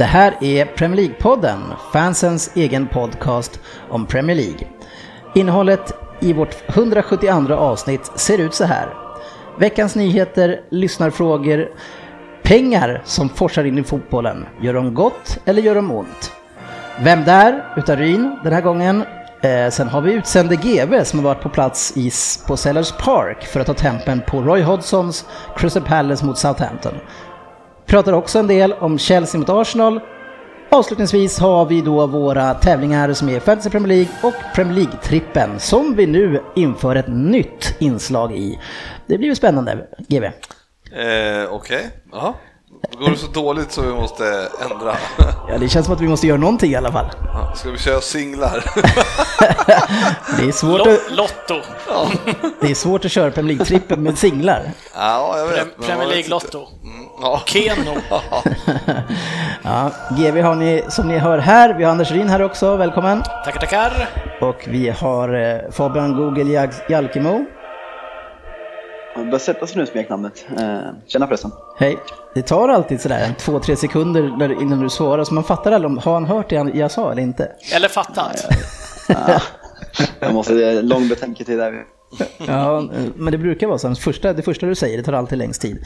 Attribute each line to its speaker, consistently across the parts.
Speaker 1: Det här är Premier League-podden, fansens egen podcast om Premier League. Innehållet i vårt 172 avsnitt ser ut så här. Veckans nyheter, lyssnarfrågor, pengar som forsar in i fotbollen. Gör de gott eller gör de ont? Vem där? Utav Ryn den här gången. Eh, sen har vi utsände GV som har varit på plats i, på Sellers Park för att ta tempen på Roy Hodgsons Crystal Palace mot Southampton. Pratar också en del om Chelsea mot Arsenal. Avslutningsvis har vi då våra tävlingar som är Fantasy Premier League och Premier League-trippen som vi nu inför ett nytt inslag i. Det blir ju spännande, GV.
Speaker 2: Eh, Okej, okay. Går det så dåligt så vi måste ändra?
Speaker 1: Ja, det känns som att vi måste göra någonting i alla fall.
Speaker 2: Ja, ska vi köra singlar?
Speaker 1: det är svårt att...
Speaker 3: Lotto.
Speaker 2: Ja.
Speaker 1: Det är svårt att köra Premier League-trippen med singlar.
Speaker 2: Ja, jag vet.
Speaker 3: Premier League-lotto.
Speaker 2: Mm, ja.
Speaker 3: Keno.
Speaker 1: ja, GV har ni, som ni hör här, vi har Anders Ryn här också, välkommen.
Speaker 3: Tackar, tackar.
Speaker 1: Och vi har eh, Fabian Google Jalkemo.
Speaker 4: Han börjar sätta sig nu smeknamnet. Eh, tjena förresten.
Speaker 1: Hej. Det tar alltid sådär en två, tre sekunder innan du svarar, så man fattar aldrig om, har han hört det jag sa eller inte?
Speaker 3: Eller fattat.
Speaker 4: Ja, jag måste, lång betänketid där.
Speaker 1: Ja, men det brukar vara så. Det första, det första du säger, det tar alltid längst tid.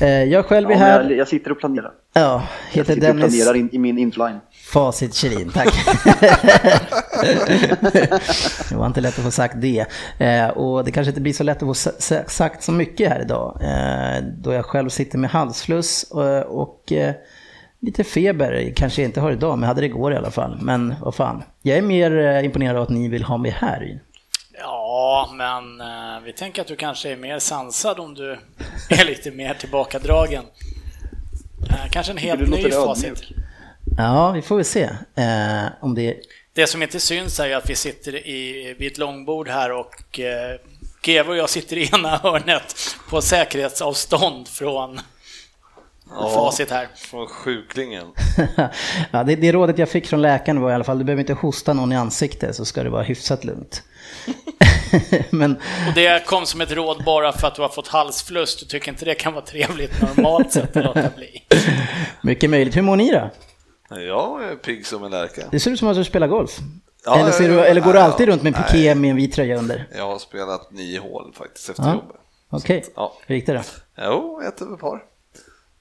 Speaker 1: Eh, jag själv är
Speaker 4: ja,
Speaker 1: här.
Speaker 4: Jag, jag, sitter och planerar.
Speaker 1: Ja, heter
Speaker 4: jag sitter
Speaker 1: Dennis.
Speaker 4: och planerar in, i min infline.
Speaker 1: Facit Kjellin, tack. det var inte lätt att få sagt det. Eh, och det kanske inte blir så lätt att få sagt så mycket här idag. Eh, då jag själv sitter med halsfluss och, och eh, lite feber. Kanske jag inte har idag, men hade det igår i alla fall. Men vad fan, jag är mer eh, imponerad av att ni vill ha mig här.
Speaker 3: Ja, men eh, vi tänker att du kanske är mer sansad om du är lite mer tillbakadragen. Eh, kanske en helt ny facit.
Speaker 1: Ja, vi får väl se eh, om det...
Speaker 3: Det som inte syns är ju att vi sitter i, vid ett långbord här och eh, GW och jag sitter i ena hörnet på säkerhetsavstånd från ja, facit här.
Speaker 2: Från sjuklingen.
Speaker 1: ja, det, det rådet jag fick från läkaren var i alla fall, du behöver inte hosta någon i ansiktet så ska det vara hyfsat lugnt.
Speaker 3: Men... Och det kom som ett råd bara för att du har fått halsfluss, du tycker inte det kan vara trevligt normalt sett att låta bli?
Speaker 1: Mycket möjligt. Hur mår ni då?
Speaker 2: Jag är pigg som en lärka.
Speaker 1: Det ser ut som att du spelar golf. Ja, eller, ser du, eller går du alltid runt med piké med en vit tröja under?
Speaker 2: Jag har spelat nio hål faktiskt efter ja. jobbet.
Speaker 1: Okej, okay. ja. hur gick det då?
Speaker 2: Jo, ett över par.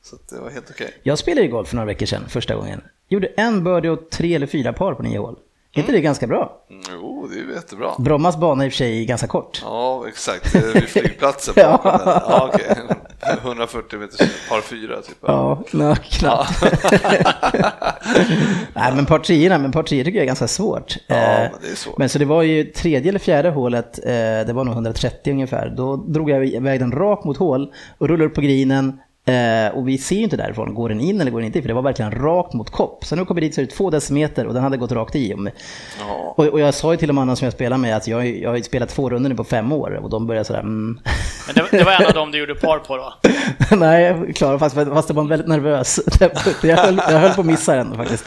Speaker 2: Så det var helt okej. Okay.
Speaker 1: Jag spelade ju golf för några veckor sedan, första gången. Gjorde en birdie och tre eller fyra par på nio hål. Är inte det ganska bra?
Speaker 2: Jo, det är jättebra.
Speaker 1: Brommas bana i och för sig ganska kort.
Speaker 2: Ja, exakt. Vid flygplatsen. ja. ja, okay. 140 meter par fyra typ.
Speaker 1: Ja, no, knappt. Nej, men par trierna, men par trior tycker jag är ganska svårt.
Speaker 2: Ja, men det är svårt.
Speaker 1: Men så det var ju tredje eller fjärde hålet, det var nog 130 ungefär. Då drog jag iväg den rakt mot hål och rullade upp på grinen, Eh, och vi ser ju inte därifrån, går den in eller går den inte in? För det var verkligen rakt mot kopp. Så nu kommer dit så är det två decimeter och den hade gått rakt i. Ja. Och, och, jag sa ju till de andra som jag spelar med att jag, jag har ju spelat två runder nu på fem år och de började sådär mm.
Speaker 3: Men det, det, var en av dem du gjorde par på då?
Speaker 1: Nej, jag klarade fast, fast det var väldigt nervös. jag, höll, jag höll på att missa den faktiskt.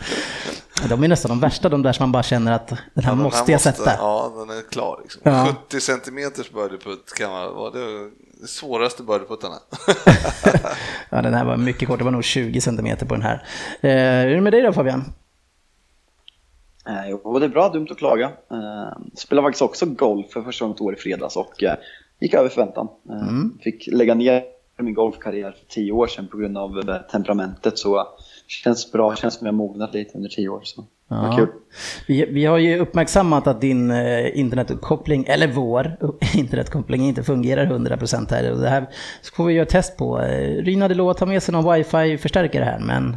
Speaker 1: De är nästan de värsta, de där som man bara känner att den här, ja, den måste jag sätta.
Speaker 2: Ja, den är klar. Liksom. Ja. 70 centimeters birdieputt kan man vara det svåraste birdieputtarna.
Speaker 1: ja, den här var mycket kort, det var nog 20 centimeter på den här. Eh, hur är det med dig då Fabian?
Speaker 4: Eh, jo, det är bra, dumt att klaga. Eh, spelade faktiskt också golf för första gången ett år i fredags och eh, gick över förväntan. Eh, mm. Fick lägga ner min golfkarriär för tio år sedan på grund av eh, temperamentet så känns bra, känns som jag mognat lite under tio år. Så. Ja. Kul.
Speaker 1: Vi, vi har ju uppmärksammat att din eh, internetuppkoppling, eller vår internetkoppling inte fungerar 100% här. Och det här får vi göra ett test på. Eh, Ryn hade lovat att ta med sig någon wifi-förstärkare här, men...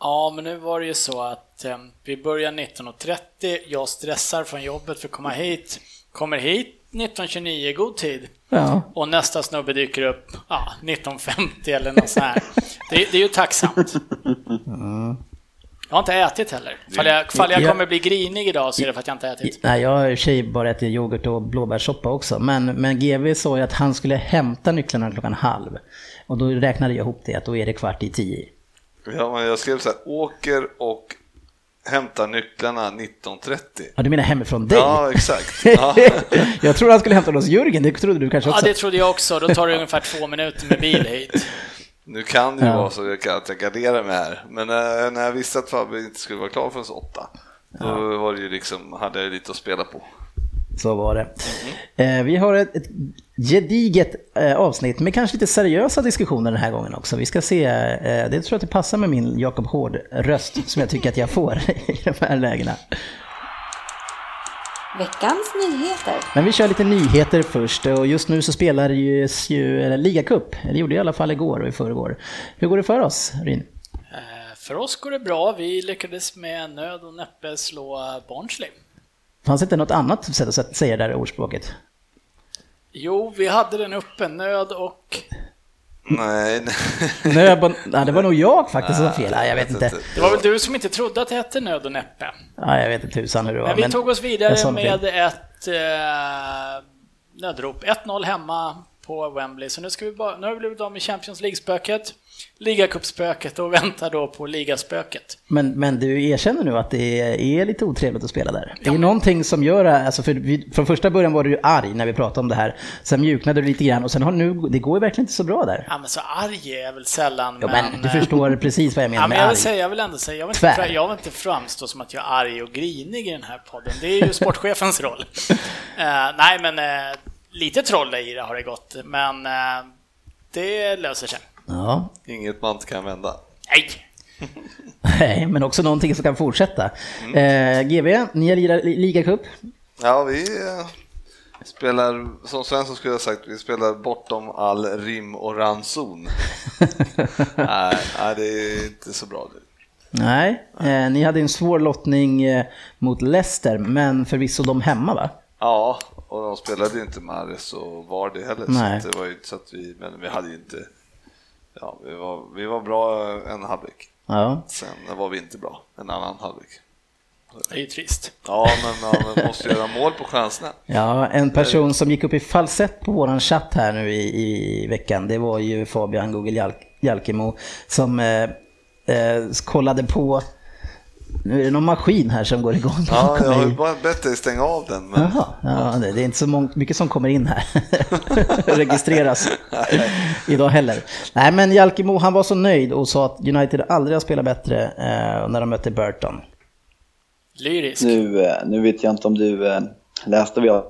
Speaker 3: Ja, men nu var det ju så att eh, vi börjar 19.30. Jag stressar från jobbet för att komma hit. Kommer hit, 1929 i god tid.
Speaker 1: Ja.
Speaker 3: Och nästa snubbe dyker upp ja, 1950 eller något sånt här. Det, det är ju tacksamt. Jag har inte ätit heller. Fall jag, fall jag
Speaker 1: Ja.
Speaker 3: kommer bli grinig idag så är det för att jag inte ätit.
Speaker 1: Nej, jag har i och för sig bara ätit yoghurt och blåbärssoppa också. Men, men GV sa ju att han skulle hämta nycklarna klockan halv. Och då räknade jag ihop det, att då är det kvart i tio.
Speaker 2: Ja, men jag skrev så här, åker och hämtar nycklarna 19.30.
Speaker 1: Ja, du menar hemifrån dig?
Speaker 2: Ja, exakt. Ja.
Speaker 1: jag tror han skulle hämta dem hos Jörgen, det trodde du kanske
Speaker 3: Ja,
Speaker 1: också?
Speaker 3: det trodde jag också. Då tar det ungefär två minuter med bil hit.
Speaker 2: Nu kan det ju
Speaker 1: Ja.
Speaker 2: vara så att jag garderar mig här, men eh, när jag visste att Fabbe inte skulle vara klar förrän åtta, då var det ju liksom, hade jag lite att spela på.
Speaker 1: Så var det. Eh, vi har ett, ett gediget eh, avsnitt med kanske lite seriösa diskussioner den här gången också. Vi ska se, eh, det tror jag att det passar med min Jakob Hård-röst som jag tycker att jag får i de här lägena.
Speaker 5: Veckans nyheter.
Speaker 1: Men vi kör lite nyheter först och just nu så spelar ju, ju ligacup. Det gjorde det i alla fall igår och i förrgår. Hur går det för oss, Rin?
Speaker 3: Eh, För oss går det bra. Vi lyckades med nöd och näppe slå Barnsley.
Speaker 1: Fanns det inte något annat sätt att säga det där ordspråket?
Speaker 3: Jo, vi hade den uppe. Nöd och...
Speaker 2: Nej, nej.
Speaker 1: Och, nej, det var nog jag faktiskt som fel. Nej, jag vet inte.
Speaker 3: Det var väl du som inte trodde att det hette nöd och näppe.
Speaker 1: Ja, jag vet inte tusan hur det var.
Speaker 3: Men vi tog oss vidare
Speaker 1: sa fel.
Speaker 3: med ett eh, nödrop. 1-0 hemma på Wembley. Så nu, ska vi bara, nu har vi blivit av med Champions League-spöket, ligacupspöket och väntar då på ligaspöket.
Speaker 1: Men, men du erkänner nu att det är, lite otrevligt att spela där? Det är någonting som gör, alltså för vi, från första början var du ju arg när vi pratade om det här. Sen mjuknade du lite grann och sen har nu, det går ju verkligen inte så bra där.
Speaker 3: Ja, men så arg är jag väl sällan.
Speaker 1: Jo, men du
Speaker 3: eh,
Speaker 1: förstår precis vad jag menar
Speaker 3: Ja, men jag, vill
Speaker 1: arg.
Speaker 3: säga, jag vill ändå säga, jag vill,
Speaker 1: Tvär.
Speaker 3: inte, jag vill inte framstå som att jag är arg och grinig i den här podden. Det är ju sportchefens roll. Eh, nej, men eh, lite troll i det har det gått, men eh, det löser sig.
Speaker 1: Ja,
Speaker 2: Inget man inte kan vända.
Speaker 3: Nej!
Speaker 1: nej, men också någonting som kan fortsätta.
Speaker 3: Mm.
Speaker 1: Eh, GV, ni har lirat li- ligacup.
Speaker 2: Ja, vi eh, spelar, som Svensson skulle ha sagt, vi spelar bortom all rim och ranson. nej, nej, det är inte så bra.
Speaker 1: Nej, eh, ni hade en svår lottning eh, mot Leicester, men förvisso de hemma va?
Speaker 2: Ja, och de spelade ju inte Mares och var det heller.
Speaker 1: Nej.
Speaker 2: Så det var ju inte så att vi, men vi hade ju inte, ja, vi var, vi var bra en halvlek.
Speaker 1: Ja.
Speaker 2: Sen var vi inte bra en annan halvlek.
Speaker 3: Det är ju trist.
Speaker 2: Ja, men ja, man måste göra mål på chanserna.
Speaker 1: Ja, en person som gick upp i falsett på våran chatt här nu i, i veckan, det var ju Fabian Google Jalk, Jalkemo som eh, eh, kollade på, nu är det någon maskin här som går igång
Speaker 2: Ja, jag har ju bara bett dig stänga av den. Men...
Speaker 1: Jaha, ja, det, det är inte så mycket som kommer in här. Registreras idag heller. Nej men Jalkemo han var så nöjd och sa att United aldrig har spelat bättre eh, när de mötte Burton.
Speaker 3: Lyrisk.
Speaker 4: Nu, eh, nu vet jag inte om du eh, läste vad jag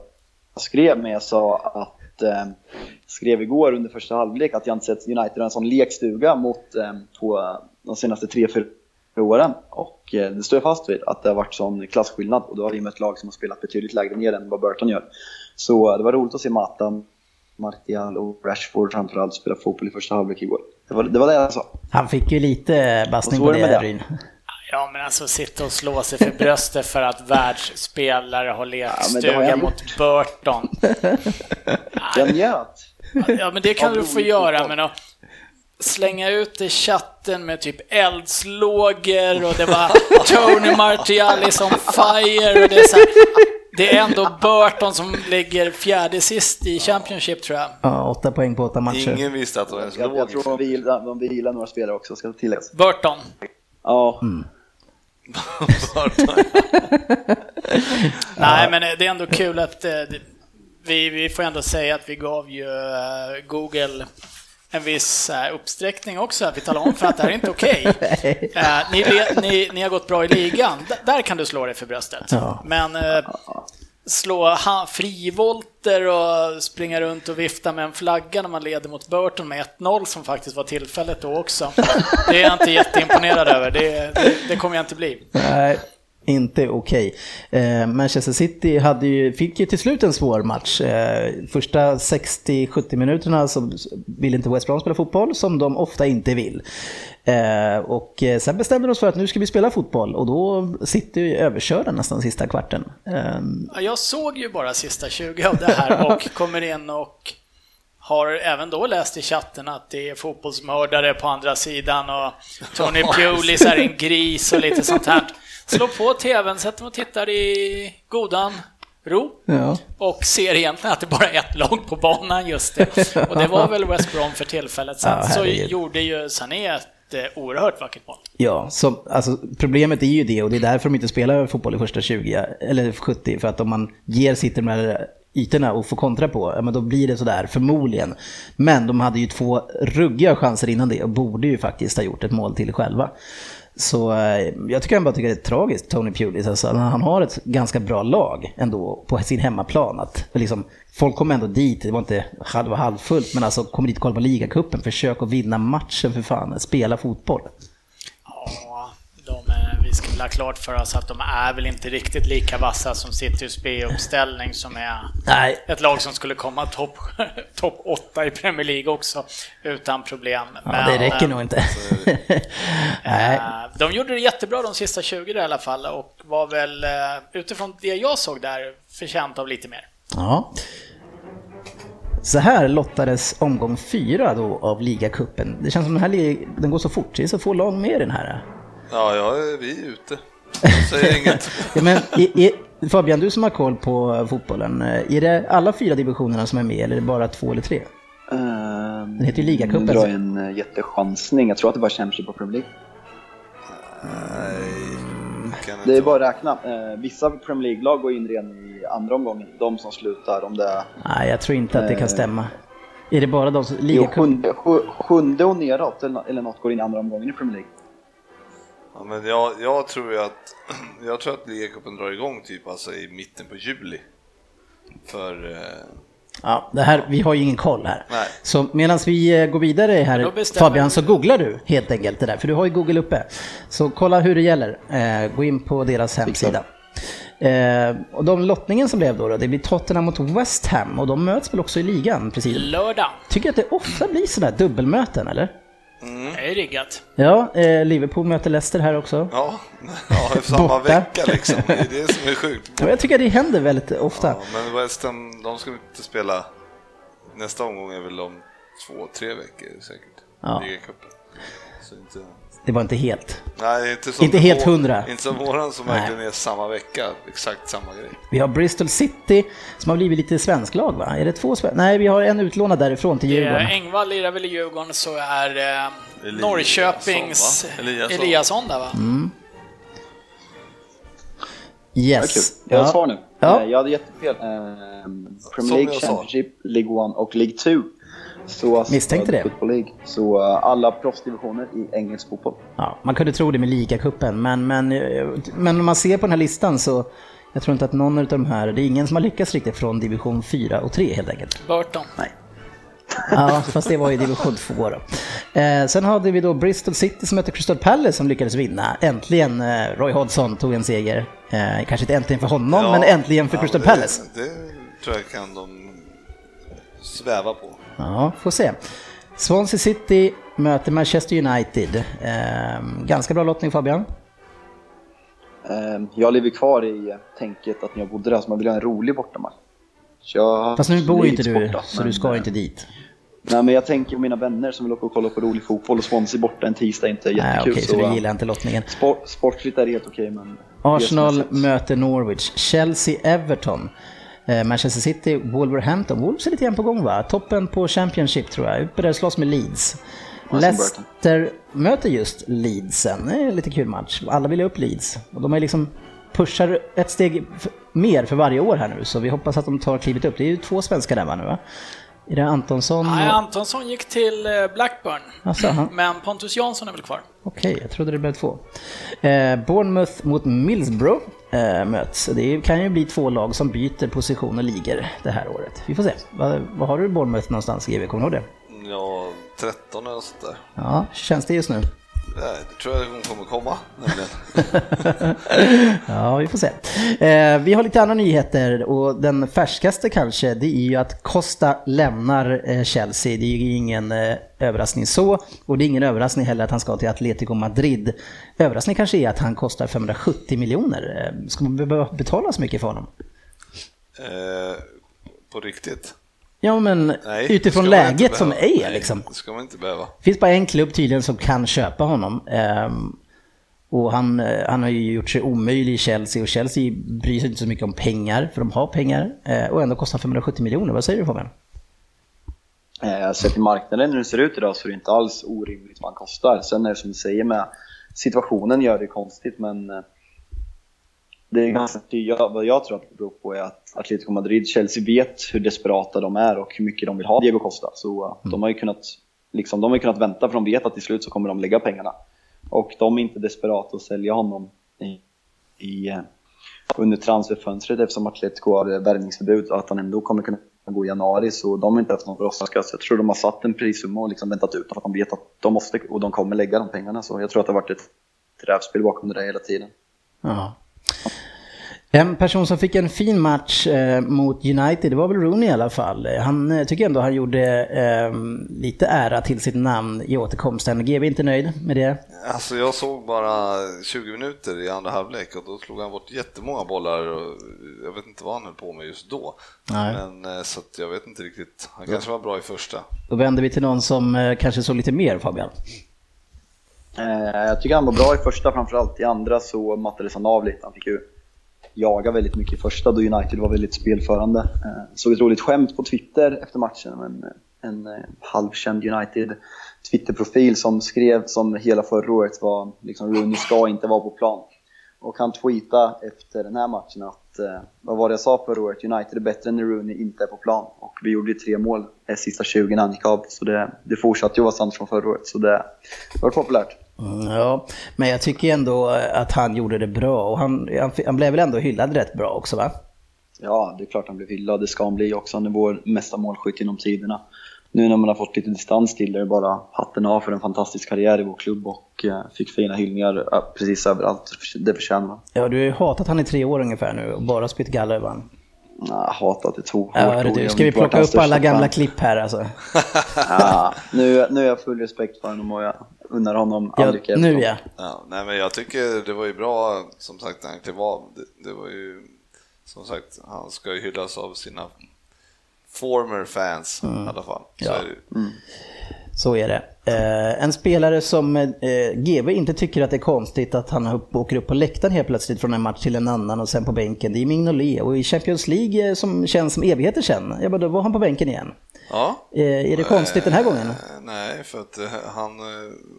Speaker 4: skrev, men jag sa att eh, skrev igår under första halvlek att jag inte sett United ha en sån lekstuga mot eh, på de senaste tre, fyra åren. Och eh, det står jag fast vid, att det har varit sån klasskillnad och då har vi mött lag som har spelat betydligt lägre ner än vad Burton gör. Så eh, det var roligt att se Mata, Martial och Rashford framförallt spela fotboll i första halvlek igår. Det var det, var det jag sa.
Speaker 1: Han fick ju lite bassning
Speaker 4: Och så
Speaker 1: på
Speaker 4: det med det.
Speaker 1: Ryn.
Speaker 3: Ja, men alltså sitta och slå sig för bröstet för att världsspelare har lekstuga
Speaker 4: jag
Speaker 3: mot Burton.
Speaker 4: Jag njöt.
Speaker 3: Ja, men det kan du få göra, men att slänga ut i chatten med typ eldslågor och det var Tony Martial is on fire och det är så här, Det är ändå Burton som ligger fjärde sist i Championship tror jag.
Speaker 1: Ja, åtta poäng på åtta matcher.
Speaker 2: Ingen visste att det var ens
Speaker 4: Jag, jag tror de vilar, de vilar några spelare också, ska tilläggas.
Speaker 3: Burton.
Speaker 4: Ja,
Speaker 3: Nej, men det är ändå kul att eh, det- vi, vi får ändå säga att vi gav ju eh, Google en viss eh, uppsträckning också. Att vi talar om för att det här är inte okej. Eh, ni, ni, ni har gått bra i ligan. D- där kan du slå dig för bröstet.
Speaker 1: Ja.
Speaker 3: Men eh, slå frivolter och springa runt och vifta med en flagga när man leder mot Burton med 1-0 som faktiskt var tillfället då också. Det är jag inte jätteimponerad över. Det, det, det kommer jag inte bli.
Speaker 1: Nej, inte okej. Eh, Manchester City hade ju, fick ju till slut en svår match. Eh, första 60-70 minuterna så vill inte West Brom spela fotboll, som de ofta inte vill. Eh, och eh, sen bestämde vi oss för att nu ska vi spela fotboll och då sitter vi överkörda nästan sista kvarten. Eh,
Speaker 3: Ja, jag såg ju bara sista 20 av det här och kommer in och har även då läst i chatten att det är fotbollsmördare på andra sidan och Tony Pulis är en gris och lite sånt här. Slår på TVn, sätter mig och tittar i godan ro
Speaker 1: ja.
Speaker 3: och ser egentligen att det bara är ett lag på banan just det. Och det var väl West Brom för tillfället. Sen
Speaker 1: Ja,
Speaker 3: så gjorde ju Sané ett eh, oerhört vackert mål.
Speaker 1: Ja, så, alltså, problemet är ju det och det är därför de inte spelar fotboll i första 20 eller 70. För att om man ger de här ytorna och får kontra på, ja, men då blir det sådär förmodligen. Men de hade ju två ruggiga chanser innan det och borde ju faktiskt ha gjort ett mål till själva. Så eh, jag tycker han bara tycker det är tragiskt, Tony Pulis. Alltså, han har ett ganska bra lag ändå på sin hemmaplan. Att, liksom, folk kommer ändå dit, det var inte halv, och halvfullt, men alltså kommer dit och kollar på ligacupen. Försök att vinna matchen för fan, spela fotboll.
Speaker 3: De, eh, vi ska ha klart för oss att de är väl inte riktigt lika vassa som Citys B-uppställning som är
Speaker 1: Nej,
Speaker 3: ett lag som skulle komma topp top 8 i Premier League också utan problem.
Speaker 1: ja, det räcker
Speaker 3: eh,
Speaker 1: nog inte. Nej.
Speaker 3: eh, De gjorde det jättebra de sista 20 i alla fall och var väl utifrån det jag såg där förtjänt av lite mer.
Speaker 1: Ja. Så här lottades omgång fyra då av ligacupen. Det känns som den här den går så fort, det är så få lag med i den här.
Speaker 2: Ja, ja, vi är ute. Säger inget.
Speaker 1: Ja, men, i, i, Fabian, du som har koll på fotbollen, eh, är det alla fyra divisionerna som är med eller är det bara två eller tre?
Speaker 4: Den
Speaker 1: heter ju ligacupen,
Speaker 4: Nu drar jag en eh, jättechansning. Jag tror att det var Championship och Premier League.
Speaker 2: Kan
Speaker 4: Det är bara att räkna. Eh, Vissa Premier League-lag går in redan i andra omgången. De som slutar om det är
Speaker 1: Nej, jag tror inte att det kan
Speaker 4: Eh.
Speaker 1: stämma. Är det bara de som...
Speaker 4: jo,
Speaker 1: Ligacup?
Speaker 4: sjunde, sju- sjunde och neråt eller något går in i andra omgången i Premier League.
Speaker 2: Ja, men jag, jag tror ju att jag tror att ligacupen drar igång typ alltså i mitten på juli. För eh,
Speaker 1: Ja, det här, vi har ju ingen koll här.
Speaker 2: Nej.
Speaker 1: Så medan vi eh, går vidare här Fabian så googlar du helt enkelt det där, för du har ju Google uppe. Så kolla hur det gäller. Eh, gå in på deras hemsida. Eh, och de lottningen som blev då, då, det blir Tottenham mot West Ham och de möts väl också i ligan precis.
Speaker 3: Lördag.
Speaker 1: Tycker att det ofta blir sådana här dubbelmöten eller?
Speaker 3: Det är riggat.
Speaker 1: Ja, eh, Liverpool möter Leicester här också.
Speaker 2: ja, ja samma vecka liksom. Det är det som är sjukt.
Speaker 1: Ja, jag tycker det händer väldigt ofta.
Speaker 2: Ja, men West Ham, de ska inte spela nästa omgång är väl om två, tre veckor säkert.
Speaker 1: Ja.
Speaker 2: Ligacupen. Så inte,
Speaker 1: Det var inte helt.
Speaker 2: nej, inte, som
Speaker 1: Inte helt hundra.
Speaker 2: Inte som våran som
Speaker 1: Nej.
Speaker 2: verkligen är samma vecka, exakt samma grej.
Speaker 1: Vi har Bristol City som har blivit lite svensk lag va? Är det två svensk? Nej, vi har en utlånad därifrån till Djurgården.
Speaker 3: är Engvall lirar väl i Djurgården så är eh,
Speaker 2: Eliasson,
Speaker 3: Norrköpings
Speaker 2: va? Eliasson.
Speaker 3: Eliasson där va?
Speaker 1: Mm.
Speaker 4: Ja.
Speaker 1: Yes.
Speaker 4: Jag har svar nu.
Speaker 1: Ja.
Speaker 4: Eh, Jag hade jättefel. Eh, Premier League. Championship, League 1 och League 2. Så,
Speaker 1: Misstänkte det.
Speaker 4: Football League. Så eh, alla proffsdivisioner i engelsk fotboll.
Speaker 1: Ja, man kunde tro det med ligacupen, men, men, eh, men om man ser på den här listan så jag tror inte att någon av de här, det är ingen som har lyckats riktigt från division 4 och 3 helt enkelt.
Speaker 3: Burton.
Speaker 4: Nej.
Speaker 1: Ja, fast det var i division 2 då. Eh, sen hade vi då Bristol City som mötte Crystal Palace som lyckades vinna. Äntligen eh, Roy Hodgson tog en seger. Eh, kanske inte äntligen för honom, men äntligen för
Speaker 2: ja,
Speaker 1: Crystal
Speaker 2: det-
Speaker 1: Palace.
Speaker 2: Det tror jag kan de sväva på.
Speaker 1: Ja, får se. Swansea City möter Manchester United. Eh, ganska bra lottning Fabian.
Speaker 4: Eh, Jag lever kvar i tänket att när jag bodde där så man vill ha en rolig bortamatch. Så
Speaker 1: Fast nu bor ju inte du,
Speaker 4: borta,
Speaker 1: så
Speaker 4: men,
Speaker 1: du ska
Speaker 4: eh,
Speaker 1: inte dit.
Speaker 4: Nej men jag tänker på mina vänner som vill åka och kolla på rolig fotboll och Swansea borta en tisdag är inte
Speaker 1: Nej,
Speaker 4: jättekul.
Speaker 1: okej, så du gillar inte lottningen.
Speaker 4: sport, sportsligt är det helt okej men...
Speaker 1: Arsenal möter Norwich, Chelsea, Everton, eh, Manchester City, Wolverhampton. Wolves är lite grann på gång va? Toppen på Championship tror jag, uppe där slåss med Leeds. Leicester möter just Leedsen, det är en lite kul match. Alla vill ha upp Leeds. Och de är liksom pushar ett steg mer för varje år här nu, så vi hoppas att de tar klivet upp. Det är ju två svenskar där va nu va? Är det Antonsson?
Speaker 3: Nej, Antonsson gick till eh, Blackburn.
Speaker 1: Alltså, han-
Speaker 3: Men Pontus Jansson är väl kvar?
Speaker 1: Okej, jag trodde det blev två. Eh, Bournemouth mot Middlesbrough eh, möts. Det kan ju bli två lag som byter position och ligor det här året. Vi får se. Vad, har du Bournemouth någonstans GW? Kommer du ihåg det?
Speaker 2: Ja, 13 eller sånt där.
Speaker 1: Ja, känns det just nu?
Speaker 2: Det tror jag hon kommer komma. Nämligen.
Speaker 1: ja, vi får se. Eh, vi har lite andra nyheter och den färskaste kanske, det är ju att Costa lämnar eh, Chelsea. Det är ju ingen eh, överraskning så och det är ingen överraskning heller att han ska till Atletico Madrid. Överraskning kanske är att han kostar 570 miljoner. Eh, ska man behöva betala så mycket för honom?
Speaker 2: Eh, på riktigt?
Speaker 1: Ja men Nej, utifrån läget som är Nej, liksom.
Speaker 2: Det ska man inte behöva.
Speaker 1: Det finns bara en klubb tydligen som kan köpa honom. Um, och han, eh, han har ju gjort sig omöjlig i Chelsea och Chelsea bryr sig inte så mycket om pengar, för de har pengar. Uh, och ändå kostar 570 miljoner. Vad säger du Fabian?
Speaker 4: Eh, sett till marknaden hur det ser ut idag så är det inte alls orimligt vad han kostar. Sen är det som du säger med situationen gör det konstigt men eh, det är ganska tydligt. Vad jag tror att det beror på är att Atletico Madrid, Chelsea vet hur desperata de är och hur mycket de vill ha Diego Costa. Så uh, mm. de har ju kunnat, liksom, de har kunnat vänta för de vet att till slut så kommer de lägga pengarna. Och de är inte desperata att sälja honom i, i, uh, under transferfönstret eftersom Atletico har värvningsförbud och att han ändå kommer kunna gå i januari så de har inte haft någon brådska. Så jag tror de har satt en prissumma och liksom väntat ut för att de vet att de måste och de kommer lägga de pengarna. Så jag tror att det har varit ett rävspel bakom det där hela tiden.
Speaker 1: Ja. En person som fick en fin match eh, mot United, det var väl Rooney i alla fall. Han eh, tycker ändå han gjorde eh, lite ära till sitt namn i återkomsten. GB är inte nöjd med det?
Speaker 2: Alltså jag såg bara 20 minuter i andra halvlek och då slog han bort jättemånga bollar och jag vet inte vad han höll på med just då. Nej. Men, eh, så jag vet inte riktigt. Han kanske var bra i första.
Speaker 1: Då vänder vi till någon som eh, kanske såg lite mer Fabian.
Speaker 4: Eh, jag tycker han var bra i första framförallt. I andra så mattades han av lite. Han fick ju jaga väldigt mycket i första då United var väldigt spelförande. Eh, såg ett roligt skämt på Twitter efter matchen. En, en eh, halvkänd United Twitterprofil som skrev som hela förra året var liksom Rooney ska inte vara på plan. Och han tweetade efter den här matchen att, eh, vad var det jag sa förra året? United är bättre när Rooney inte är på plan. Och vi gjorde ju tre mål de sista 20 när han gick av. Så det, det fortsatte ju vara sant från förra året. Så det var populärt.
Speaker 1: Mm, ja, men jag tycker ändå att han gjorde det bra och han, han, blev väl ändå hyllad rätt bra också va?
Speaker 4: Ja, det är klart han blev hyllad. Det ska han bli också. Han är vår mesta målskytt genom tiderna. Nu när man har fått lite distans till det är bara hatten av för en fantastisk karriär i vår klubb och eh, fick fina hyllningar precis överallt. Det förtjänar han.
Speaker 1: Ja, du har ju hatat han i tre år ungefär nu och bara spytt galla över honom.
Speaker 4: Nej, hatat är två
Speaker 1: ja, du, Ska vi plocka upp alla gamla fan. klipp här alltså?
Speaker 4: ja, nu, nu är jag full respekt för honom och jag unnar honom
Speaker 1: all lycka. Nu ja.
Speaker 2: ja. Nej men jag tycker det var ju bra som sagt när han klev av. Det, det var ju som sagt, han ska ju hyllas av sina former fans mm. i alla fall. Så ja. är det. Mm.
Speaker 1: Så är det. Eh, en spelare som eh, GV inte tycker att det är konstigt att han åker upp på läktaren helt plötsligt från en match till en annan och sen på bänken, det är Mignolet. Och i Champions League eh, som känns som evigheter sen, bara, då var han på bänken igen.
Speaker 2: Ja.
Speaker 1: Eh, är det konstigt den här gången? Eh,
Speaker 2: nej, för att eh, han,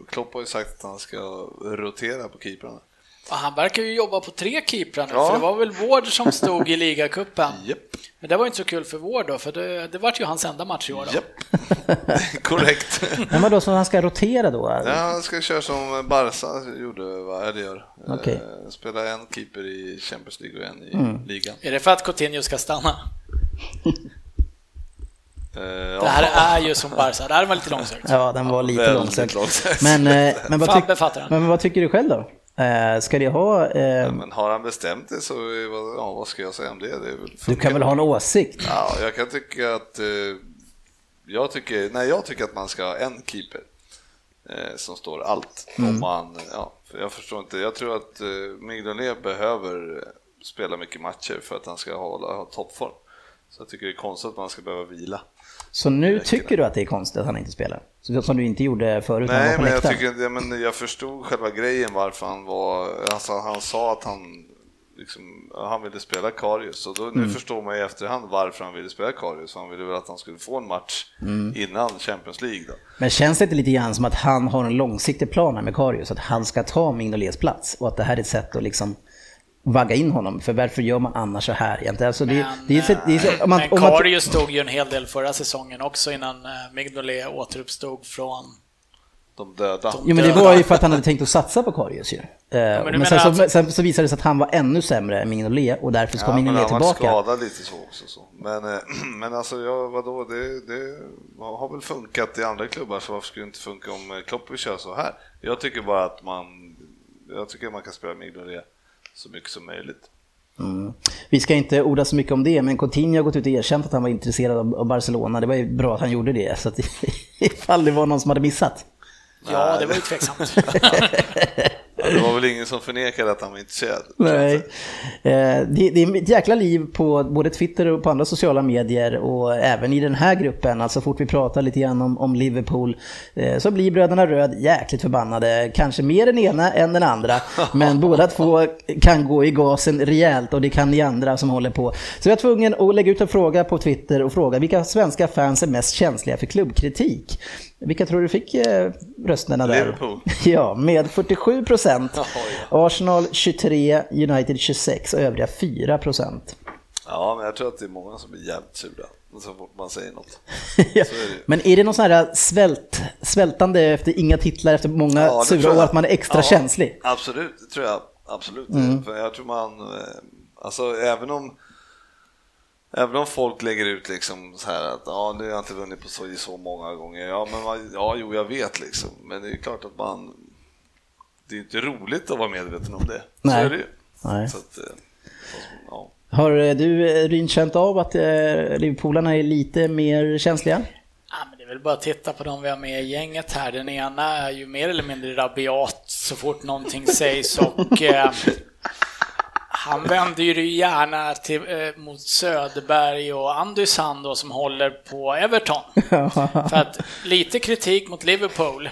Speaker 2: Klopp har ju sagt att han ska rotera på keeprarna.
Speaker 3: Han verkar ju jobba på tre keeprar nu, ja. för det var väl Ward som stod i ligacupen.
Speaker 2: Yep.
Speaker 3: Men det var inte så kul för Ward då, för det, det var ju hans enda match i år. Då.
Speaker 2: Yep. Korrekt.
Speaker 1: Men vadå, så han ska rotera då?
Speaker 2: Ja, han ska köra som Barca gjorde, vad är det gör. Okay. Eh, spela en keeper i Champions League och en i mm. ligan.
Speaker 3: Är det för att Coutinho ska stanna? Eh, det här är ju som Barca, det här var lite långsökt.
Speaker 1: Ja, den var lite långsökt. Men, eh, men, vad tyck, men vad tycker du själv då? Eh, ska det ha... Eh... Ja,
Speaker 2: men har han bestämt det så, ja, vad ska jag säga om det? det
Speaker 1: du kan väl ha en åsikt?
Speaker 2: Ja, jag kan tycka att... Eh, jag tycker, nej, jag tycker att man ska ha en keeper eh, som står allt. Mm. Om man, ja, för jag förstår inte, jag tror att eh, Mignolet behöver spela mycket matcher för att han ska hålla ha toppform. Så jag tycker det är konstigt att man ska behöva vila.
Speaker 1: Så nu tycker du att det är konstigt att han inte spelar? Som du inte gjorde förut
Speaker 2: Nej, han var på men jag, tycker, ja, men jag förstod själva grejen varför han var... Alltså, han sa att han, liksom, han ville spela Karius och då, mm. nu förstår man i efterhand varför han ville spela Karius. Han ville väl att han skulle få en match mm. innan Champions League. Då.
Speaker 1: Men känns det inte lite grann som att han har en långsiktig plan med Karius? Att han ska ta Mignolets plats och att det här är ett sätt att liksom vagga in honom, för varför gör man annars så här egentligen? Alltså det, men, det är, det är,
Speaker 3: om man, men Karius stod ju en hel del förra säsongen också innan eh, Mignolet återuppstod från
Speaker 2: de döda.
Speaker 1: Jo men det var ju för att han hade tänkt att satsa på Karius ju. Eh,
Speaker 3: men
Speaker 1: men
Speaker 3: du
Speaker 1: sen, så, sen så visade det sig att han var ännu sämre än Mignolet och därför kom
Speaker 2: Ja, men
Speaker 1: Mignolet
Speaker 2: han var
Speaker 1: tillbaka.
Speaker 2: skadad lite så också. Så. Men, eh, men alltså, ja, vadå, det, det har väl funkat i andra klubbar så varför skulle det inte funka om Klopp vill köra så här? Jag tycker bara att man, jag tycker man kan spela Mignolet så mycket som möjligt.
Speaker 1: Mm. Vi ska inte orda så mycket om det, men Coutinho har gått ut och erkänt att han var intresserad av Barcelona. Det var ju bra att han gjorde det, så att ifall det var någon som hade missat.
Speaker 3: Ja, det var ju tveksamt.
Speaker 2: Ja, det var väl ingen som förnekade att han var intresserad.
Speaker 1: Nej. Eh, Det, det är ett jäkla liv på både Twitter och på andra sociala medier och även i den här gruppen. Alltså fort vi pratar lite grann om, om Liverpool eh, så blir bröderna Röd jäkligt förbannade. Kanske mer den ena än den andra. Men båda två kan gå i gasen rejält och det kan ni andra som håller på. Så jag är tvungen att lägga ut en fråga på Twitter och fråga vilka svenska fans är mest känsliga för klubbkritik? Vilka tror du fick eh, rösterna där?
Speaker 2: Liverpool.
Speaker 1: Ja, med 47 procent. Arsenal 23, United 26 och övriga 4 procent.
Speaker 2: Ja, men jag tror att det är många som blir jävligt sura så fort man säger något.
Speaker 1: Ja.
Speaker 2: Är.
Speaker 1: Men är det någon sån här svält, svältande efter inga titlar efter många
Speaker 2: Ja,
Speaker 1: sura år att man är extra
Speaker 2: Ja,
Speaker 1: känslig?
Speaker 2: Absolut, det tror jag absolut.
Speaker 1: Mm.
Speaker 2: För jag tror man, eh, alltså även om Även om folk lägger ut liksom så här att ja, nu har jag inte vunnit på så, så många gånger. Ja, men ja, jo, jag vet liksom. Men det är klart att man, det är inte roligt att vara medveten om det.
Speaker 1: Nej.
Speaker 2: Så är det ju.
Speaker 1: Nej.
Speaker 2: Så att, eh, ja.
Speaker 1: Har eh, du eh, Ryn känt av att Liverpoolarna är lite mer känsliga?
Speaker 3: Ja, men det är väl bara att titta på de vi har med i gänget här. Den ena är ju mer eller mindre rabiat så fort någonting sägs och eh, han vänder ju det gärna till, eh, mot Söderberg och Andysand då som håller på Everton. För att lite kritik mot Liverpool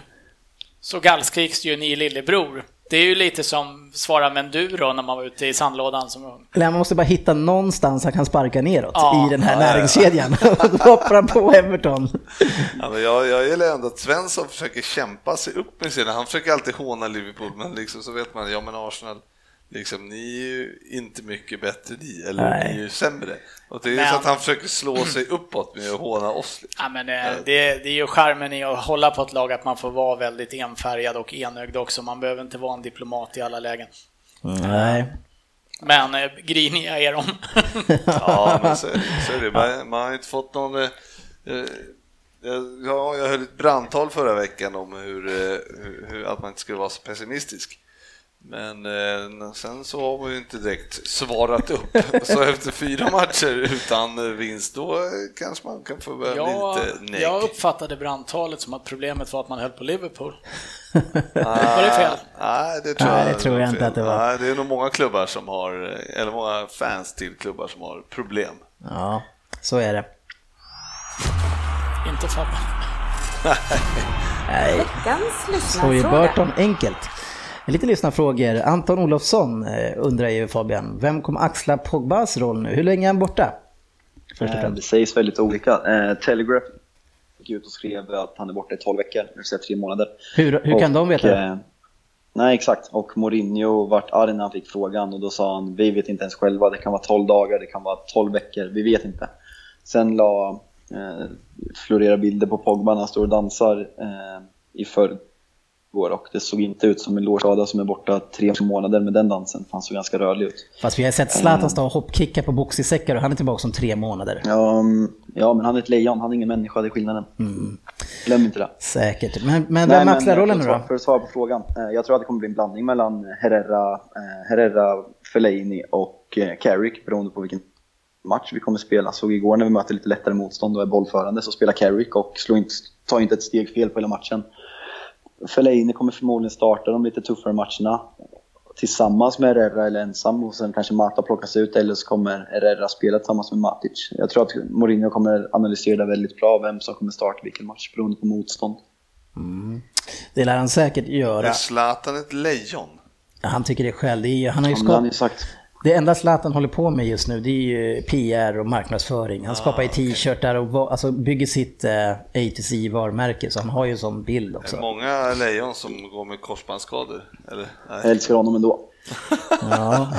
Speaker 3: så gallskriks ju ni lillebror. Det är ju lite som svara Menduro när man var ute i sandlådan som ung.
Speaker 1: Eller man måste bara hitta någonstans han kan sparka neråt
Speaker 3: Ja.
Speaker 1: i den här
Speaker 2: Ja, ja, ja.
Speaker 1: näringskedjan. Då hoppar han på Everton.
Speaker 2: Ja, men jag, jag gillar ändå att Svensson försöker kämpa sig upp med sina, han försöker alltid håna Liverpool, men liksom så vet man, ja men Arsenal, liksom, ni är ju inte mycket bättre ni, eller
Speaker 1: Nej.
Speaker 2: ni är ju sämre. Och det är ju
Speaker 3: Men-
Speaker 2: så att han försöker slå sig uppåt med att håna oss. Liksom.
Speaker 3: Ja, men eh, det, det är ju charmen i att hålla på ett lag att man får vara väldigt enfärgad och enögd också. Man behöver inte vara en diplomat i alla lägen.
Speaker 1: Nej.
Speaker 3: Men eh, griniga är de.
Speaker 2: Ja, men så, så är det. Man, man har ju inte fått någon... Eh, eh, ja, jag höll ett brandtal förra veckan om hur, eh, hur, hur, att man inte skulle vara så pessimistisk. Men eh, sen så har man ju inte direkt svarat upp. Så efter fyra matcher utan vinst, då kanske man kan få börja
Speaker 3: jag,
Speaker 2: bli lite neg.
Speaker 3: jag uppfattade brandtalet som att problemet var att man höll på Liverpool.
Speaker 2: Ah,
Speaker 3: Var det fel?
Speaker 2: Nej, det tror,
Speaker 1: Nej,
Speaker 2: jag,
Speaker 1: det tror jag inte att det var.
Speaker 2: Nej, det är nog många klubbar som har, eller många fans till klubbar som har problem.
Speaker 1: Ja, så är det.
Speaker 3: Inte Fabbe.
Speaker 1: Nej.
Speaker 5: Veckans lyssnarfråga.
Speaker 1: Burton enkelt. Lite lyssnarfrågor. Anton Olofsson eh, undrar ju Fabian, vem kommer axla Pogbas roll nu? Hur länge är han borta? Först och
Speaker 4: Eh, Det sägs väldigt olika. Eh, Telegraph gick ut och skrev att han är borta i 12 veckor, det vill säga tre månader.
Speaker 1: Hur, hur kan
Speaker 4: Och,
Speaker 1: de veta det?
Speaker 4: eh, Nej, exakt. Och Mourinho vart arg när han fick frågan och då sa han vi vet inte ens själva, det kan vara 12 dagar, det kan vara 12 veckor, vi vet inte. Sen la eh, florera bilder på Pogba när han står och dansar eh, i förrgår och det såg inte ut som en lårskada som är borta tre månader med den dansen, han såg ganska rörlig ut.
Speaker 1: Fast vi har sett Zlatan stå och hoppkicka på boxningssäckar och han är tillbaka om tre månader.
Speaker 4: Ja, mm, ja, men han är ett lejon, han är ingen människa, det är skillnaden. Glöm inte det.
Speaker 1: Säkert. Men, men vem axlar rollen nu då?
Speaker 4: För att svara på frågan. eh, Jag tror att det kommer bli en blandning mellan Herrera, eh, Herrera Fellaini och eh, Carrick beroende på vilken match vi kommer spela. Så igår när vi möter lite lättare motstånd och är bollförande så spelar Carrick och slår inte, tar inte ett steg fel på hela matchen. Fellaini kommer förmodligen starta de lite tuffare matcherna tillsammans med Herrera eller ensam och sen kanske Mata plockas ut eller så kommer Herrera spela tillsammans med Matic. Jag tror att Mourinho kommer analysera det väldigt bra vem som kommer starta vilken match beroende på motstånd.
Speaker 1: Det lär han säkert
Speaker 2: Är
Speaker 1: göra.
Speaker 2: Zlatan ett lejon?
Speaker 1: Han tycker det själv. Det, är, ju- han har ju
Speaker 4: Ja,
Speaker 1: Det enda Zlatan håller på med just nu det är ju PR och marknadsföring. Han skapar ju t-shirtar och alltså bygger sitt eh, A to C varumärke så han har ju en sån bild
Speaker 2: Är det
Speaker 1: också.
Speaker 2: många lejon som går med korsbandsskador? Eller?
Speaker 4: Jag älskar honom ändå.
Speaker 1: Ja.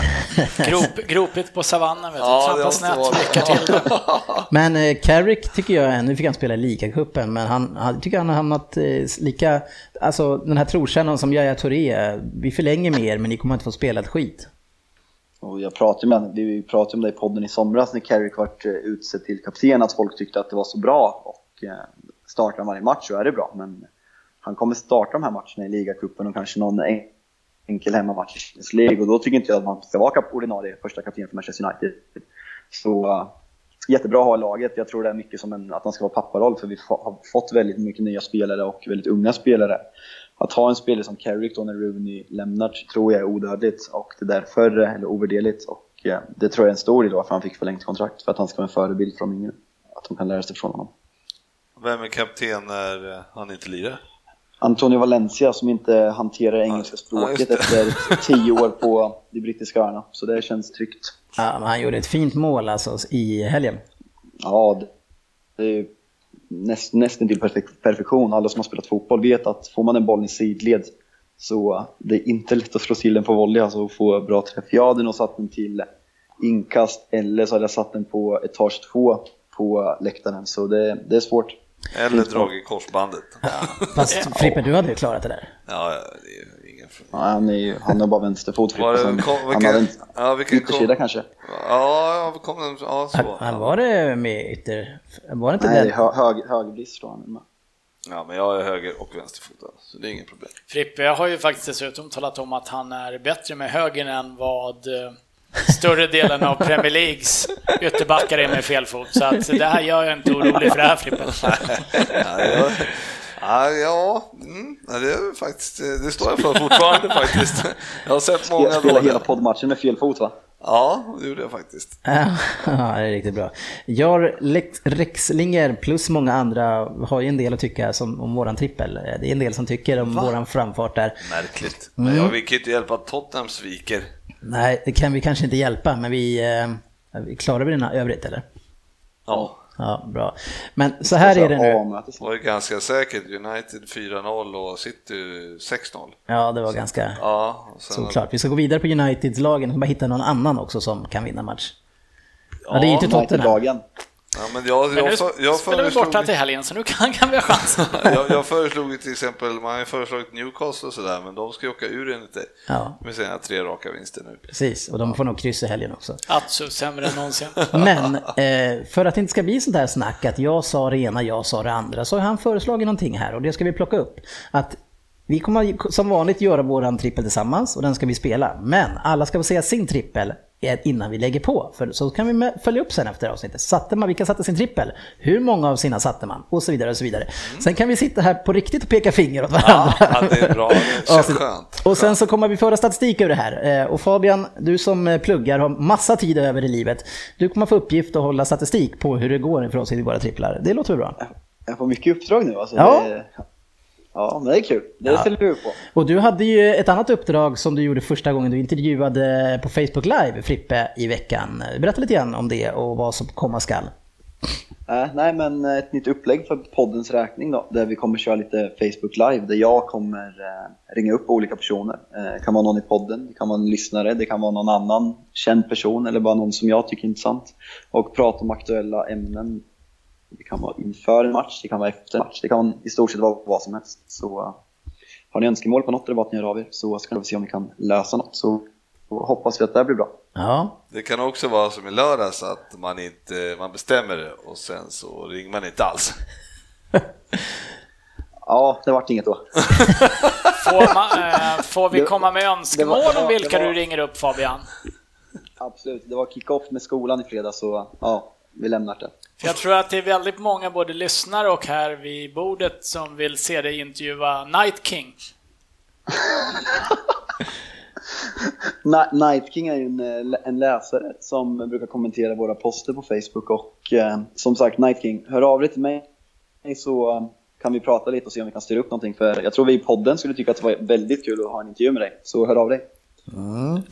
Speaker 3: Grop, gropigt på savannen, vet du.
Speaker 2: Ja,
Speaker 3: Trampa snett, lycka till.
Speaker 1: Men eh, Carrick tycker jag, nu fick han spela i ligacupen, men han, han tycker han har hamnat eh, lika, alltså den här trotjänaren som Yahya Touré, vi förlänger med er men ni kommer inte få spela ett skit.
Speaker 4: Och jag pratade med vi pratade om det i podden i somras när Carrick vart eh, utsedd till kapten, att folk tyckte att det var så bra och eh, startar han varje match så är det bra. Men han kommer starta de här matcherna i ligacupen och kanske någon enkel hemmamatch i Champions League och då tycker inte jag att man ska vara ordinarie första kapten för Manchester United. Så eh, jättebra att ha i laget. Jag tror det är mycket som en, att han ska vara papparoll för vi har fått väldigt mycket nya spelare och väldigt unga spelare. Att ha en spelare som Carrick då när Rooney lämnar tror jag är odödligt och det är därför, eller ovärderligt och eh, det tror jag är en stor del då för han fick förlängt kontrakt för att han ska vara en förebild för de yngre. Att de kan lära sig från honom.
Speaker 2: Vem är kapten när eh, han inte lirar?
Speaker 4: Antonio Valencia som inte hanterar engelska
Speaker 2: Ja,
Speaker 4: språket
Speaker 2: det.
Speaker 4: efter tio år på de brittiska öarna. Så det känns tryggt.
Speaker 1: Ja, men han gjorde ett fint mål alltså i helgen.
Speaker 4: Ja, det- det är ju näst, nästan till perfek- perfektion. Alla som har spelat fotboll vet att får man en boll i sidled så det är inte lätt att slå till den på volley, alltså och få bra träff. Jag hade nog satt den till inkast eller så hade jag satt den på etage två på läktaren, så det, det är svårt.
Speaker 2: Eller dragit korsbandet? Ja,
Speaker 1: Fast Frippe, du hade ju klarat det där.
Speaker 2: ja det är ju
Speaker 4: Ja, han, är ju, han har bara vänsterfot.
Speaker 2: Var det- kom-
Speaker 4: han
Speaker 2: vilken-
Speaker 4: hade en
Speaker 2: ja, vilken
Speaker 4: yttersida kanske.
Speaker 2: Ja, kom den, ja så.
Speaker 1: Han, han var det med ytter... Var det inte
Speaker 4: Nej,
Speaker 1: den?
Speaker 4: hö, hög, högerbrist står han.
Speaker 2: Ja, men jag är höger och vänsterfotad, så det är inget problem.
Speaker 3: Frippe har ju faktiskt dessutom talat om att han är bättre med högern än vad eh, större delen av Premier Leagues ytterbackar är med fel fot. Så att det här gör jag inte orolig för det här Frippe.
Speaker 2: Ja, jag, ja, ja, mm, det är faktiskt, det står jag för fortfarande faktiskt. Jag har sett många
Speaker 4: Jag spelade hela poddmatchen med fel fot va?
Speaker 2: Ja, det gjorde jag faktiskt.
Speaker 1: Ja, det är riktigt bra. Jar Lex- Rexlinger plus många andra har ju en del att tycka som, om våran trippel. Det är en del som tycker om våran framfart där.
Speaker 2: Märkligt. Men jag, vi kan ju inte hjälpa att Tottenham sviker.
Speaker 1: Nej, det kan vi kanske inte hjälpa, men vi... Eh, vi klarar vi den här övrigt eller?
Speaker 2: Ja,
Speaker 1: Ja, bra. Men så här är det nu.
Speaker 2: Det var ju ganska säkert. United 4-0 och City 6-0.
Speaker 1: Ja, det var ganska
Speaker 2: Ja,
Speaker 1: såklart. Vi ska gå vidare på Uniteds-lagen och bara hitta någon annan också som kan vinna match. Ja, det är inte Tottenham.
Speaker 2: Ja, men jag,
Speaker 3: Men
Speaker 2: jag,
Speaker 3: nu
Speaker 2: för, jag,
Speaker 3: spelar vi borta till helgen, så nu kan, kan vi ha chansen.
Speaker 2: jag, jag föreslog till exempel, man har ju föreslagit Newcastle och sådär, men de ska ju åka ur enligt dig.
Speaker 1: Ja.
Speaker 2: Med sina tre raka vinster nu.
Speaker 1: Precis, och de får nog kryss i helgen också.
Speaker 3: Atsu sämre än någonsin.
Speaker 1: Men eh, för att det inte ska bli sånt här snack att jag sa det ena, jag sa det andra, så har han föreslagit någonting här och det ska vi plocka upp. Att vi kommer som vanligt göra våran trippel tillsammans och den ska vi spela. Men alla ska få säga sin trippel innan vi lägger på. För så kan vi följa upp sen efter avsnittet. Satte man, vilka satte sin trippel? Hur många av sina satte man? Och så vidare och så vidare. Sen kan vi sitta här på riktigt och peka finger åt varandra.
Speaker 2: Ja, det är bra. Det känns skönt.
Speaker 1: Och sen så kommer vi föra statistik över det här. Eh, Och Fabian, du som eh, pluggar har massa tid över i livet. Du kommer få uppgift att hålla statistik på hur det går för oss i våra tripplar. Det låter väl bra?
Speaker 4: Jag får mycket uppdrag nu alltså.
Speaker 1: Ja.
Speaker 4: Det, ja, men det är kul. Det ställer vi upp på.
Speaker 1: Och du hade ju ett annat uppdrag som du gjorde första gången du intervjuade på Facebook Live, Frippe, i veckan. Berätta lite grann om det och vad som komma skall.
Speaker 4: Äh, nej, men ett nytt upplägg för poddens räkning då, där vi kommer köra lite Facebook Live, där jag kommer eh, ringa upp olika personer. Eh, det kan vara någon i podden, det kan vara en lyssnare, det kan vara någon annan känd person eller bara någon som jag tycker är intressant. Och prata om aktuella ämnen. Det kan vara inför en match, det kan vara efter en match, det kan i stort sett vara vad som helst. Så eh, har ni önskemål på något eller vad ni hör av er så ska vi se om vi kan lösa något. Så, hoppas vi att det här blir bra.
Speaker 1: Ja,
Speaker 2: Det kan också vara som i lördags att man inte, man bestämmer det och sen så ringer man inte alls.
Speaker 4: Ja, det vart inget då.
Speaker 3: Får, man, eh, får vi komma med önskemål
Speaker 4: det var-
Speaker 3: om vilka
Speaker 4: var-
Speaker 3: du ringer upp Fabian?
Speaker 4: Absolut, det var kick-off med skolan i fredags så ja, vi lämnar det.
Speaker 3: För jag tror att det är väldigt många, både lyssnare och här vid bordet, som vill se dig intervjua Night King.
Speaker 4: Night King är ju en, eh, en läsare som brukar kommentera våra poster på Facebook och eh, som sagt Night King, hör av dig till mig så eh, kan vi prata lite och se om vi kan styra upp någonting för jag tror vi i podden skulle tycka att det var väldigt kul att ha en intervju med dig, så hör av dig.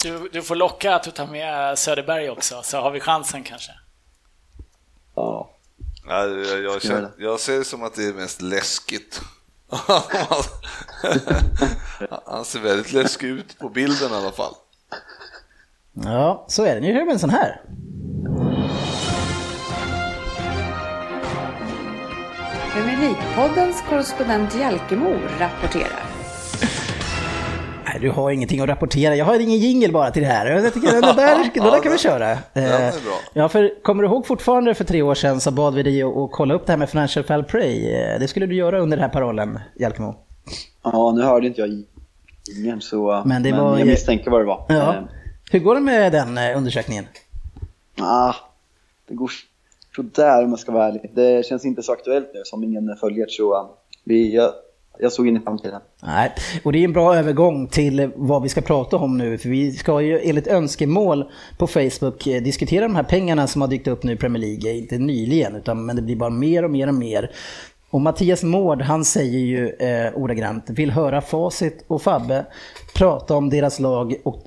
Speaker 3: Du, du får locka att du tar med Söderberg också, så har vi chansen kanske.
Speaker 4: Ja,
Speaker 2: Ja, jag, jag, känner, jag ser det som att det är mest läskigt. Han ser väldigt läskig ut på bilden i alla fall.
Speaker 1: Ja, så är det. Nu hör vi en sån här.
Speaker 5: Premier League-poddens korrespondent Jalkemo rapporterar.
Speaker 1: Nej, du har ingenting att rapportera. Jag har ingen jingel bara till det här. Jag tycker, det, där, det där kan vi köra.
Speaker 2: Den är
Speaker 1: Eh,
Speaker 2: bra.
Speaker 1: Ja, för kommer du ihåg fortfarande för tre år sedan så bad vi dig att att kolla upp det här med Financial Fair Play. Eh, Det skulle du göra under den här parollen, Jalkemo.
Speaker 4: Ja, nu hörde inte jag ingen så
Speaker 1: Men det var
Speaker 4: jag misstänker vad det var.
Speaker 1: Ja.
Speaker 4: Eh,
Speaker 1: Hur går det med den undersökningen?
Speaker 4: ah, det går sådär om jag ska vara ärlig. Det känns inte så aktuellt nu som ingen följer så vi, jag, jag såg in i framtiden.
Speaker 1: Nej, och det är en bra övergång till vad vi ska prata om nu. För vi ska ju enligt önskemål på Facebook eh, diskutera de här pengarna som har dykt upp nu i Premier League. Eh, inte nyligen, utan, men det blir bara mer och mer och mer. Och Mattias Mård, han säger ju eh, ordagrant, vill höra Facit och Fabbe prata om deras lag och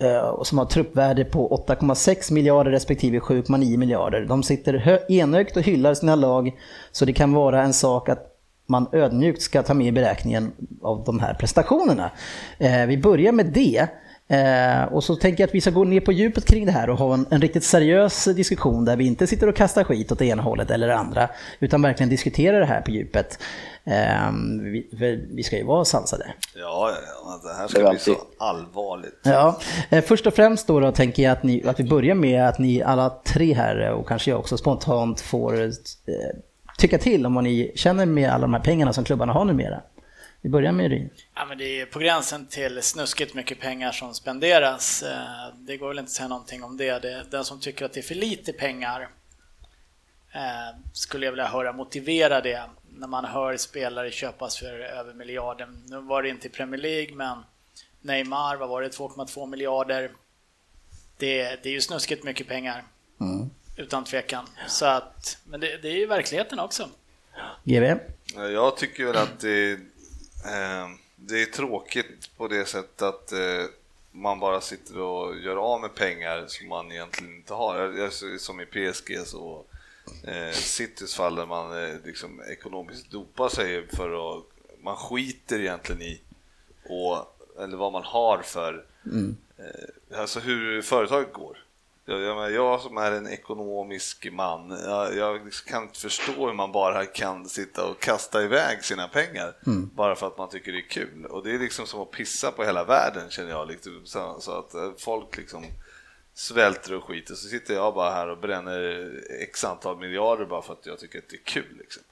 Speaker 1: eh, som har truppvärde på 8,6 miljarder respektive 7,9 miljarder. De sitter enögt och hyllar sina lag så det kan vara en sak att man ödmjukt ska ta med i beräkningen av de här prestationerna. Eh, vi börjar med det. Eh, och så tänker jag att vi ska gå ner på djupet kring det här och ha en, en riktigt seriös diskussion där vi inte sitter och kastar skit åt det ena hållet eller det andra, utan verkligen diskuterar det här på djupet. Eh, vi, för vi ska ju vara sansade.
Speaker 2: Ja, ja, det här
Speaker 4: Det
Speaker 2: ska
Speaker 4: är
Speaker 2: bli så allvarligt.
Speaker 1: Ja, eh, först och främst då, då tänker jag att, ni, att vi börjar med att ni alla tre här och kanske jag också spontant får tycka till om vad ni känner med alla de här pengarna som klubbarna har numera. Vi börjar med Ryn.
Speaker 3: Ja, men det är på gränsen till snuskigt mycket pengar som spenderas. Eh, Det går väl inte att säga någonting om det. det den som tycker att det är för lite pengar eh, skulle jag vilja höra motivera det när man hör spelare köpas för över miljarden. Nu var det inte i Premier League, men Neymar, vad var det, 2,2 miljarder. Det, det är ju snuskigt mycket pengar. Utan tvekan. Så att, men det, det är ju verkligheten också.
Speaker 1: GV?
Speaker 2: Jag tycker väl att det, eh, det är tråkigt på det sättet att eh, man bara sitter och gör av med pengar som man egentligen inte har. Som i PSG så eh, Citys fall där man eh, liksom ekonomiskt dopar sig för att man skiter egentligen i och, eller vad man har för eh, alltså hur företaget går. Jag, jag, jag som är en ekonomisk man, jag, jag kan inte förstå hur man bara kan sitta och kasta iväg sina pengar bara för att man tycker det är kul. Och det är liksom som att pissa på hela världen känner jag. Liksom, så, så att eh, folk liksom svälter och skiter så sitter jag bara här och bränner x antal miljarder bara för att jag tycker att det är kul. Liksom.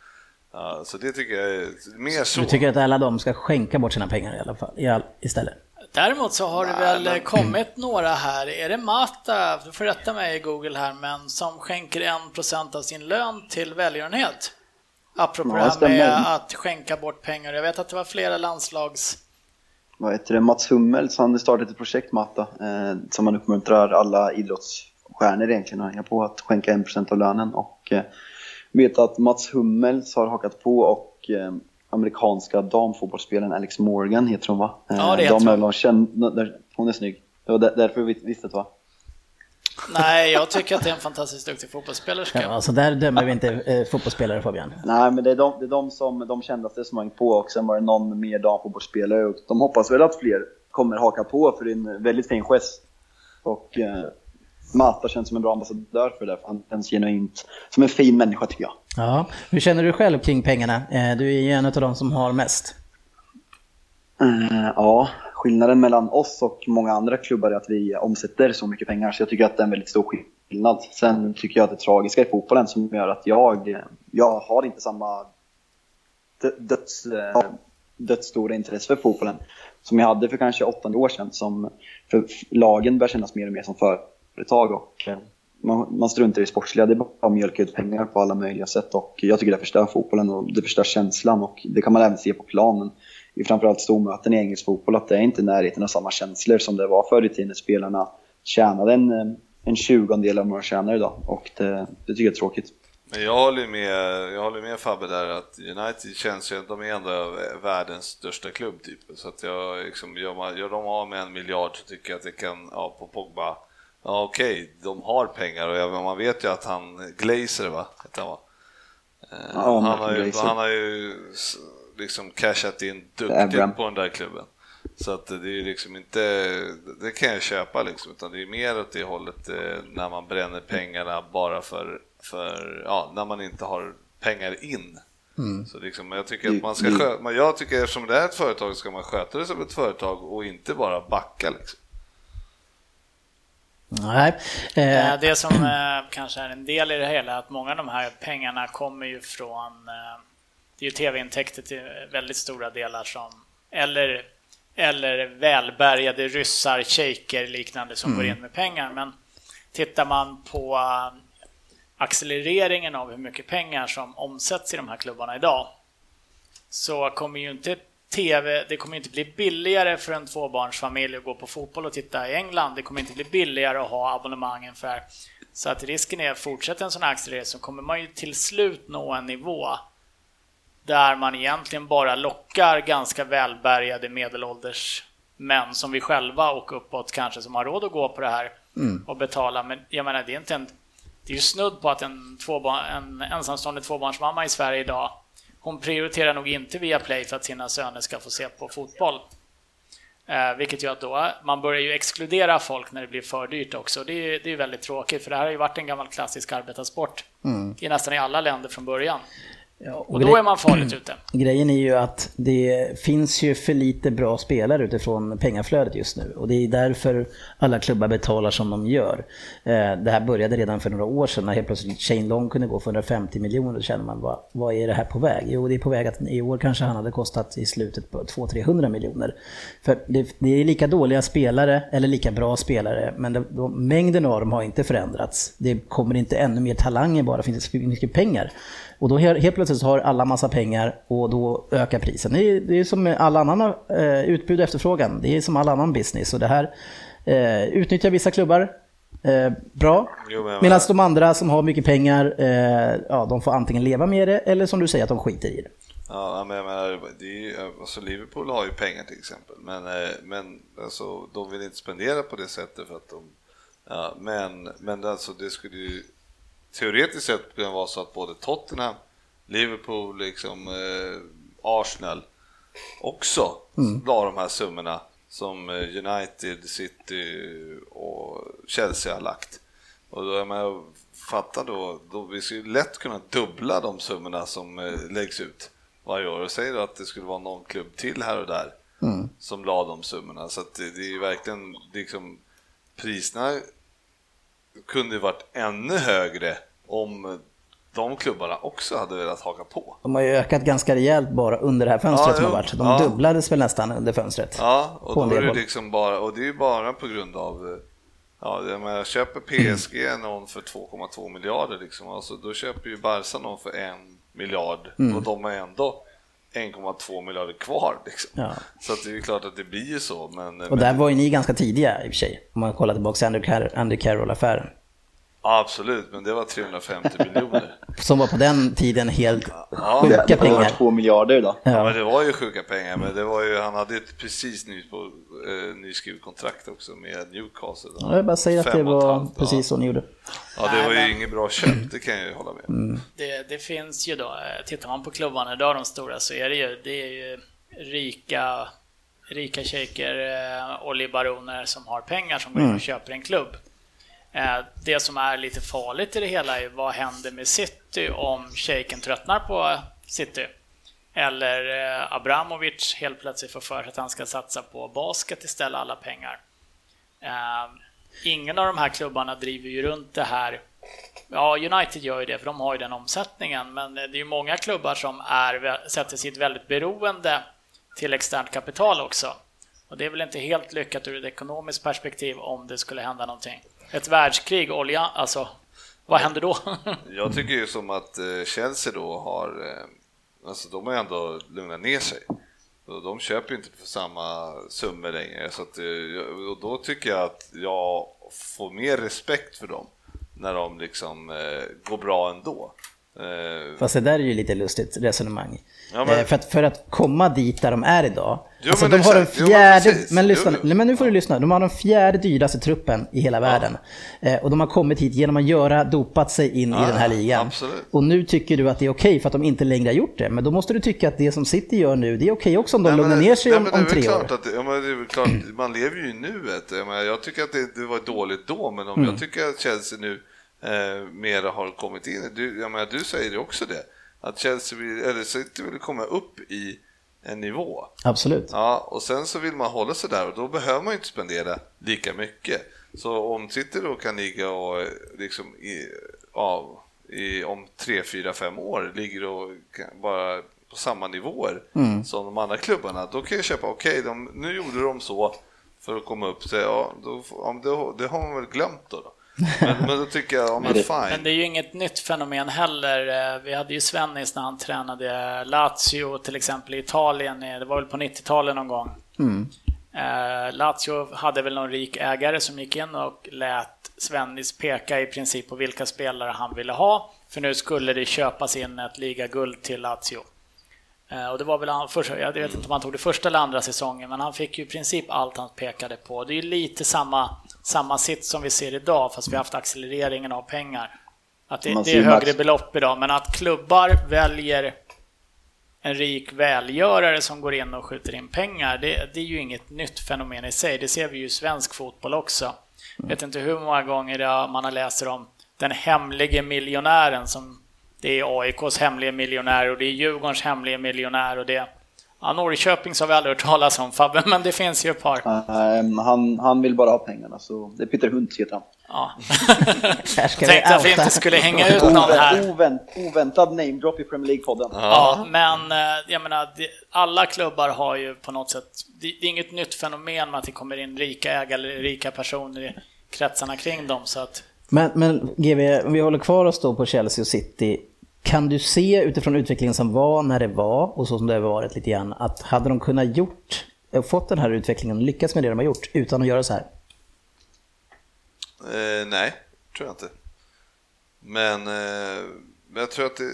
Speaker 2: Så det tycker jag är mer så.
Speaker 1: Du tycker att alla de ska skänka bort sina pengar i alla fall, i all, istället?
Speaker 3: Däremot så har det
Speaker 2: Nej,
Speaker 3: väl
Speaker 2: men-
Speaker 3: kommit några här, är det Mata, du får rätta mig i Google här, men som skänker 1% av sin lön till välgörenhet? Apropå
Speaker 4: Ja,
Speaker 3: det här med att skänka bort pengar. Jag vet att det var flera landslags...
Speaker 4: Vad heter det? Mats Hummels, han har startat ett projekt Matta, eh, som han uppmuntrar alla idrottsstjärnor egentligen att hänga på att skänka 1% av lönen. Och eh, vet att Mats Hummels har hakat på och eh, amerikanska damfotbollsspelaren Alex Morgan heter hon va? Eh,
Speaker 3: Ja, det heter
Speaker 4: de
Speaker 3: hon.
Speaker 4: känd, hon är snygg. Det var där- därför vi visste det va?
Speaker 3: Nej, jag tycker att det är en fantastiskt duktig fotbollsspelerska.
Speaker 1: Ja, alltså där dömer vi inte eh, fotbollsspelare Fabian.
Speaker 4: Nej, men det är de, det är de, som, de kändaste som har hängt på och sen var det någon mer damfotbollsspelare och de hoppas väl att fler kommer haka på för det är en väldigt fin gest. Och eh, Mata känns som en bra ambassadör för det, för han känns genuint som en fin människa tycker jag.
Speaker 1: Ja, hur känner du själv kring pengarna? Eh, Du är ju en av de som har mest.
Speaker 4: Eh, ja, skillnaden mellan oss och många andra klubbar är att vi omsätter så mycket pengar så jag tycker att det är en väldigt stor skillnad. Sen tycker jag att det tragiska i fotbollen som gör att jag, jag har inte samma dö- döds, dödsstora intresse för fotbollen som jag hade för kanske åtta år sedan. Som, för lagen börjar kännas mer och mer som företag och eh, man, man struntar i det sportsliga. Det är bara att mjölka ut pengar på alla möjliga sätt och jag tycker det förstör fotbollen och det förstör känslan och det kan man även se på planen i framförallt stormöten i engelsk fotboll att det är inte i närheten av samma känslor som det var förr i tiden när spelarna tjänade en, eh, en tjugondel av vad de tjänar idag och det, det tycker jag är tråkigt.
Speaker 2: Men jag håller ju med, jag håller med Fabbe där att United känns ju, de är ändå världens största klubb typ. Så att jag liksom, gör, man, gör de av med en miljard så tycker jag att det kan, ja på Pogba, ja okej, de har pengar och man vet ju att han, Glazer va, han va? Eh,
Speaker 4: Ja,
Speaker 2: han, har ju, han har ju liksom cashat in duktigt på den där klubben. Så att det är liksom inte, det kan jag köpa liksom, utan det är mer åt det hållet eh, när man bränner pengarna bara för, för ja, när man inte har pengar in. Mm. Så liksom, jag tycker att man ska sköta, jag tycker eftersom det är ett företag ska man sköta det som ett företag och inte bara backa liksom.
Speaker 1: Nej.
Speaker 3: Eh. Det som eh, kanske är en del i det hela är att många av de här pengarna kommer ju från eh, det är ju tv-intäkter till väldigt stora delar som eller, eller välbärgade ryssar, shejker liknande som mm. går in med pengar. Men tittar man på accelereringen av hur mycket pengar som omsätts i de här klubbarna idag så kommer ju inte TV, det kommer inte bli billigare för en tvåbarnsfamilj att gå på fotboll och titta i England. Det kommer inte bli billigare att ha abonnemang ungefär. Så att risken är att fortsätta en sån här accelerering så kommer man ju till slut nå en nivå där man egentligen bara lockar ganska välbärgade medelålders män som vi själva och uppåt kanske som har råd att gå på det här mm. och betala. Men jag menar, det är inte en... Det är ju snudd på att en, tvåbarn, en ensamstående tvåbarnsmamma i Sverige idag hon prioriterar nog inte via Play för att sina söner ska få se på fotboll. Eh, vilket gör att då, man börjar ju exkludera folk när det blir för dyrt också. Det är, det är väldigt tråkigt för det här har ju varit en gammal klassisk arbetarsport mm. i nästan i alla länder från början. Ja, och, och då är man farligt ute.
Speaker 1: Grejen är ju att det finns ju för lite bra spelare utifrån pengaflödet just nu. Och det är därför alla klubbar betalar som de gör. Eh, det här började redan för några år sedan när helt plötsligt Shane Long kunde gå för 150 miljoner. Då känner man, vad, vad är det här på väg? Jo, det är på väg att i år kanske han hade kostat i slutet på 200-300 miljoner. För det, det, är lika dåliga spelare, eller lika bra spelare, men det, de, mängden av dem har inte förändrats. Det kommer inte ännu mer talanger bara, det finns mycket pengar. Och då helt plötsligt har alla massa pengar och då ökar prisen. Det är, det är som all annan eh, utbud och efterfrågan. Det är som all annan business. Och det här eh, utnyttjar vissa klubbar eh, bra. Medan de andra som har mycket pengar, eh, ja, de får antingen leva med det eller som du säger att de skiter i det.
Speaker 2: Ja, men jag menar, det är, alltså Liverpool har ju pengar till exempel, men, eh, men alltså, de vill inte spendera på det sättet för att de Ja, men, men alltså det skulle ju teoretiskt sett kan vara så att både Tottenham, Liverpool, liksom, eh, Arsenal också mm. la de här summorna som eh, United, City och Chelsea har lagt. Och då är man fatta då, då vi skulle lätt kunna dubbla de summorna som eh, läggs ut varje år. Och säger då att det skulle vara någon klubb till här och där mm. som la de summorna. Så det, det är verkligen liksom priserna kunde varit ännu högre om de klubbarna också hade velat haka på.
Speaker 1: De har ju ökat ganska rejält bara under det här fönstret ja, som har varit. De ja. dubblades väl nästan under fönstret.
Speaker 2: Ja, och, då är det liksom bara, och det är ju bara på grund av Ja, jag köper PSG mm. någon för 2,2 miljarder liksom, alltså, då köper ju Barca någon för en miljard mm. och de har ändå 1,2 miljarder kvar. Liksom. Ja. Så det är klart att det blir ju så. Men,
Speaker 1: och men... där var ju ni ganska tidiga i och för sig, om man kollar tillbaka till Andy Carroll-affären.
Speaker 2: Absolut, men det var 350 miljoner.
Speaker 1: Som var på den tiden helt
Speaker 4: ja, sjuka det, pengar. Det var 2 miljarder då.
Speaker 2: Ja. ja. men det var ju sjuka pengar, men det var ju, han hade ett precis ny, på, eh, nyskrivet kontrakt också med Newcastle.
Speaker 1: Ja, jag bara säger att det var precis så ni gjorde.
Speaker 2: Ja, det var ju inget bra köp, det kan jag ju hålla med
Speaker 3: mm. det, det finns ju då, eh, tittar man på klubbarna idag, de stora, så är det ju, det är ju rika rika shejker och eh, libaroner som har pengar som går in och mm. köper en klubb. Eh, det som är lite farligt i det hela är vad händer med City om shejken tröttnar på City? Eller eh, Abramovic helt plötsligt får för sig att han ska satsa på basket istället, alla pengar. Eh, ingen av de här klubbarna driver ju runt det här. Ja, United gör ju det, för de har ju den omsättningen, men det är ju många klubbar som är, sätter sitt väldigt beroende till externt kapital också. Och det är väl inte helt lyckat ur ett ekonomiskt perspektiv om det skulle hända någonting ett världskrig, olja, alltså vad händer då?
Speaker 2: jag tycker ju som att eh, Chelsea då har, eh, alltså de har ändå lugnat ner sig. De köper ju inte för samma summor längre, så att, eh, och då tycker jag att jag får mer respekt för dem när de liksom går bra ändå.
Speaker 1: Fast det där är ju lite lustigt resonemang.
Speaker 2: Ja, men-
Speaker 1: Eh, för, att, för att komma dit där de är idag.
Speaker 2: Jo,
Speaker 1: alltså,
Speaker 2: men
Speaker 1: de har den
Speaker 2: exakt. Jo, men
Speaker 1: fjärde,
Speaker 2: precis.
Speaker 1: men, lyssna,
Speaker 2: Jo, jo.
Speaker 1: nej, men nu får du lyssna. De har den fjärde dyraste truppen i hela världen. Eh, och de har kommit hit genom att göra, dopat sig in i
Speaker 2: Ja,
Speaker 1: den här
Speaker 2: ja,
Speaker 1: ligan.
Speaker 2: absolut.
Speaker 1: Och nu tycker du att det är okej för att de inte längre har gjort det. Men då måste du tycka att det som City gör nu, det är okej också om de
Speaker 2: Nej,
Speaker 1: lugnar ner sig
Speaker 2: nej,
Speaker 1: om, om tre år.
Speaker 2: Att, ja, det är klart, man lever ju i nuet. Jag, jag tycker att det, det var dåligt då, men om
Speaker 1: Mm.
Speaker 2: jag tycker att Chelsea nu eh, mera har kommit in, du, jag menar, du säger det också det, att Chelsea vill, eller City vill komma upp i en nivå.
Speaker 1: Absolut.
Speaker 2: Ja, och sen så vill man hålla sig där och då behöver man ju inte spendera lika mycket. Så om City då kan ligga och eh, liksom i, ja, i, om tre, fyra, fem år ligger och bara på samma nivåer som de andra klubbarna, då kan jag köpa, okej, de, nu gjorde de så för att komma upp, så ja, då, ja, det, det har man väl glömt då. då. Men, men då tycker jag, ja men
Speaker 3: Men
Speaker 2: fine.
Speaker 3: det är ju inget nytt fenomen heller. Eh, Vi hade ju Svennis när han tränade Lazio till exempel i Italien. Det var väl på 90-talet någon gång. Eh, Lazio hade väl någon rik ägare som gick in och lät Svennis peka i princip på vilka spelare han ville ha. För nu skulle det köpas in ett ligaguld till Lazio. Eh, Och det var väl han första, jag vet inte om han tog det första eller andra säsongen, men han fick ju i princip allt han pekade på. Det är ju lite samma, samma sitt som vi ser idag, fast vi har haft accelereringen av pengar. Att det, det är högre
Speaker 4: Max-
Speaker 3: belopp idag, men att klubbar väljer en rik välgörare som går in och skjuter in pengar, det, det är ju inget nytt fenomen i sig. Det ser vi ju i svensk fotboll också. Jag vet inte hur många gånger man har läst om den hemlige miljonären som det är AIKs hemliga miljonär och det är Djurgårdens hemliga miljonär och det Ja, Norrköpings har vi aldrig hört talas om Fabbe, men det finns ju ett par.
Speaker 4: Ehm, han, han vill bara ha pengarna, så det är Peter Hunt heter han.
Speaker 3: Ja.
Speaker 1: Här ska
Speaker 3: tänkte att vi inte skulle hänga ut någon här.
Speaker 4: Ovänt, ovänt, oväntad namedrop i Premier League-podden.
Speaker 3: Ja, men eh, jag menar, alla klubbar har ju på något sätt, det, det är inget nytt fenomen med att det kommer in rika ägare eller rika personer i kretsarna kring dem. Så att,
Speaker 1: Men, men GV, om vi håller kvar oss då på Chelsea och City. Kan du se utifrån utvecklingen som var när det var och så som det har varit lite grann att hade de kunnat gjort, eh, fått den här utvecklingen, lyckats med det de har gjort utan att göra så här?
Speaker 2: Eh, nej, tror jag inte. Men eh, men jag tror att det,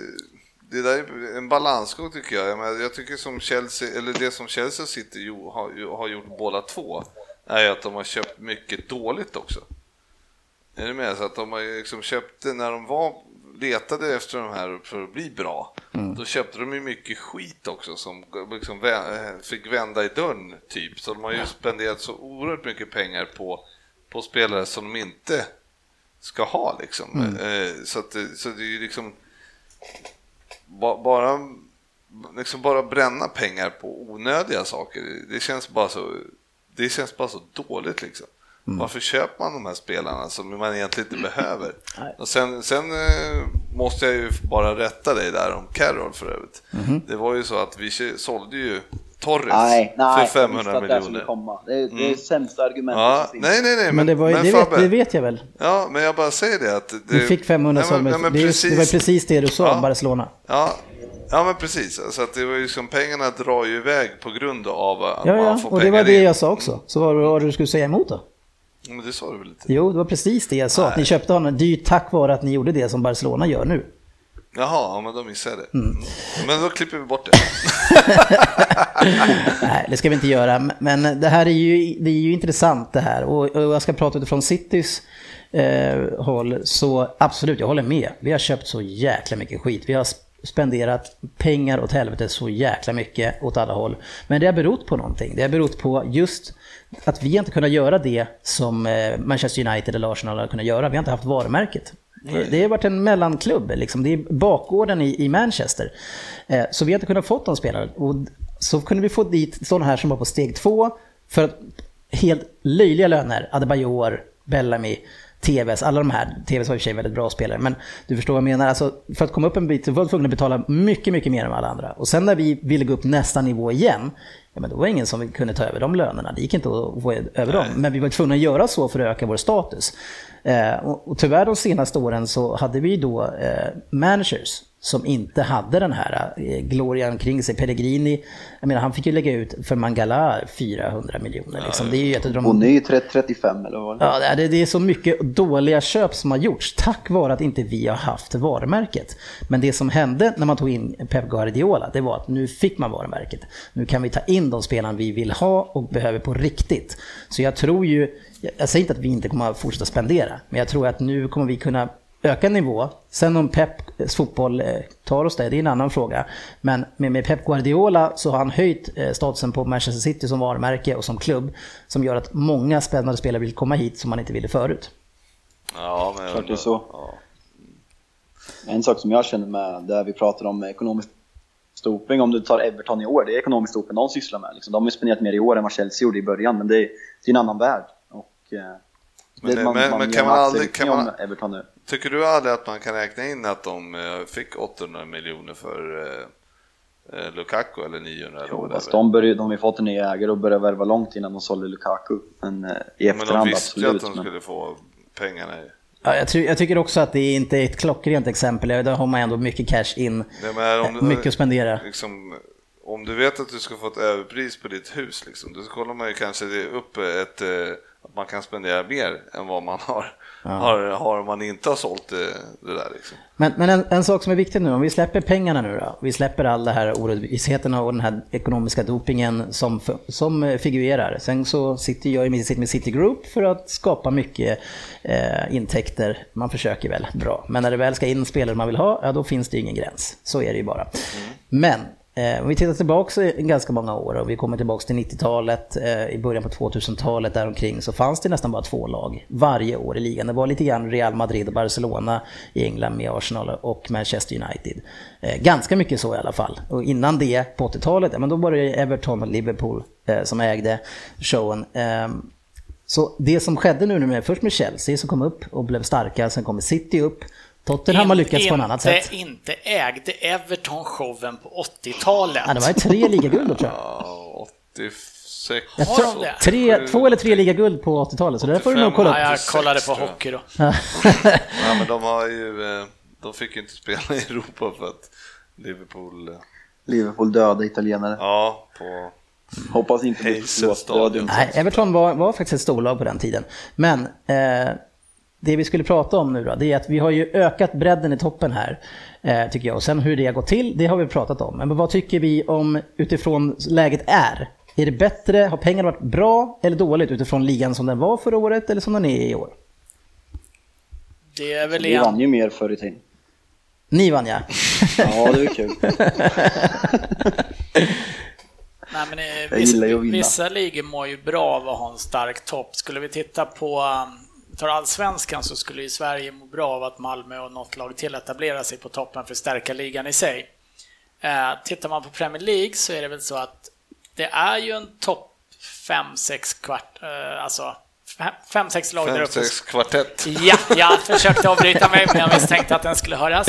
Speaker 2: det där är en balansgång tycker jag. Jag, menar, jag tycker som Chelsea, eller det som Chelsea och jo, har, har gjort båda två, är att de har köpt mycket dåligt också. Är du med? Så att de har liksom köpt det när de var letade efter de här för att bli bra. Då köpte de ju mycket skit också som liksom vä- fick vända i dörren typ. Så de har ju spenderat så oerhört mycket pengar på, på spelare som de inte ska ha liksom. Eh, Så, att, det- så det är ju liksom ba, bara, liksom bara bränna pengar på onödiga saker. Det känns bara så, det känns bara så dåligt liksom. Varför köper man de här spelarna som man egentligen inte behöver? Och sen, sen eh, måste jag ju bara rätta dig där om Carroll för övrigt. Det var ju så att vi sålde ju Torres
Speaker 4: Nej, nej,
Speaker 2: för
Speaker 4: jag visste
Speaker 2: 500
Speaker 4: att det
Speaker 2: miljoner.
Speaker 4: komma. Det är det är sämsta argumentet
Speaker 2: Ja,
Speaker 4: som finns.
Speaker 2: nej, nej, nej, men,
Speaker 1: Men det, var ju,
Speaker 2: men
Speaker 1: det, vet, det vet jag väl.
Speaker 2: Ja, men jag bara säger det att... Det,
Speaker 1: Du fick 500
Speaker 2: Nej, men- ja,
Speaker 1: men det, är var precis det du sa
Speaker 2: Ja.
Speaker 1: om Barcelona.
Speaker 2: Ja, ja men precis. Så att det var ju som pengarna drar ju iväg på grund av att
Speaker 1: Ja,
Speaker 2: man
Speaker 1: ja,
Speaker 2: får
Speaker 1: och det var
Speaker 2: pengar
Speaker 1: det
Speaker 2: in.
Speaker 1: jag sa också. Så vad var det du skulle säga emot då?
Speaker 2: Men det sa du väl inte?
Speaker 1: Jo, det var precis det jag sa. Att ni
Speaker 2: Nej.
Speaker 1: köpte honom dyrt tack vare att ni gjorde det som Barcelona gör nu.
Speaker 2: Jaha, ja, men då missade jag det.
Speaker 1: Mm.
Speaker 2: Men då klipper vi bort det.
Speaker 1: Nej, det ska vi inte göra. Men det här är ju, det är ju intressant det här. Och, och jag ska prata utifrån Citys eh, håll. Så absolut, jag håller med. Vi har köpt så jäkla mycket skit. Vi har spenderat pengar åt helvete så jäkla mycket åt alla håll. Men det har berott på någonting. Det har berott på just att vi inte kunnat göra det som eh, Manchester United eller Arsenal har kunnat göra. Vi har inte haft varumärket. Det, det har varit en mellanklubb, liksom. det är bakgården i, i Manchester. Eh, så vi har inte kunnat få de spelarna. Och så kunde vi få dit sådana här som var på steg två för helt löjliga löner. Adebayor, Bellamy, TVs, alla de här. TVs var i och för sig väldigt bra spelare, men du förstår vad jag menar. Alltså, för att komma upp en bit så var vi tvungna att betala mycket, mycket mer än alla andra. Och sen när vi ville gå upp nästa nivå igen, ja, men då var det ingen som kunde ta över de lönerna. Det gick inte att få över dem. Men vi var tvungna att göra så för att öka vår status. Eh, och, och tyvärr de senaste åren så hade vi då eh, managers som inte hade den här eh, glorian kring sig. Pellegrini, jag menar han fick ju lägga ut för Mangala 400 miljoner. Liksom. Det är ju av de...
Speaker 4: Bonny 35 eller vad
Speaker 1: Ja, det, det är så mycket dåliga köp som har gjorts tack vare att inte vi har haft varumärket. Men det som hände när man tog in Pep Guardiola, det var att nu fick man varumärket. Nu kan vi ta in de spelarna vi vill ha och behöver på riktigt. Så jag tror ju, jag säger inte att vi inte kommer att fortsätta spendera, men jag tror att nu kommer vi kunna öka nivå. Sen om Peps fotboll eh, tar oss det, det är en annan fråga. Men med, med Pep Guardiola så har han höjt eh, statusen på Manchester City som varumärke och som klubb. Som gör att många spännande spelare vill komma hit som man inte ville förut.
Speaker 2: Ja, men
Speaker 4: Klart det är så.
Speaker 2: Ja.
Speaker 4: En sak som jag känner med, där vi pratar om ekonomisk doping, om du tar Everton i år, det är ekonomisk doping de sysslar med. Liksom. De har ju spenderat mer i år än vad Chelsea gjorde i början, men det är, det är en annan värld. Och, eh,
Speaker 2: Men det- men- men
Speaker 4: gör
Speaker 2: kan man aldrig- kan man-
Speaker 4: Everton nu.
Speaker 2: Tycker du aldrig att man kan räkna in att de eh, fick 800 miljoner för eh, eh, Lukaku eller 900 eller
Speaker 4: Jo, fast de, började, de har ju fått en ny ägare och började värva långt innan de sålde Lukaku. Men eh, i
Speaker 2: Men de
Speaker 4: efterhand
Speaker 2: visste ju att
Speaker 4: absolut.
Speaker 2: de
Speaker 4: men-
Speaker 2: skulle få pengarna. i-
Speaker 1: Ja, jag, ty- jag tycker också att det inte är ett klockrent exempel. Där har man ändå mycket cash in,
Speaker 2: Nej, men om du-
Speaker 1: mycket att spendera.
Speaker 2: Liksom, om du vet att du ska få ett överpris på ditt hus, liksom, då kollar man ju kanske det upp ett, eh, man kan spendera mer än vad man har, har, har om man inte har sålt det, det där. Liksom.
Speaker 1: Men, men en, en sak som är viktig nu, om vi släpper pengarna nu då, vi släpper all det här orättvisheterna och den här ekonomiska dopingen som, som figurerar. Sen så sitter jag sitter med City Group för att skapa mycket eh, intäkter. Man försöker väl bra, men när det väl ska in spelare man vill ha, ja då finns det ingen gräns. Så är det ju bara. Men Eh, Eh, om vi tittar tillbaka i ganska många år och vi kommer tillbaka till 90-talet, eh, i början på 2000-talet däromkring så fanns det nästan bara två lag varje år i ligan. Det var lite grann Real Madrid och Barcelona i England med Arsenal och Manchester United. Eh, ganska mycket så i alla fall. Och innan det, på 80-talet, men då var det Everton och Liverpool eh, som ägde showen. Eh, så det som skedde nu med, först med Chelsea som kom upp och blev starka, sen kommer City upp. Tottenham har lyckats på ett annat sätt.
Speaker 3: Inte ägde Everton showen på 80-talet.
Speaker 1: Ja, det var ju tre ligaguld då tror jag.
Speaker 2: Ja, 86.
Speaker 1: Jag tror, tre, två eller tre ligaguld på 80-talet, så det där får du nog kolla
Speaker 3: Ja,
Speaker 1: upp.
Speaker 3: jag kollade på
Speaker 2: 86 tror jag.
Speaker 3: hockey då.
Speaker 2: Ja, men de har ju, eh, de fick ju inte spela i Europa för att Liverpool, eh,
Speaker 4: Liverpool döda italienare.
Speaker 2: ja, på
Speaker 4: Hoppas inte det.
Speaker 1: Nej, Everton var, var faktiskt ett storlag på den tiden. Men eh, det vi skulle prata om nu då, det är att vi har ju ökat bredden i toppen här, eh, tycker jag. Och sen hur det har gått till, det har vi pratat om. Men vad tycker vi om utifrån läget är? Är det bättre, har pengarna varit bra eller dåligt utifrån ligan som den var förra året eller som den är i år?
Speaker 3: Det är väl
Speaker 4: Vi vann ju mer förr i tiden.
Speaker 1: Ni vann ja.
Speaker 4: Ja, det var kul.
Speaker 3: Nej, men, eh,
Speaker 4: Jag
Speaker 3: vissa, vissa ligor mår ju bra av att ha en stark topp. Skulle vi titta på um, tar allsvenskan så skulle ju Sverige må bra av att Malmö och något lag till etablerar sig på toppen för att stärka ligan i sig. Eh, tittar man på Premier League så är det väl så att det är ju en topp 5-6 kvart, eh, alltså 5-6 lag där uppe.
Speaker 2: 5-6 kvartett.
Speaker 3: Ja, jag försökte avbryta mig men jag misstänkte att den skulle höras.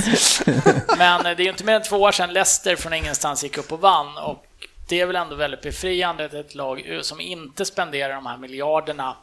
Speaker 3: Men det är ju inte mer än två år sedan Leicester från ingenstans gick upp och vann och det är väl ändå väldigt befriande att ett lag som inte spenderar de här miljarderna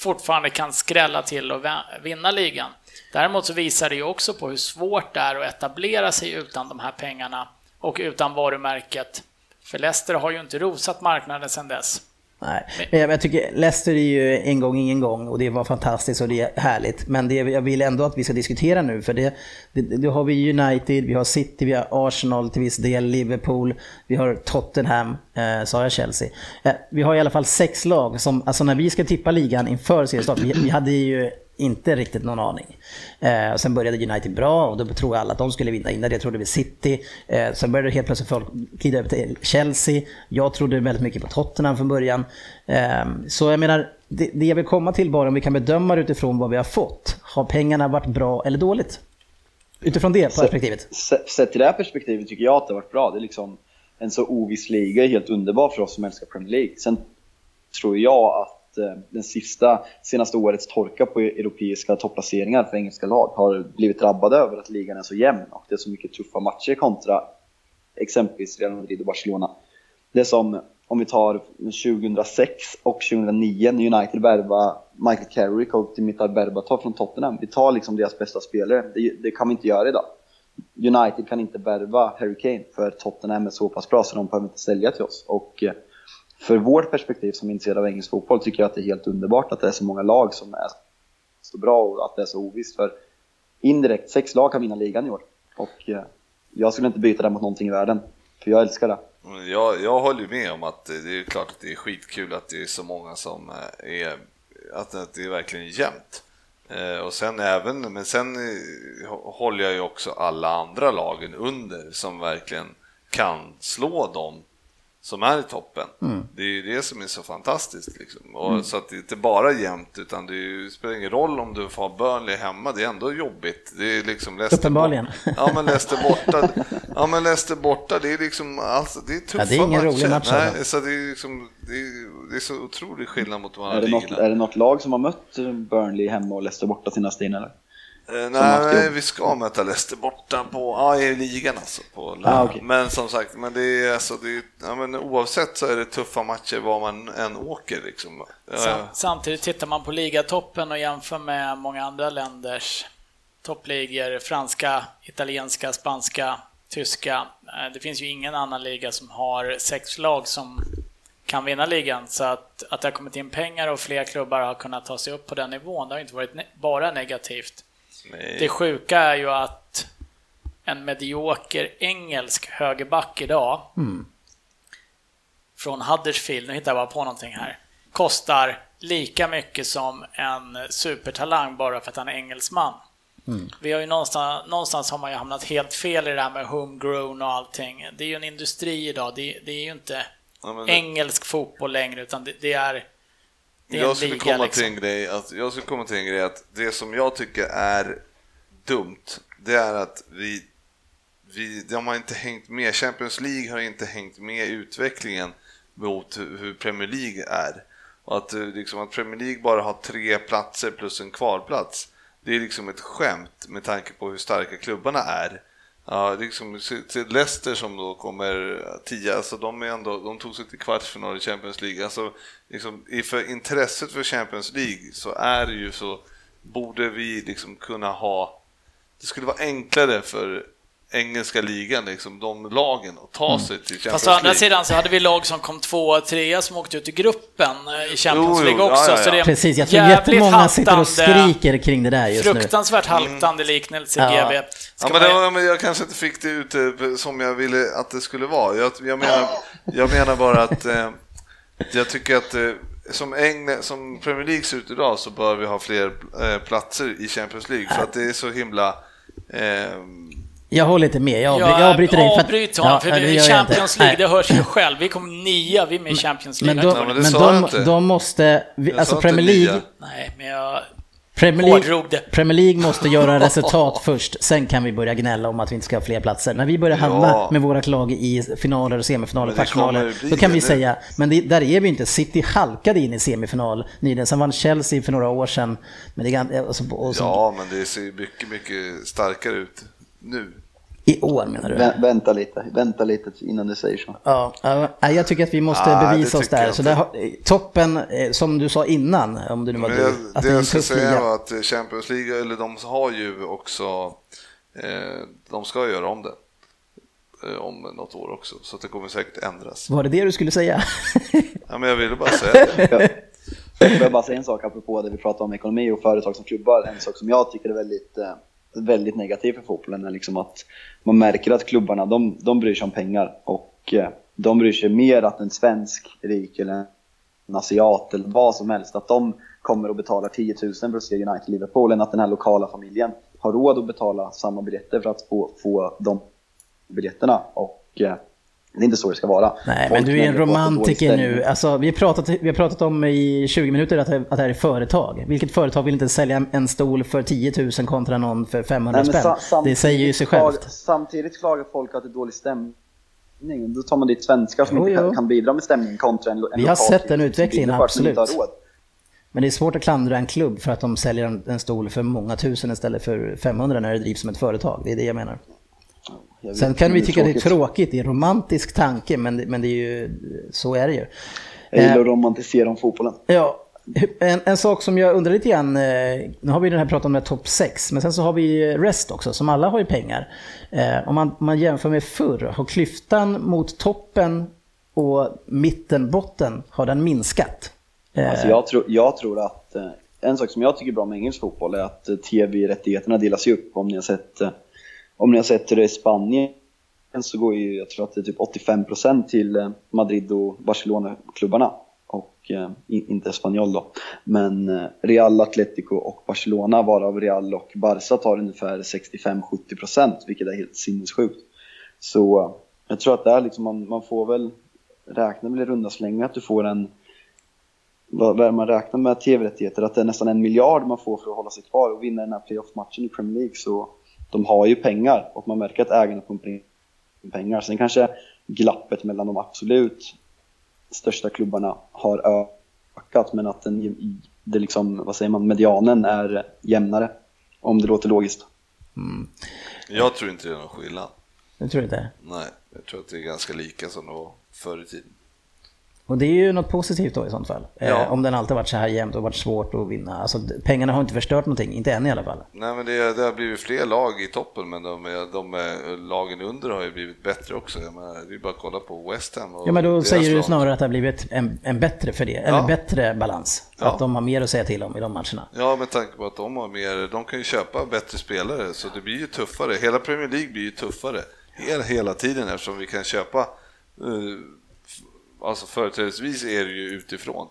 Speaker 3: fortfarande kan skrälla till och vinna ligan. Däremot så visar det ju också på hur svårt det är att etablera sig utan de här pengarna och utan varumärket. För Leicester har ju inte rosat marknaden sedan dess.
Speaker 1: Nej, men jag, jag tycker Leicester är ju en gång ingen gång och det var fantastiskt och det är härligt. Men det jag vill ändå att vi ska diskutera nu för det, det, det har vi United, vi har City, vi har Arsenal till viss del, Liverpool, vi har Tottenham, eh, sa jag Chelsea. Eh, vi har i alla fall sex lag som, alltså när vi ska tippa ligan inför seriestart, vi, vi hade ju inte riktigt någon aning. Eh, sen började United bra och då tror alla att de skulle vinna. Innan det trodde vi City. Eh, sen började helt plötsligt folk glida över till Chelsea. Jag trodde väldigt mycket på Tottenham från början. Eh, så jag menar, det, det jag vill komma till bara om vi kan bedöma det utifrån vad vi har fått. Har pengarna varit bra eller dåligt? Utifrån det perspektivet.
Speaker 4: Sett, sett till det här perspektivet tycker jag att det har varit bra. Det är liksom en så oviss liga är helt underbar för oss som älskar Premier League. Sen tror jag att att eh, den sista, senaste årets torka på europeiska topplaceringar för engelska lag har blivit drabbade över att ligan är så jämn och det är så mycket tuffa matcher kontra exempelvis Real Madrid och Barcelona. Det är som om vi tar 2006 och 2009 när United värvade Michael Carrick och Dimitar Berbatov från Tottenham. Vi tar liksom deras bästa spelare. Det, det kan vi inte göra idag. United kan inte värva Harry Kane för Tottenham är så pass bra så de behöver inte sälja till oss. Och eh, för vårt perspektiv som är intresserade av engelsk fotboll tycker jag att det är helt underbart att det är så många lag som är så bra och att det är så ovisst. För indirekt, sex lag kan vinna ligan i år. Och eh, jag skulle inte byta det mot någonting i världen, för jag älskar det.
Speaker 2: Jag, jag håller med om att det är klart att det är skitkul att det är så många som eh, är, att det är verkligen jämnt. Eh, och sen även, men sen håller jag ju också alla andra lagen under som verkligen kan slå dem som är i toppen. Mm. Det är ju det som är så fantastiskt. Liksom. Och mm. Så att det är inte bara jämnt, utan det, är, det spelar ingen roll om du får Burnley hemma, det är ändå jobbigt. Det är liksom Leicester
Speaker 1: Uppenbarligen.
Speaker 2: Ja, men Leicester borta, ja, men Leicester borta, det är liksom, alltså, det är tuffa
Speaker 1: ja, det är ingen
Speaker 2: matcher.
Speaker 1: rolig match.
Speaker 2: Nej, alltså. så det är, liksom, det, är, det är så otrolig skillnad mot de andra
Speaker 4: är det, något, är det något lag som har mött Burnley hemma och Leicester borta senaste in eller?
Speaker 2: Eh, nej, vi ska möta Leicester borta på, ja, i ligan alltså. På, ah, okay. Men som sagt, men det är, alltså, det är, ja, men oavsett så är det tuffa matcher var man än åker. Liksom.
Speaker 3: Sam, samtidigt tittar man på ligatoppen och jämför med många andra länders toppligor, franska, italienska, spanska, tyska. Eh, det finns ju ingen annan liga som har sex lag som kan vinna ligan. Så att, att det har kommit in pengar och fler klubbar har kunnat ta sig upp på den nivån, det har inte varit ne bara negativt. Nej. Det sjuka är ju att en medioker engelsk högerback idag mm. från Huddersfield, nu hittar jag bara på någonting här, kostar lika mycket som en supertalang bara för att han är engelsman. Mm. Vi har ju någonstans, någonstans har man ju hamnat helt fel i det här med homegrown och allting. Det är ju en industri idag, det, det är ju inte ja, det... engelsk fotboll längre utan det, det är
Speaker 2: jag skulle, liga, komma liksom. till en grej, att, jag skulle komma till en grej att det som jag tycker är dumt, det är att vi, vi de har inte hängt med, Champions League har inte hängt med i utvecklingen mot hur Premier League är. Och att, liksom, att Premier League bara har tre platser plus en kvalplats, det är liksom ett skämt med tanke på hur starka klubbarna är. Ja, liksom till Leicester som då kommer tia, alltså de, är ändå, de tog sig till kvartsfinal i Champions League. Alltså, liksom, för intresset för Champions League så är det ju så, borde vi liksom kunna ha, det skulle vara enklare för engelska ligan, liksom, de lagen, att ta mm. sig till Champions League. Fast å
Speaker 3: andra sidan så hade vi lag som kom tvåa och trea som åkte ut i gruppen eh, i Champions League också. Ja, ja, ja. Så det är
Speaker 1: Precis, jag tror jättemånga haltande, sitter och skriker kring det där just
Speaker 3: fruktansvärt nu. Fruktansvärt haltande mm. liknelse, ja. GB.
Speaker 2: ja, men, det var, men jag kanske inte fick det ut eh, som jag ville att det skulle vara. Jag, jag, menar, jag menar bara att eh, jag tycker att eh, som, England, som Premier League ser ut idag så bör vi ha fler eh, platser i Champions League för att det är så himla eh,
Speaker 1: jag håller inte med, jag, jag avbryter dig.
Speaker 3: För avbryt honom, ja, för det Champions League, det hörs ju själv. Vi kom nia, vi är med i Champions League.
Speaker 1: Men, då, ja, men, de, de måste, vi, alltså Premier League...
Speaker 3: Nej, men jag...
Speaker 1: Premier League, Premier League måste göra resultat först, sen kan vi börja gnälla om att vi inte ska ha fler platser. När vi börjar hamna ja. med våra lag i finaler, och semifinaler, kvartsfinaler, då kan vi nu. säga, men det, där är vi inte. City halkade in i semifinal nyligen, sen vann Chelsea för några år sedan. Men det, och så, och så,
Speaker 2: ja, men det ser mycket, mycket starkare ut nu.
Speaker 1: I år menar du?
Speaker 4: Vä vänta lite, vänta lite innan du säger så.
Speaker 1: Ja, jag tycker att vi måste ah, bevisa oss där. Så där, toppen, eh, som du sa innan, om du nu var
Speaker 2: Men
Speaker 1: du.
Speaker 2: Att det jag ska säga var att Champions League, eller de har ju också, eh, de ska göra om det eh, om något år också, så det kommer säkert ändras.
Speaker 1: Var det det du skulle säga?
Speaker 2: ja, men jag ville bara säga det.
Speaker 4: Jag vill bara säga en sak apropå det vi pratar om ekonomi och företag som klubbar. En sak som jag tycker är väldigt väldigt negativ för fotbollen är liksom att man märker att klubbarna de, de bryr sig om pengar och eh, de bryr sig mer att en svensk rik eller en asiat eller vad som helst att de kommer och betalar 10 000 för att se United-Liverpool än att den här lokala familjen har råd att betala samma biljetter för att få, få de biljetterna. Och eh, det är inte så det ska vara.
Speaker 1: Nej, Folk men du är en romantiker nu. Alltså, vi, har pratat, vi har pratat om i 20 minuter att det, att det här är företag. Vilket företag vill inte sälja en stol för 10 000 kontra någon för 500 Nej, spänn? Det säger ju sig självt.
Speaker 4: Samtidigt klagar folk att det är dålig stämning. Då tar man dit svenskar som jo, inte kan, kan bidra med stämning kontra en, en
Speaker 1: Vi har sett den utvecklingen, absolut. Men det är svårt att klandra en klubb för att de säljer en, en stol för många tusen istället för 500 när det drivs som ett företag. Det är det jag menar. Sen kan vi tycka det är tråkigt, det är en romantisk tanke, men, men det är ju, så är det ju.
Speaker 4: Jag gillar att eh, romantisera om fotbollen.
Speaker 1: Ja, En, en, sak som jag undrar lite grann, eh, nu har vi den här pratat om topp 6, men sen så har vi rest också, som alla har ju pengar. Eh, om, man, man jämför med förr, har klyftan mot toppen och mitten, botten, har den minskat?
Speaker 4: Alltså jag, tror, jag tror att en sak som jag tycker är bra med engelsk fotboll är att tv-rättigheterna delas upp. Om ni har sett, om ni har sett hur det är i Spanien så går ju, jag tror att det är typ 85% till eh, Madrid och Barcelona-klubbarna och eh, inte Espanyol då. Men eh, Real, Atletico och Barcelona varav Real och Barca tar ungefär 65-70% vilket är helt sinnessjukt. Så eh, jag tror att där liksom man, man får väl räkna med i runda slängar att du får en vad är man räknar med tv-rättigheter, att det är nästan en miljard man får för att hålla sig kvar och vinna den här playoff-matchen i Premier League. Så de har ju pengar och man märker att ägarna pumpar in pengar. Sen kanske glappet mellan de absolut största klubbarna har ökat men att den, det liksom, vad säger man, medianen är jämnare. Om det låter logiskt. Mm.
Speaker 2: Jag tror inte det är någon skillnad.
Speaker 1: Jag tror inte?
Speaker 2: Nej, jag tror att det är ganska lika som det var förr i tiden.
Speaker 1: Och det är ju något positivt då i sånt fall. Eh, ja. om den alltid varit så här jämnt och varit svårt att vinna. Alltså, pengarna har inte förstört någonting, inte än i alla fall.
Speaker 2: Nej, men det, det har blivit fler lag i toppen, men de, de, de lagen under har ju blivit bättre också. Jag menar, det är bara att kolla på West Ham. Och
Speaker 1: ja, men då säger du snarare att det har blivit en, en bättre för det, eller ja. bättre balans. Ja. Att de har mer att säga till om i de matcherna.
Speaker 2: Ja, med tanke på att de har mer, de kan ju köpa bättre spelare, så det blir ju tuffare. Hela Premier League blir ju tuffare hela, hela tiden eftersom vi kan köpa uh, alltså företrädesvis är det ju utifrån.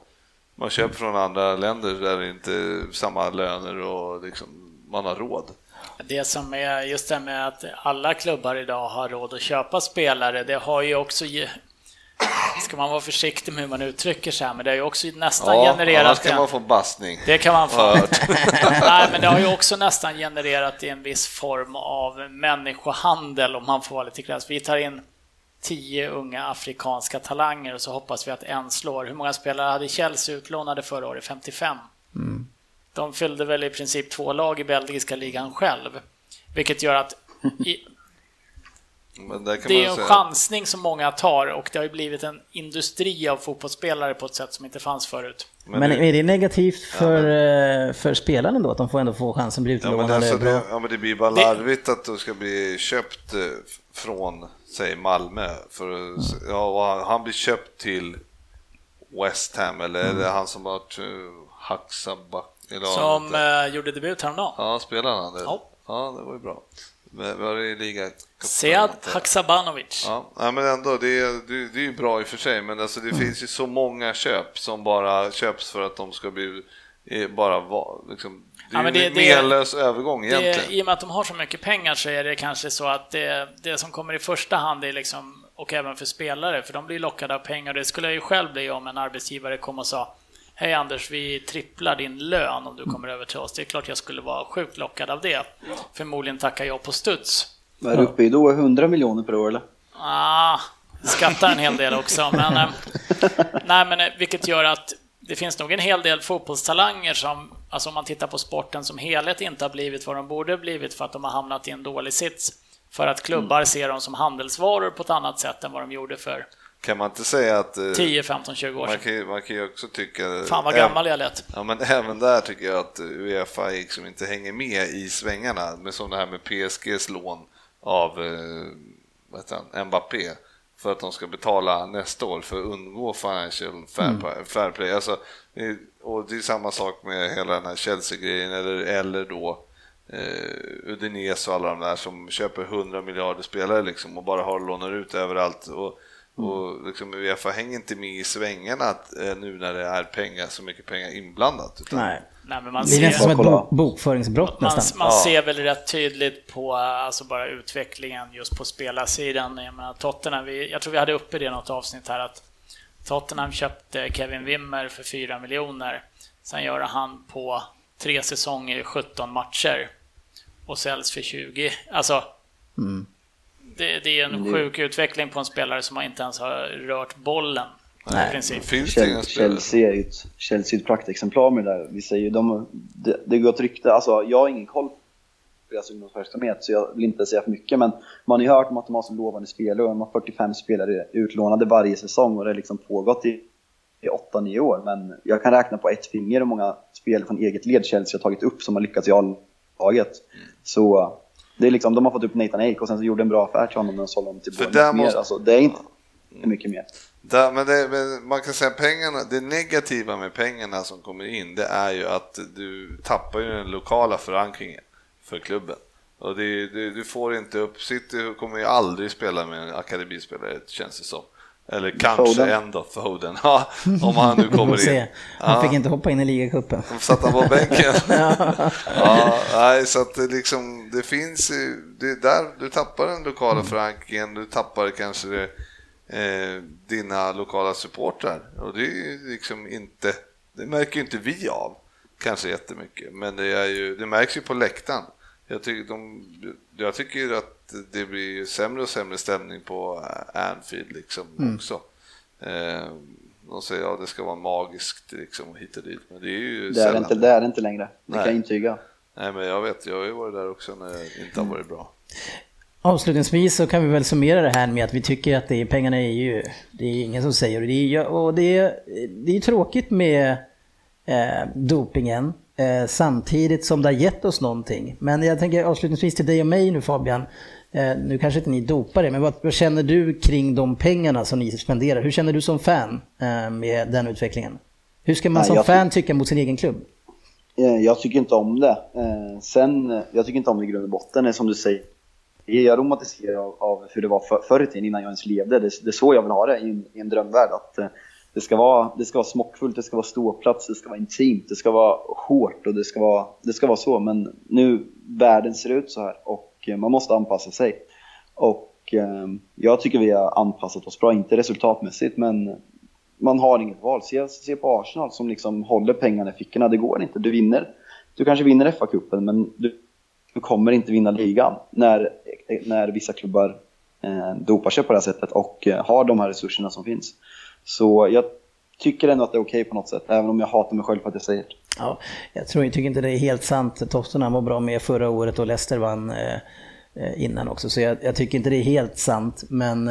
Speaker 2: Man köper från andra länder där det inte är samma löner och liksom, man har råd.
Speaker 3: Det som är just det med att alla klubbar idag har råd att köpa spelare, det har ju också ska man vara försiktig med hur man uttrycker sig, men det har ju också nästan ja, genererat... Annars
Speaker 2: kan man få bastning.
Speaker 3: Det kan man få. Nej, men det har ju också nästan genererat en viss form av människohandel, om man får vara lite krass. Vi tar in tio unga afrikanska talanger och så hoppas vi att en slår. Hur många spelare hade Chelsea utlånade förra året? 55. Mm. De fyllde väl i princip två lag i belgiska ligan själv. Vilket gör att i, det är en säga... chansning som många tar och det har ju blivit en industri av fotbollsspelare på ett sätt som inte fanns förut.
Speaker 1: Men, men är det negativt för, ja, men... för spelaren då, att de får ändå få chansen att bli utlånade?
Speaker 2: Ja, men, alltså det, ja, men det blir bara larvigt det... att du ska bli köpt eh, från säg Malmö, för, mm. ja, han blir köpt till West Ham, eller mm. är det han som har varit Haxaback?
Speaker 3: Som äh, gjorde debut häromdagen?
Speaker 2: Ja, spelade han det? Ja. ja, det var ju bra. Var det liga?
Speaker 3: Sead Haksabanovic.
Speaker 2: Ja, men ändå, det är, det är ju bra i och för sig, men alltså det mm. finns ju så många köp som bara köps för att de ska bli bara liksom, det är ja, det, en medellös övergång egentligen.
Speaker 3: Det, I och med att de har så mycket pengar så är det kanske så att det, det som kommer i första hand är liksom, och även för spelare, för de blir lockade av pengar. Det skulle jag ju själv bli om en arbetsgivare kom och sa Hej Anders, vi tripplar din lön om du kommer över till oss. Det är klart jag skulle vara sjukt lockad av det. Förmodligen tackar jag på studs.
Speaker 4: Vad är du uppe i då? 100 miljoner per år eller?
Speaker 3: Ah, skattar en hel del också. Men, eh, nej, men, eh, vilket gör att det finns nog en hel del fotbollstalanger som, alltså om man tittar på sporten som helhet, inte har blivit vad de borde blivit för att de har hamnat i en dålig sits. För att klubbar mm. ser dem som handelsvaror på ett annat sätt än vad de gjorde för
Speaker 2: kan man inte säga att...
Speaker 3: 10, 15, 20 år
Speaker 2: sedan. Man kan, man kan ju också tycka...
Speaker 3: Fan vad gammal jag lät.
Speaker 2: Ja, men även där tycker jag att Uefa liksom inte hänger med i svängarna. Med som det här med PSGs lån av eh, vad heter han, Mbappé för att de ska betala nästa år för att undgå financial fair, mm. fair play. Alltså, och det är samma sak med hela den här Chelsea-grejen eller, eller då eh, Udinese och alla de där som köper 100 miljarder spelare liksom och bara har lånar ut överallt. Och. Och liksom Uefa hänger inte med i svängarna eh, nu när det är pengar, så mycket pengar inblandat.
Speaker 1: Utan, Nej. Nej, men man det är nästan som ett bo bokföringsbrott
Speaker 3: man,
Speaker 1: nästan.
Speaker 3: Man ja. ser väl rätt tydligt på alltså bara utvecklingen just på spelarsidan. Jag, menar, Tottenham, vi, jag tror vi hade uppe det i något avsnitt här att Tottenham köpte Kevin Wimmer för 4 miljoner. Sen gör han på tre säsonger 17 matcher och säljs för 20. Alltså, mm. Det, det, är en sjuk utveckling på en spelare som inte ens har rört bollen Nej. i princip.
Speaker 4: Finns det Chelsea, är ju ett, Chelsea ett praktexemplar med det där. Vi säger, de, det, det går ett rykte, alltså jag har ingen koll på deras ungdomsverksamhet så jag vill inte säga för mycket men man har ju hört om att de har så lovande spelare och de har 45 spelare utlånade varje säsong och det har liksom pågått i i 8-9 år, men jag kan räkna på ett finger hur många spel från eget led Chelsea har tagit upp som har lyckats i A-laget. Så det är liksom, de har fått upp Nathan Ake och sen så gjorde en bra affär till honom och sålde honom till Bournemouth måste... Alltså, det är inte mycket mer.
Speaker 2: Där, men, det, men, man kan säga pengarna, det negativa med pengarna som kommer in, det är ju att du tappar ju den lokala förankringen för klubben. Och det, det, du får inte upp, City kommer ju aldrig spela med en akademispelare känns det som. Eller kanske Foden. ändå Foden, ja, om han nu kommer in.
Speaker 1: Han ja. fick inte hoppa in i ligacupen.
Speaker 2: Satt han på bänken? ja. nej, så att det liksom, det finns det där, du tappar den lokala mm. förankringen, du tappar kanske det, eh, dina lokala supportrar och det är liksom inte, det märker inte vi av kanske jättemycket, men det, är ju, det märks ju på läktaren. Jag tycker, de, jag tycker att det blir sämre och sämre stämning på Anfield liksom mm. också. Eh, de säger att ja, det ska vara magiskt liksom hit och dit, men det är ju
Speaker 4: det är, inte, det är det inte längre, det Nej. kan jag intyga.
Speaker 2: Nej, men jag vet, jag har ju varit där också när det inte har varit bra.
Speaker 1: Avslutningsvis så kan vi väl summera det här med att vi tycker att det, pengarna är ju, det är ingen som säger det. Är, och det är, det är tråkigt med eh, dopingen eh, samtidigt som det har gett oss någonting. Men jag tänker avslutningsvis till dig och mig nu Fabian. Eh, nu kanske inte ni dopar det, men vad, vad, känner du kring de pengarna som ni spenderar? Hur känner du som fan eh, med den utvecklingen? Hur ska man Nej, som fan tycka mot sin egen klubb?
Speaker 4: Eh, jag tycker inte om det. Eh, sen, jag tycker inte om det i grund och botten, som du säger. Jag romantiserar av, av hur det var för, förr i tiden innan jag ens levde. Det, det är så jag vill ha det i en, i en drömvärld. Att, eh, det ska, vara, det ska vara smockfullt, det ska vara ståplats, det ska vara intimt, det ska vara hårt och det ska vara, det ska vara så. Men nu, världen ser ut så här och eh, man måste anpassa sig. Och eh, jag tycker vi har anpassat oss bra, inte resultatmässigt men man har inget val. Se, se på Arsenal som liksom håller pengarna i fickorna, det går inte. Du vinner, du kanske vinner FA-cupen men du, du, kommer inte vinna ligan när, när vissa klubbar eh, dopar sig på det här sättet och eh, har de här resurserna som finns. Så jag tycker ändå att det är okej okay på något sätt, även om jag hatar mig själv för att jag säger det.
Speaker 1: Ja, jag tror, jag tycker inte det är helt sant. Tofsarna var bra med förra året och Leicester vann eh, eh, innan också, så jag, jag, tycker inte det är helt sant. Men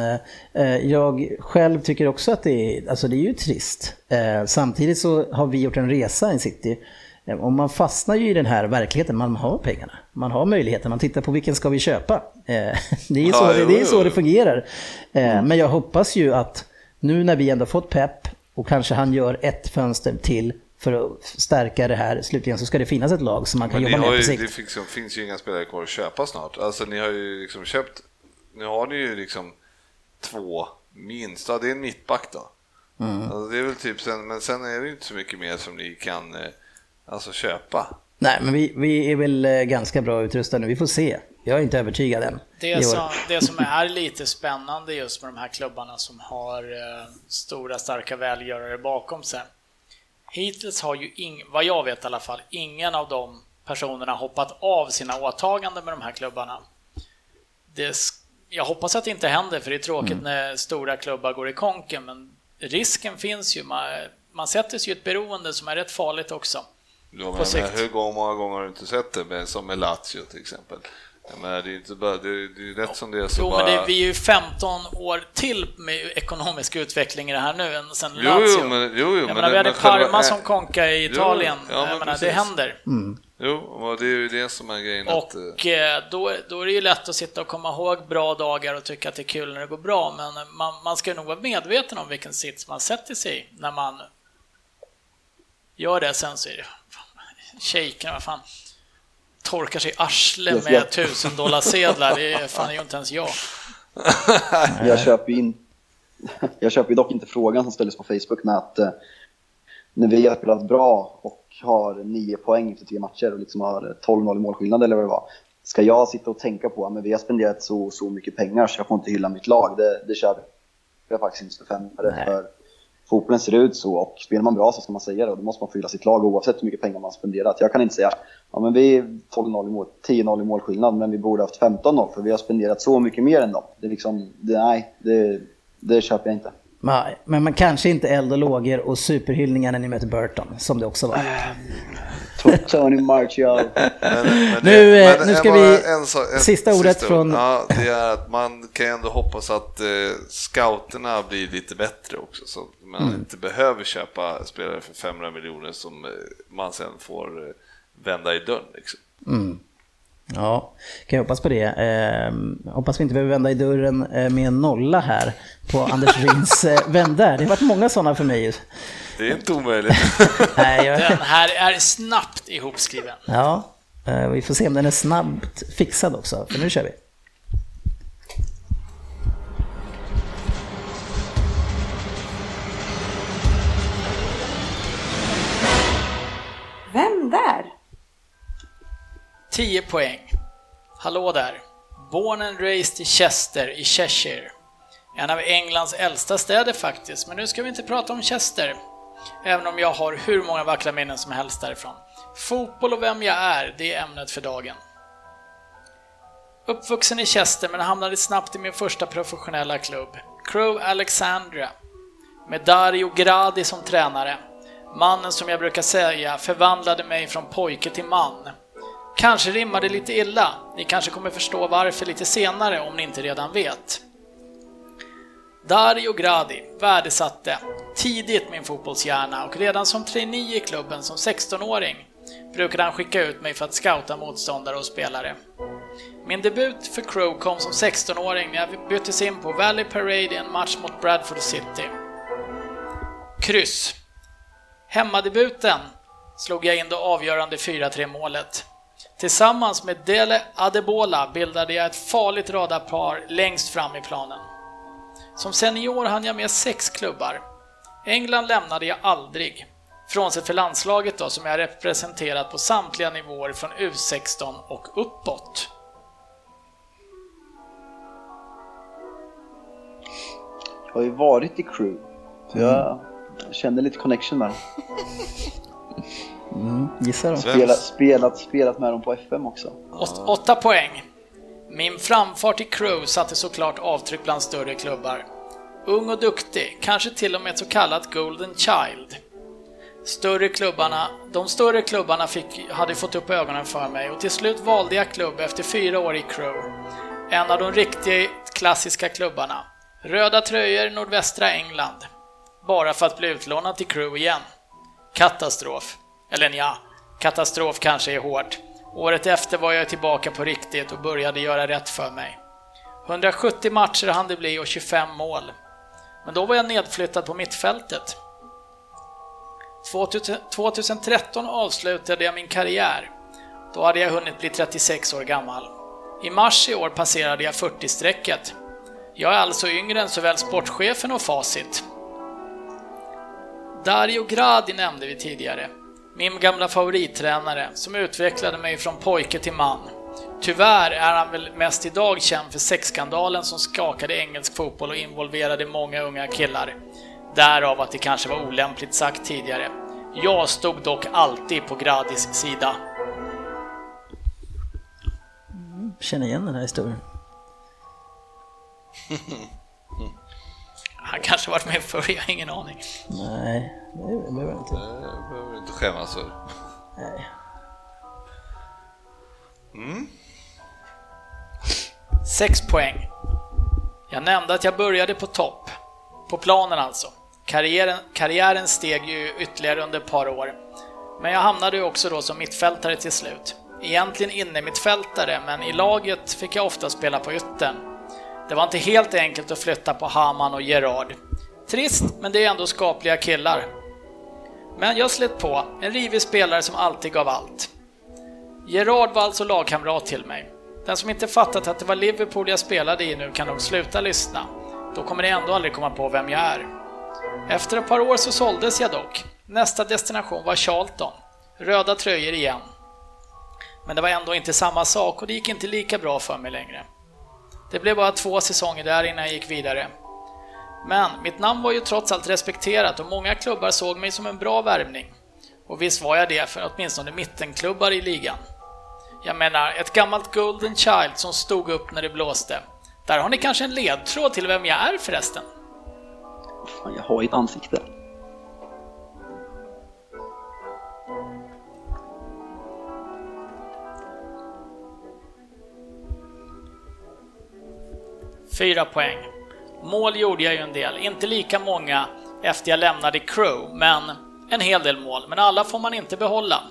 Speaker 1: eh, jag själv tycker också att det är, alltså det är ju trist. Eh, samtidigt så har vi gjort en resa i City. Eh, och man fastnar ju i den här verkligheten, man har pengarna, man har möjligheten, man tittar på vilken ska vi köpa. Det är så, ja, det, är så det fungerar. Mm. Men jag hoppas ju att nu när vi ändå fått pepp och kanske han gör ett fönster till för att stärka det här slutligen så ska det finnas ett lag som man kan Men jobba med på sikt.
Speaker 2: Det finns, finns, ju inga spelare kvar att köpa snart. Alltså ni har ju liksom köpt, nu har ni ju liksom två minst, ja det är en mittback då. Mm. Alltså det är väl typ sen, men sen är det ju inte så mycket mer som ni kan eh, alltså köpa.
Speaker 1: Nej, men vi, vi är väl eh, ganska bra utrustade nu, vi får se. Jag är inte övertygad än.
Speaker 3: Det som, det som är lite spännande just med de här klubbarna som har eh, stora starka välgörare bakom sig. Hittills har ju, ing, vad jag vet i alla fall, ingen av de personerna hoppat av sina åtaganden med de här klubbarna. Det, jag hoppas att det inte händer, för det är tråkigt mm. när stora klubbar går i konken, men risken finns ju. Man, man sätter sig i ett beroende som är rätt farligt också.
Speaker 2: Ja, men, men hur många gånger har du inte sett det, som med Lazio till exempel? Men det är inte bara, det är, det är rätt som det är så
Speaker 3: Jo,
Speaker 2: bara...
Speaker 3: men det, vi är ju 15 år till med ekonomisk utveckling i det här nu än sen
Speaker 2: jo, Lazio. Jo, men, jo, jo,
Speaker 3: jag menar, vi hade Parma själva... som konka i Italien. Jo, ja, jag menar, det händer.
Speaker 2: Mm. Jo, det är ju det som är grejen.
Speaker 3: Och att... Eh, då, då är det ju lätt att sitta och komma ihåg bra dagar och tycka att det är kul när det går bra, men man, man ska nog vara medveten om vilken sits man sätter sig i när man gör det. Sen så är det... Shejkerna, vad fan torkar sig arsle med tusen dollar sedlar. Det är fan ju inte ens jag.
Speaker 4: jag köper in jag köper dock inte frågan som ställdes på Facebook med att eh, när vi har spelat bra och har nio poäng efter tre matcher och liksom har 12-0 i målskillnad eller vad det var. Ska jag sitta och tänka på att vi har spenderat så så mycket pengar så jag får inte hylla mitt lag? Det, det köper jag faktiskt inte för För fotbollen ser ut så och spelar man bra så ska man säga det och då måste man fylla sitt lag oavsett hur mycket pengar man spenderat. Jag kan inte säga ja men vi är 12-0 i mål, 10-0 i målskillnad men vi borde haft 15-0 för vi har spenderat så mycket mer än dem. Det är liksom, det, nej, det, det köper jag inte.
Speaker 1: Nej, men man kanske inte eld och lågor och superhyllningar när ni möter Burton, som det också var.
Speaker 4: Tony Martial.
Speaker 2: Men, men
Speaker 1: Nu,
Speaker 2: det-
Speaker 1: eh,
Speaker 2: men
Speaker 1: nu ska vi-
Speaker 2: en en
Speaker 1: sista ordet
Speaker 2: ord.
Speaker 1: från-
Speaker 2: Ja, det är att man kan ändå hoppas att eh, scouterna blir lite bättre också, så att man
Speaker 1: Mm.
Speaker 2: inte behöver köpa spelare för 500 miljoner som eh, man sen får eh, vända i dörren. Liksom.
Speaker 1: Ja, kan jag hoppas på det. Eh, hoppas vi inte behöver vända i dörren med en nolla här på Anders Rins eh, vändar. Det har varit många sådana för mig.
Speaker 2: Det är inte omöjligt.
Speaker 1: Nej, jag,
Speaker 3: Den här är snabbt ihopskriven.
Speaker 1: ja, eh, vi får se om den är snabbt fixad också, för nu kör vi.
Speaker 5: Vem där?
Speaker 3: 10 poäng. Hallå där. Born and raised i Chester i Cheshire. En av Englands äldsta städer faktiskt, men nu ska vi inte prata om Chester. Även om jag har hur många vackra minnen som helst därifrån. Fotboll och vem jag är, det är ämnet för dagen. Uppvuxen i Chester men hamnade snabbt i min första professionella klubb, Crow Alexandria. Med Dario Gradi som tränare. Mannen som jag brukar säga förvandlade mig från pojke till man. Kanske rimmar det lite illa. Ni kanske kommer förstå varför lite senare om ni inte redan vet. Dario Gradi värdesatte tidigt min fotbollshjärna och redan som trainee i klubben som 16-åring brukade han skicka ut mig för att scouta motståndare och spelare. Min debut för Crow kom som 16-åring när jag byttes in på Valley Parade i en match mot Bradford City. Kryss. Hemmadebuten slog jag in det avgörande 4-3 målet. Tillsammans med Dele Adebola bildade jag ett farligt radarpar längst fram i planen. Som senior hann jag med sex klubbar. England lämnade jag aldrig. Frånsett för landslaget då, som jag representerat på samtliga nivåer från U16 och uppåt.
Speaker 4: Jag har ju varit i crew. Så jag känner lite connection med dem.
Speaker 1: Gissa då.
Speaker 4: Spelat, spelat, spelat med dem på FM också.
Speaker 3: Åt, åtta poäng. Min framfart i Crew satte såklart avtryck bland större klubbar. Ung och duktig, kanske till och med ett så kallat Golden Child. Större klubbarna, de större klubbarna fick, hade fått upp ögonen för mig och till slut valde jag klubb efter fyra år i Crew. En av de riktigt klassiska klubbarna. Röda tröjor, nordvästra England. Bara för att bli utlånad till Crew igen. Katastrof. Eller ja, katastrof kanske är hårt. Året efter var jag tillbaka på riktigt och började göra rätt för mig. 170 matcher hann det bli och 25 mål. Men då var jag nedflyttad på mittfältet. 2013 avslutade jag min karriär. Då hade jag hunnit bli 36 år gammal. I mars i år passerade jag 40-strecket. Jag är alltså yngre än såväl sportchefen och Facit. Dario Gradi nämnde vi tidigare. Min gamla favorittränare som utvecklade mig från pojke till man. Tyvärr är han väl mest idag känd för sexskandalen som skakade engelsk fotboll och involverade många unga killar. Därav att det kanske var olämpligt sagt tidigare. Jag stod dock alltid på Gradis sida.
Speaker 1: Känner igen den här historien.
Speaker 3: Han kanske varit med förr, jag har ingen aning.
Speaker 1: Nej, det behöver jag inte.
Speaker 2: Det behöver inte skämmas för.
Speaker 1: Nej.
Speaker 3: Sex poäng. Jag nämnde att jag började på topp. På planen alltså. Karriären, karriären steg ju ytterligare under ett par år. Men jag hamnade ju också då som mittfältare till slut. Egentligen inne mittfältare, men i laget fick jag ofta spela på yttern. Det var inte helt enkelt att flytta på Haman och Gerard. Trist, men det är ändå skapliga killar. Men jag slet på, en rivig spelare som alltid gav allt. Gerard var alltså lagkamrat till mig. Den som inte fattat att det var Liverpool jag spelade i nu kan nog sluta lyssna. Då kommer ni ändå aldrig komma på vem jag är. Efter ett par år så såldes jag dock. Nästa destination var Charlton. Röda tröjor igen. Men det var ändå inte samma sak och det gick inte lika bra för mig längre. Det blev bara två säsonger där innan jag gick vidare. Men mitt namn var ju trots allt respekterat och många klubbar såg mig som en bra värvning. Och visst var jag det för åtminstone mittenklubbar i ligan. Jag menar, ett gammalt Golden Child som stod upp när det blåste. Där har ni kanske en ledtråd till vem jag är förresten?
Speaker 4: Fan, jag har ju ett ansikte.
Speaker 3: Fyra poäng. Mål gjorde jag ju en del, inte lika många efter jag lämnade crew, men en hel del mål. Men alla får man inte behålla.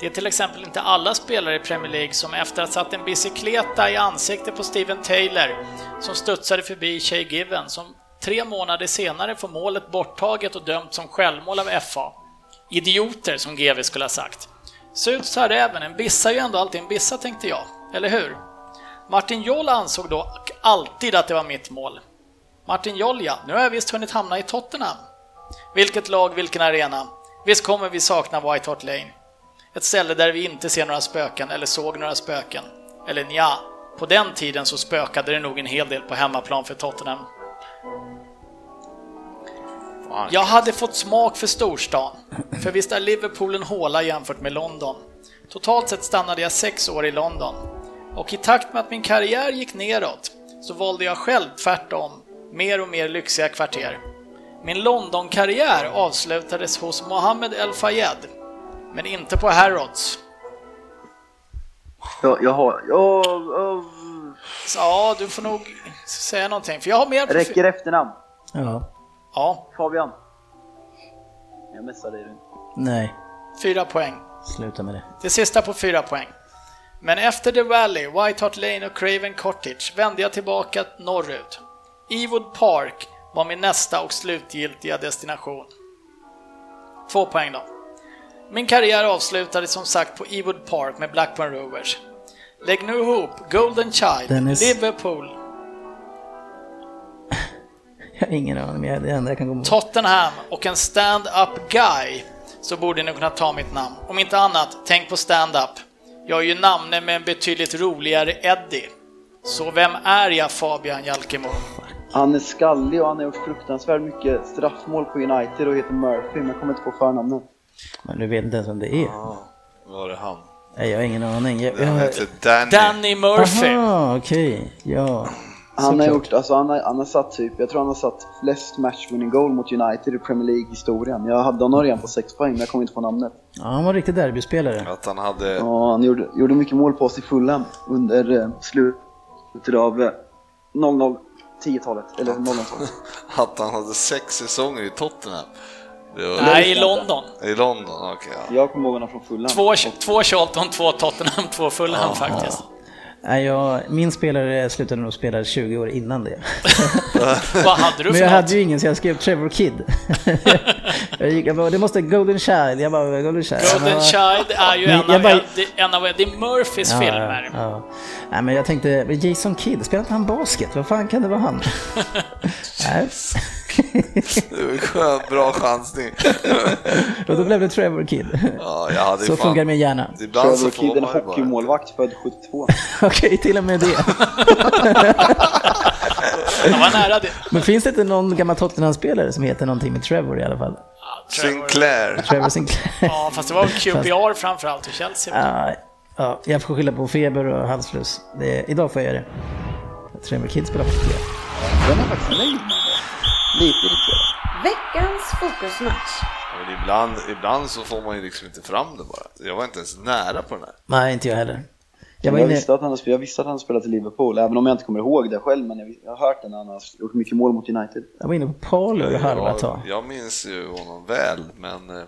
Speaker 3: Det är till exempel inte alla spelare i Premier League som efter att ha satt en bicykleta i ansiktet på Steven Taylor, som studsade förbi Shay Given, som tre månader senare får målet borttaget och dömt som självmål av FA. Idioter, som GV skulle ha sagt. Surt sa räven, en bissa är ju ändå alltid en bissa, tänkte jag. Eller hur? Martin Joll ansåg dock alltid att det var mitt mål. Martin Joll, ja, nu har jag visst hunnit hamna i Tottenham. Vilket lag, vilken arena. Visst kommer vi sakna White Hart Lane. Ett ställe där vi inte ser några spöken eller såg några spöken. Eller ja, på den tiden så spökade det nog en hel del på hemmaplan för Tottenham.
Speaker 2: Fan.
Speaker 3: Jag hade fått smak för storstan. För visst är Liverpool en håla jämfört med London. Totalt sett stannade jag sex år i London. Och i takt med att min karriär gick neråt så valde jag själv tvärtom mer och mer lyxiga kvarter. Min London-karriär avslutades hos Mohammed El Fayed, men inte på Harrods.
Speaker 4: Jag, jag har... Jag, jag,
Speaker 3: Så, ja, du får nog säga någonting, för jag har mer
Speaker 4: räcker efternamn.
Speaker 1: Ja.
Speaker 3: Ja,
Speaker 4: Fabian. Jag messar dig.
Speaker 1: Nej,
Speaker 3: fyra poäng.
Speaker 1: sluta med det.
Speaker 3: Det sista på fyra poäng. Men efter The Valley, White Hart Lane och Craven Cottage vände jag tillbaka norrut. Ewood Park var min nästa och slutgiltiga destination. Två poäng då. Min karriär avslutades som sagt på Ewood Park med Blackburn Rovers. Lägg nu ihop Golden Child,
Speaker 1: Dennis.
Speaker 3: Liverpool,
Speaker 1: Jag har ingen aning, det enda jag kan mot.
Speaker 3: Tottenham och en stand-up guy så borde ni kunna ta mitt namn. Om inte annat, tänk på stand-up. Jag är ju namne med en betydligt roligare Eddie. Så vem är jag Fabian Jalkemo?
Speaker 4: Han är skallig och han har gjort fruktansvärt mycket straffmål på United och heter Murphy, men jag kommer inte på förnamnet.
Speaker 1: Men du vet inte ens vem det är.
Speaker 2: Ja, var det han?
Speaker 1: Nej, jag har ingen aning. Jag,
Speaker 2: Han
Speaker 1: jag...
Speaker 2: heter Danny.
Speaker 3: Danny Murphy.
Speaker 1: Aha, okej. Ja.
Speaker 4: Han har gjort, alltså han har, han har satt typ, jag tror han har satt flest matchwinning goal mot United i Premier League-historien. Jag hade honom redan på 6 poäng, men jag kommer inte på namnet.
Speaker 1: ja, han var riktig derbyspelare.
Speaker 2: Att han hade...
Speaker 4: Ja, han gjorde, gjorde mycket mål på oss i Fulham under eh, slutet av eh, 00 10-talet, eller 00-talet.
Speaker 2: Att han hade sex säsonger i Tottenham. Det var...
Speaker 3: Nej, i London.
Speaker 2: I London, okej. ja.
Speaker 4: Jag kommer ihåg honom från Fulham.
Speaker 3: Två, två Charlton, två Tottenham, två Fulham faktiskt.
Speaker 1: Nej, jag, min spelare slutade nog spela 20 år innan det.
Speaker 3: Vad hade du
Speaker 1: Men
Speaker 3: för
Speaker 1: jag
Speaker 3: något?
Speaker 1: hade ju ingen så jag skrev Trevor Kid. jag, gick, jag bara, det måste Golden Child. Jag bara, Golden Child.
Speaker 3: Golden. Child är ju
Speaker 1: Men
Speaker 3: en av,
Speaker 1: bara-
Speaker 3: en av Eddie Murphys
Speaker 1: Ja,
Speaker 3: filmer.
Speaker 1: Ja, ja. Nej, men jag tänkte, men Jason Kidd, spelar inte han basket? Vad fan kan det vara han?
Speaker 2: Skön, bra chansning.
Speaker 1: Och då blev det Trevor Kidd.
Speaker 2: Ja, jag hade
Speaker 1: Så
Speaker 2: fan...
Speaker 1: funkar min hjärna.
Speaker 2: Ibland så
Speaker 4: Trevor Kidd, en hockeymålvakt född 72.
Speaker 1: Okej, till och med det.
Speaker 3: Han var nära det.
Speaker 1: Men finns det inte någon gammal Tottenham-spelare som heter någonting med Trevor i alla fall?
Speaker 3: Ja, Trevor.
Speaker 2: Sinclair.
Speaker 1: Trevor Sinclair.
Speaker 3: Ja, fast det var QPR framförallt i Chelsea.
Speaker 1: Ja, ja, jag får skylla på feber och halsfluss. Det, idag får jag göra det. Trevor Kidd spelar hockey.
Speaker 4: Den är faktiskt nöjd. Lite irriterad.
Speaker 5: Veckans fokusmatch.
Speaker 2: Men ibland, ibland så får man ju liksom inte fram det bara. Jag var inte ens nära på den här.
Speaker 1: Nej, inte jag heller. Jag
Speaker 4: Jag,
Speaker 1: var inne...
Speaker 4: visste att han jag visste att han spelat i Liverpool, även om jag inte kommer ihåg det själv, men jag, jag har hört det när han har gjort mycket mål mot United.
Speaker 1: Jag var inne på Paolo halva
Speaker 2: jag,
Speaker 1: tag.
Speaker 2: jag minns ju honom väl, men eh,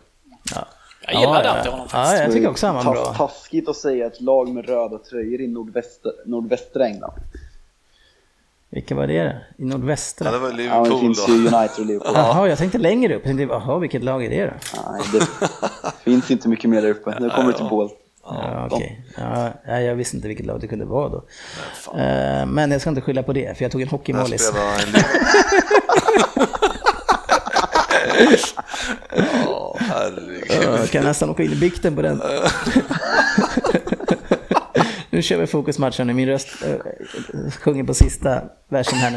Speaker 1: Ja.
Speaker 3: Jag gillade
Speaker 1: ja,
Speaker 3: alltid
Speaker 1: ja.
Speaker 3: honom
Speaker 1: Ja,
Speaker 3: faktiskt.
Speaker 1: jag tycker också han var bra.
Speaker 4: Taskigt att säga ett lag med röda tröjor i nordvästra, nordvästra England.
Speaker 1: Vilka var det då? I
Speaker 2: ja,
Speaker 1: nordvästra?
Speaker 2: det var
Speaker 4: Ja, det
Speaker 2: Liverpool
Speaker 4: finns
Speaker 2: då.
Speaker 4: ju United och Liverpool.
Speaker 1: Jaha, jag tänkte längre upp. Jag tänkte, jaha, vilket lag är det då?
Speaker 4: Nej, det finns inte mycket mer där uppe. Nu kommer det till Bål.
Speaker 1: Ja, okej. Ja, nej, jag visste inte vilket lag det kunde vara då. Eh, Men jag ska inte skylla på det, för jag tog en hockeymålis.
Speaker 2: spelade han en Liverpool. Ja, herregud.
Speaker 1: Ja, Jag kan nästan åka in i bikten på den. nu kör vi fokusmatchen. Min röst äh, sjunger på sista versen här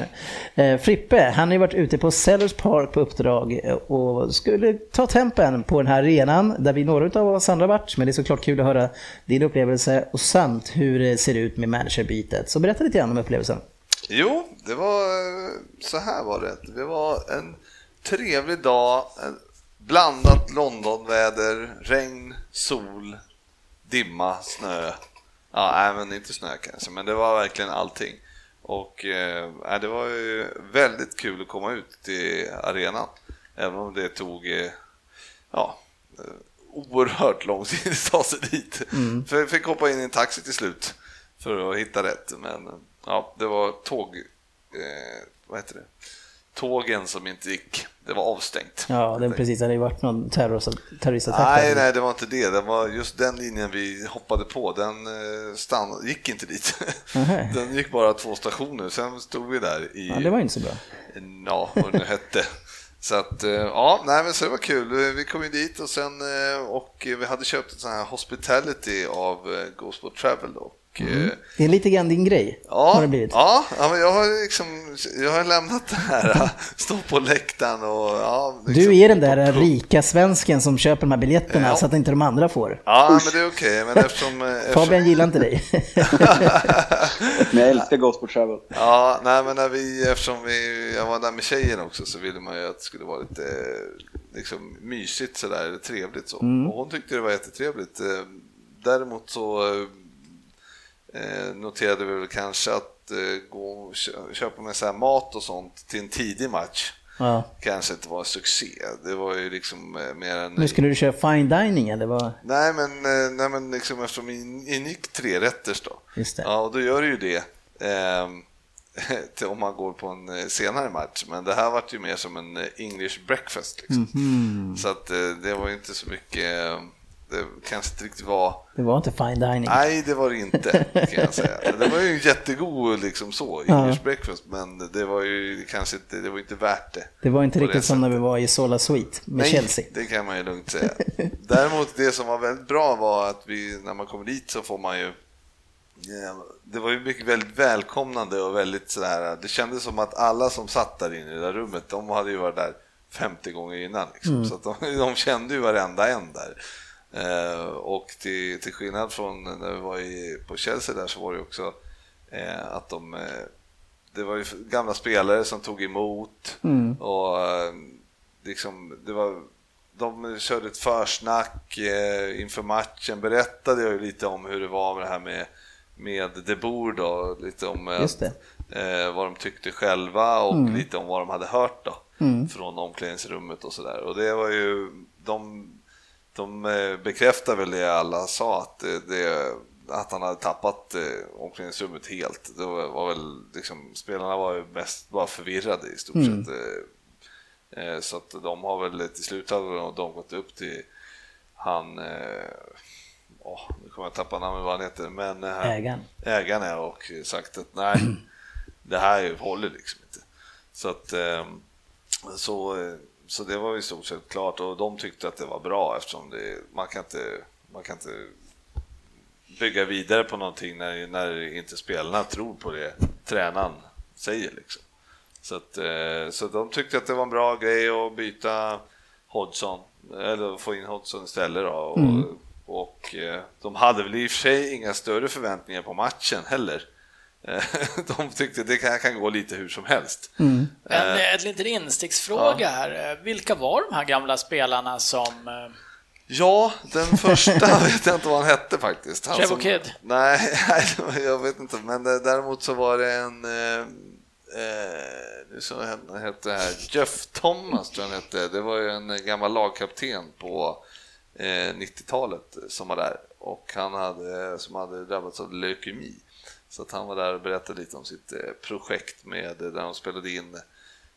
Speaker 1: nu. Äh, Frippe, han har ju varit ute på Sellers Park på uppdrag eh, och skulle ta tempen på den här arenan där vi några av oss andra varit. Men det är såklart kul att höra din upplevelse och samt hur det ser ut med managerbytet. Så berätta lite grann om upplevelsen.
Speaker 2: Jo, det var så här var det. Det var en trevlig dag, blandat Londonväder, regn, sol, dimma, snö. Ja, nej, men inte snö kanske, men det var verkligen allting. Och eh, det var ju väldigt kul att komma ut till arenan, även om det tog eh, ja, eh, oerhört lång tid att ta sig dit. Mm. För jag fick hoppa in i en taxi till slut för att hitta rätt. Men ja, det var tåg, eh, vad heter det? Tågen som inte gick. Det var avstängt.
Speaker 1: Ja, det precis. Det hade ju varit någon terroristattack.
Speaker 2: Nej, nej, det var inte det. det var just den linjen vi hoppade på, den eh, stann, gick inte dit. den gick bara två stationer, sen stod vi där i...
Speaker 1: Ja, det var inte så bra.
Speaker 2: Ja, vad det hette. Så att, eh, ja, nej men så det var kul. Vi kom ju dit och sen, eh, och vi hade köpt en sån här hospitality av Go Travel då.
Speaker 1: Mm. Eh, det är lite grann din grej,
Speaker 2: ja, har det blivit. Ja, ja men jag har, liksom, jag har lämnat det här, stå på läktaren och... Ja,
Speaker 1: liksom, du är den där rika svensken som köper de här biljetterna ja. så att inte de andra får.
Speaker 2: Ja, Usch. men det är okej, okay, men eftersom... eftersom...
Speaker 1: Fabian gillar inte dig.
Speaker 4: men jag älskar Gosport Travel.
Speaker 2: Ja, nej men när vi, eftersom vi, jag var där med tjejen också så ville man ju att det skulle vara lite liksom, mysigt sådär, trevligt så. Mm. Och hon tyckte det var jättetrevligt. Däremot så eh, noterade vi väl kanske att eh, gå köpa med så mat och sånt till en tidig match ja. kanske inte var en succé. Det var ju liksom eh, mer en...
Speaker 1: Nu skulle du köra fine dining eller vad?
Speaker 2: Nej men, eh, nej, men liksom eftersom vi ingick tre rätters då. Just det. Ja, och då gör det ju det. Eh, om man går på en eh, senare match, men det här var ju mer som en English breakfast. Liksom. Mm -hmm. Så att det var inte så mycket det kanske inte riktigt var...
Speaker 1: Det var inte fine dining.
Speaker 2: Nej, det var det inte, kan jag säga. Det var ju jättegod liksom så, English ja. breakfast, men det var ju kanske inte, det var inte värt det.
Speaker 1: Det var inte riktigt som när vi var i Sola Suite med
Speaker 2: Nej,
Speaker 1: Chelsea.
Speaker 2: det kan man ju lugnt säga. Däremot det som var väldigt bra var att vi, när man kommer dit så får man ju det var ju mycket väldigt välkomnande och väldigt sådär, det kändes som att alla som satt där inne i det där rummet, de hade ju varit där 50 gånger innan. Liksom. Mm. Så de, de kände ju varenda en där. Eh, och till, till skillnad från när vi var i, på Chelsea där så var det också eh, att de eh, det var ju gamla spelare som tog emot mm. och eh, liksom, det var, de körde ett försnack eh, inför matchen, berättade jag ju lite om hur det var med det här med, med De Boer då, lite om eh, vad de tyckte själva och mm. lite om vad de hade hört då mm. från omklädningsrummet och sådär. Och det var ju, de de eh, bekräftar väl det alla sa, att, det, att han hade tappat eh, omklädningsrummet helt. Det var, väl liksom, spelarna var ju mest bara förvirrade i stort mm. sett. Eh, så att de har väl till slut har de gått upp till han, oh, nu kommer jag tappa namnet vad han heter, men
Speaker 1: ägaren.
Speaker 2: ägaren och sagt att nej, det här håller liksom inte. Så att så så det var i stort sett klart och de tyckte att det var bra eftersom det, man, kan inte, man kan inte bygga vidare på någonting när, när inte spelarna tror på det tränaren säger. Liksom. Så, att, eh, så de tyckte att det var en bra grej att byta Hodgson, eller få in Hodgson istället. Då, och, mm. och eh, de hade väl i och för sig inga större förväntningar på matchen heller. Eh, de tyckte det kan, kan gå lite hur som helst. Mm.
Speaker 3: En, eh, en liten insticksfråga ja. här. Vilka var de här gamla spelarna som... Eh,
Speaker 2: ja, den första vet jag inte vad han hette faktiskt. Han
Speaker 3: som, Kid?
Speaker 2: Nej, jag vet inte. Men däremot så var det en... Eh, nu så hette här, Jeff Thomas tror jag han hette. Det var ju en gammal lagkapten på eh, 90-talet som var där och han hade, som hade drabbats av leukemi. Så att han var där och berättade lite om sitt eh, projekt med eh, där de spelade in,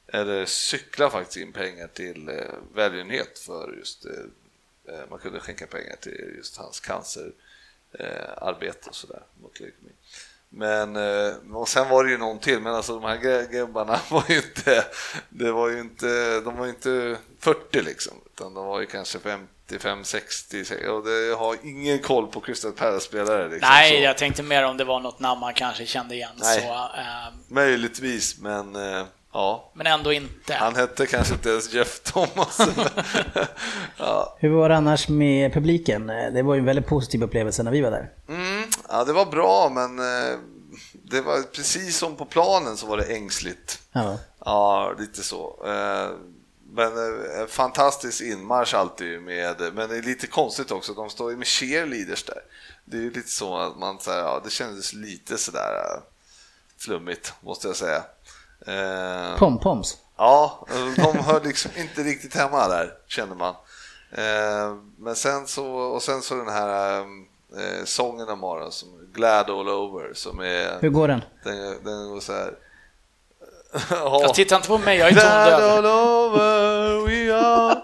Speaker 2: eller cykla faktiskt in pengar till eh, välgörenhet för just, man kunde skänka pengar till just hans cancerarbete och sådär mot leukemi. Men, och sen var det ju någon till, men alltså de här gubbarna var ju inte, det var ju inte, de var ju inte 40 liksom, utan de var ju kanske 50 55-60 och det, jag har ingen koll på Crystal Palace-spelare. Liksom,
Speaker 3: Nej, så. jag tänkte mer om det var något namn man kanske kände igen. Nej, så,
Speaker 2: äh, möjligtvis, men äh, ja.
Speaker 3: Men ändå inte.
Speaker 2: Han hette kanske inte ens Jeff Thomas.
Speaker 1: ja. Hur var det annars med publiken? Det var ju en väldigt positiv upplevelse när vi var där.
Speaker 2: Mm, ja, det var bra, men äh, det var precis som på planen så var det ängsligt. Ja, ja lite så. Men eh, fantastisk inmarsch alltid med, men det är lite konstigt också, de står ju med cheerleaders där. Det är ju lite så att man, här, ja, det kändes lite sådär flummigt, måste jag säga. Eh,
Speaker 1: Pompoms.
Speaker 2: Ja, de hör liksom inte riktigt hemma där, känner man. Eh, men sen så, och sen så den här eh, sången de har, som Glad All Over, som är...
Speaker 1: Hur går den?
Speaker 2: Den, den går så här...
Speaker 3: Jag tittar inte på mig, jag är
Speaker 2: Glad
Speaker 3: tondöv.
Speaker 2: all over we are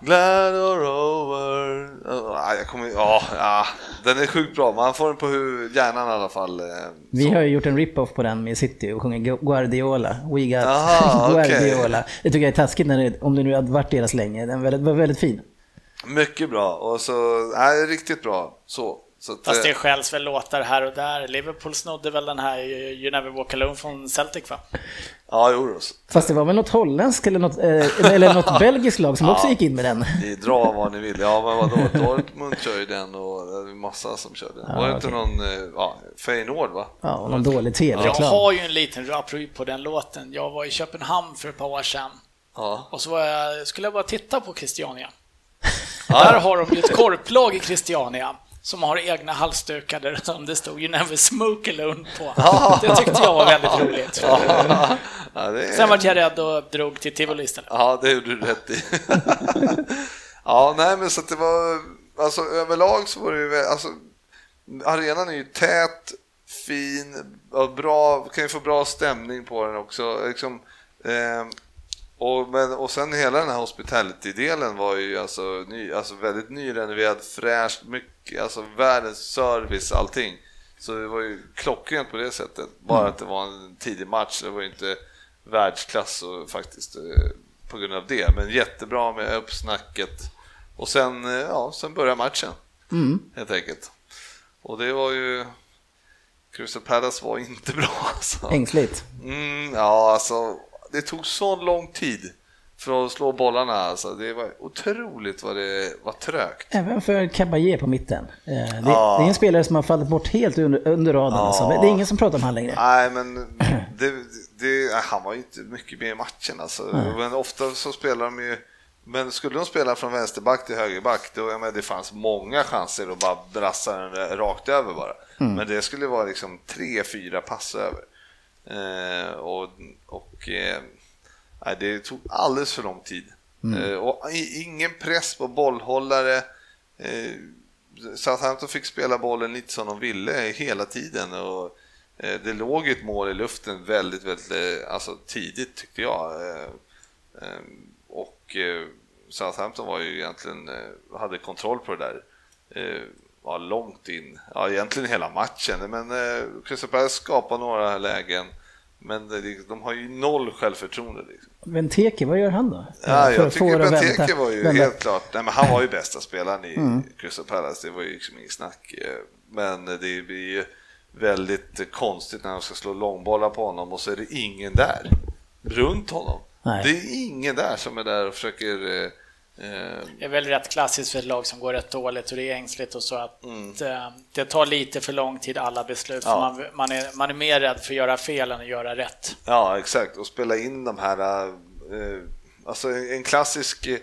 Speaker 2: Glad all over Ja, jag kommer, ja, ja, den är sjukt bra. Man får den på hur, hjärnan i alla fall. eh,
Speaker 1: Vi
Speaker 2: så.
Speaker 1: har ju gjort en rip-off på den med City och sjunger Gu- Guardiola. We got
Speaker 2: Aha.
Speaker 1: Guardiola. Det tycker jag är taskigt när det, om det nu hade varit deras länge. Den var väldigt, var väldigt fin.
Speaker 2: Mycket bra och så, nej, riktigt bra. Så att,
Speaker 3: Fast det
Speaker 2: eh,
Speaker 3: skälls väl låtar här och där. Liverpool snodde väl den här You Never Walk Alone från Celtic va?
Speaker 2: Ja, jo.
Speaker 1: Fast det var väl något holländskt eller något, eh, eller något belgiskt lag som också gick in med den.
Speaker 2: Ni drar vad ni vill. Ja, men vadå? Dortmund kör ju den och det är massa som kör den. var det inte
Speaker 1: okej.
Speaker 2: någon, eh, ja, Feyenoord va?
Speaker 1: Ja, och någon dålig
Speaker 3: Jag
Speaker 1: tv-reklam.
Speaker 3: har ju en liten rapry på den låten. Jag var i Köpenhamn för ett par år sedan
Speaker 2: Ja.
Speaker 3: och så var jag, skulle jag bara titta på Christiania.
Speaker 2: Ja.
Speaker 3: Där har de ju ett korplag i Christiania som har egna halsdukar som det stod You Never Smoke Alone på. Det tyckte jag var väldigt roligt.
Speaker 2: Ja, det.
Speaker 3: Sen var jag rädd och drog till Tivoli istället.
Speaker 2: Ja, det gjorde du rätt i. ja, nej, men så att det var, alltså överlag så var det ju, alltså arenan är ju tät, fin, bra, kan ju få bra stämning på den också. Liksom, eh, och, men, och sen hela den här hospitality-delen var ju alltså, ny, alltså väldigt nyrenoverad, fräscht, mycket, alltså världens service, allting. Så det var ju klockrent på det sättet. Bara att det var en tidig match, det var ju inte världsklass och, faktiskt eh, på grund av det. Men jättebra med uppsnacket. Och sen, eh, ja, sen började matchen helt enkelt. Och det var ju... Crystal Palace var inte bra alltså.
Speaker 1: Ängsligt.
Speaker 2: Mm, ja, alltså det tog så lång tid för att slå bollarna. Alltså. Det var otroligt vad det var trögt.
Speaker 1: Även för Caballé på mitten. Eh, Det,
Speaker 2: Ja.
Speaker 1: det är en spelare som har fallit bort helt under, under raden. Alltså. Det är ingen som pratar om han längre.
Speaker 2: Nej, men det, det, han var ju inte mycket med i matchen. Alltså. Men ofta så spelar de ju... Men skulle de spela från vänsterback till högerback, då, jag menar, det fanns många chanser att bara brassa den rakt över bara. Men det skulle vara liksom tre, fyra pass över. Eh, och och eh, det tog alldeles för lång tid. Eh, och ingen press på bollhållare. Southampton fick spela bollen lite som de ville hela tiden. Och, det låg ett mål i luften väldigt, väldigt alltså, tidigt tyckte jag. Och Southampton var ju egentligen, hade kontroll på det där. Eh, var långt in, ja egentligen hela matchen. Men eh, Crystal Palace skapade några lägen. Men det, de har ju noll självförtroende. Liksom.
Speaker 1: Benteke, vad gör han då?
Speaker 2: Ja,
Speaker 1: Eh,
Speaker 2: jag
Speaker 1: få
Speaker 2: tycker Benteke
Speaker 1: vända-
Speaker 2: var ju
Speaker 1: vända-
Speaker 2: helt klart, nej, men han var ju bästa spelaren i Crystal Palace, det var ju liksom inget snack. eh, Men det blir ju väldigt konstigt när de ska slå långbollar på honom och så är det ingen där runt honom.
Speaker 1: Nej.
Speaker 2: Det är ingen där som är där och försöker eh, eh,
Speaker 3: Det är väl rätt klassiskt för ett lag som går rätt dåligt och det är ängsligt och så att
Speaker 2: Mm.
Speaker 3: eh, det tar lite för lång tid alla beslut.
Speaker 2: Ja.
Speaker 3: Man, man, är, man är mer rädd för att göra fel än att göra rätt.
Speaker 2: Ja, exakt. Och spela in de här... Eh, alltså en klassisk eh,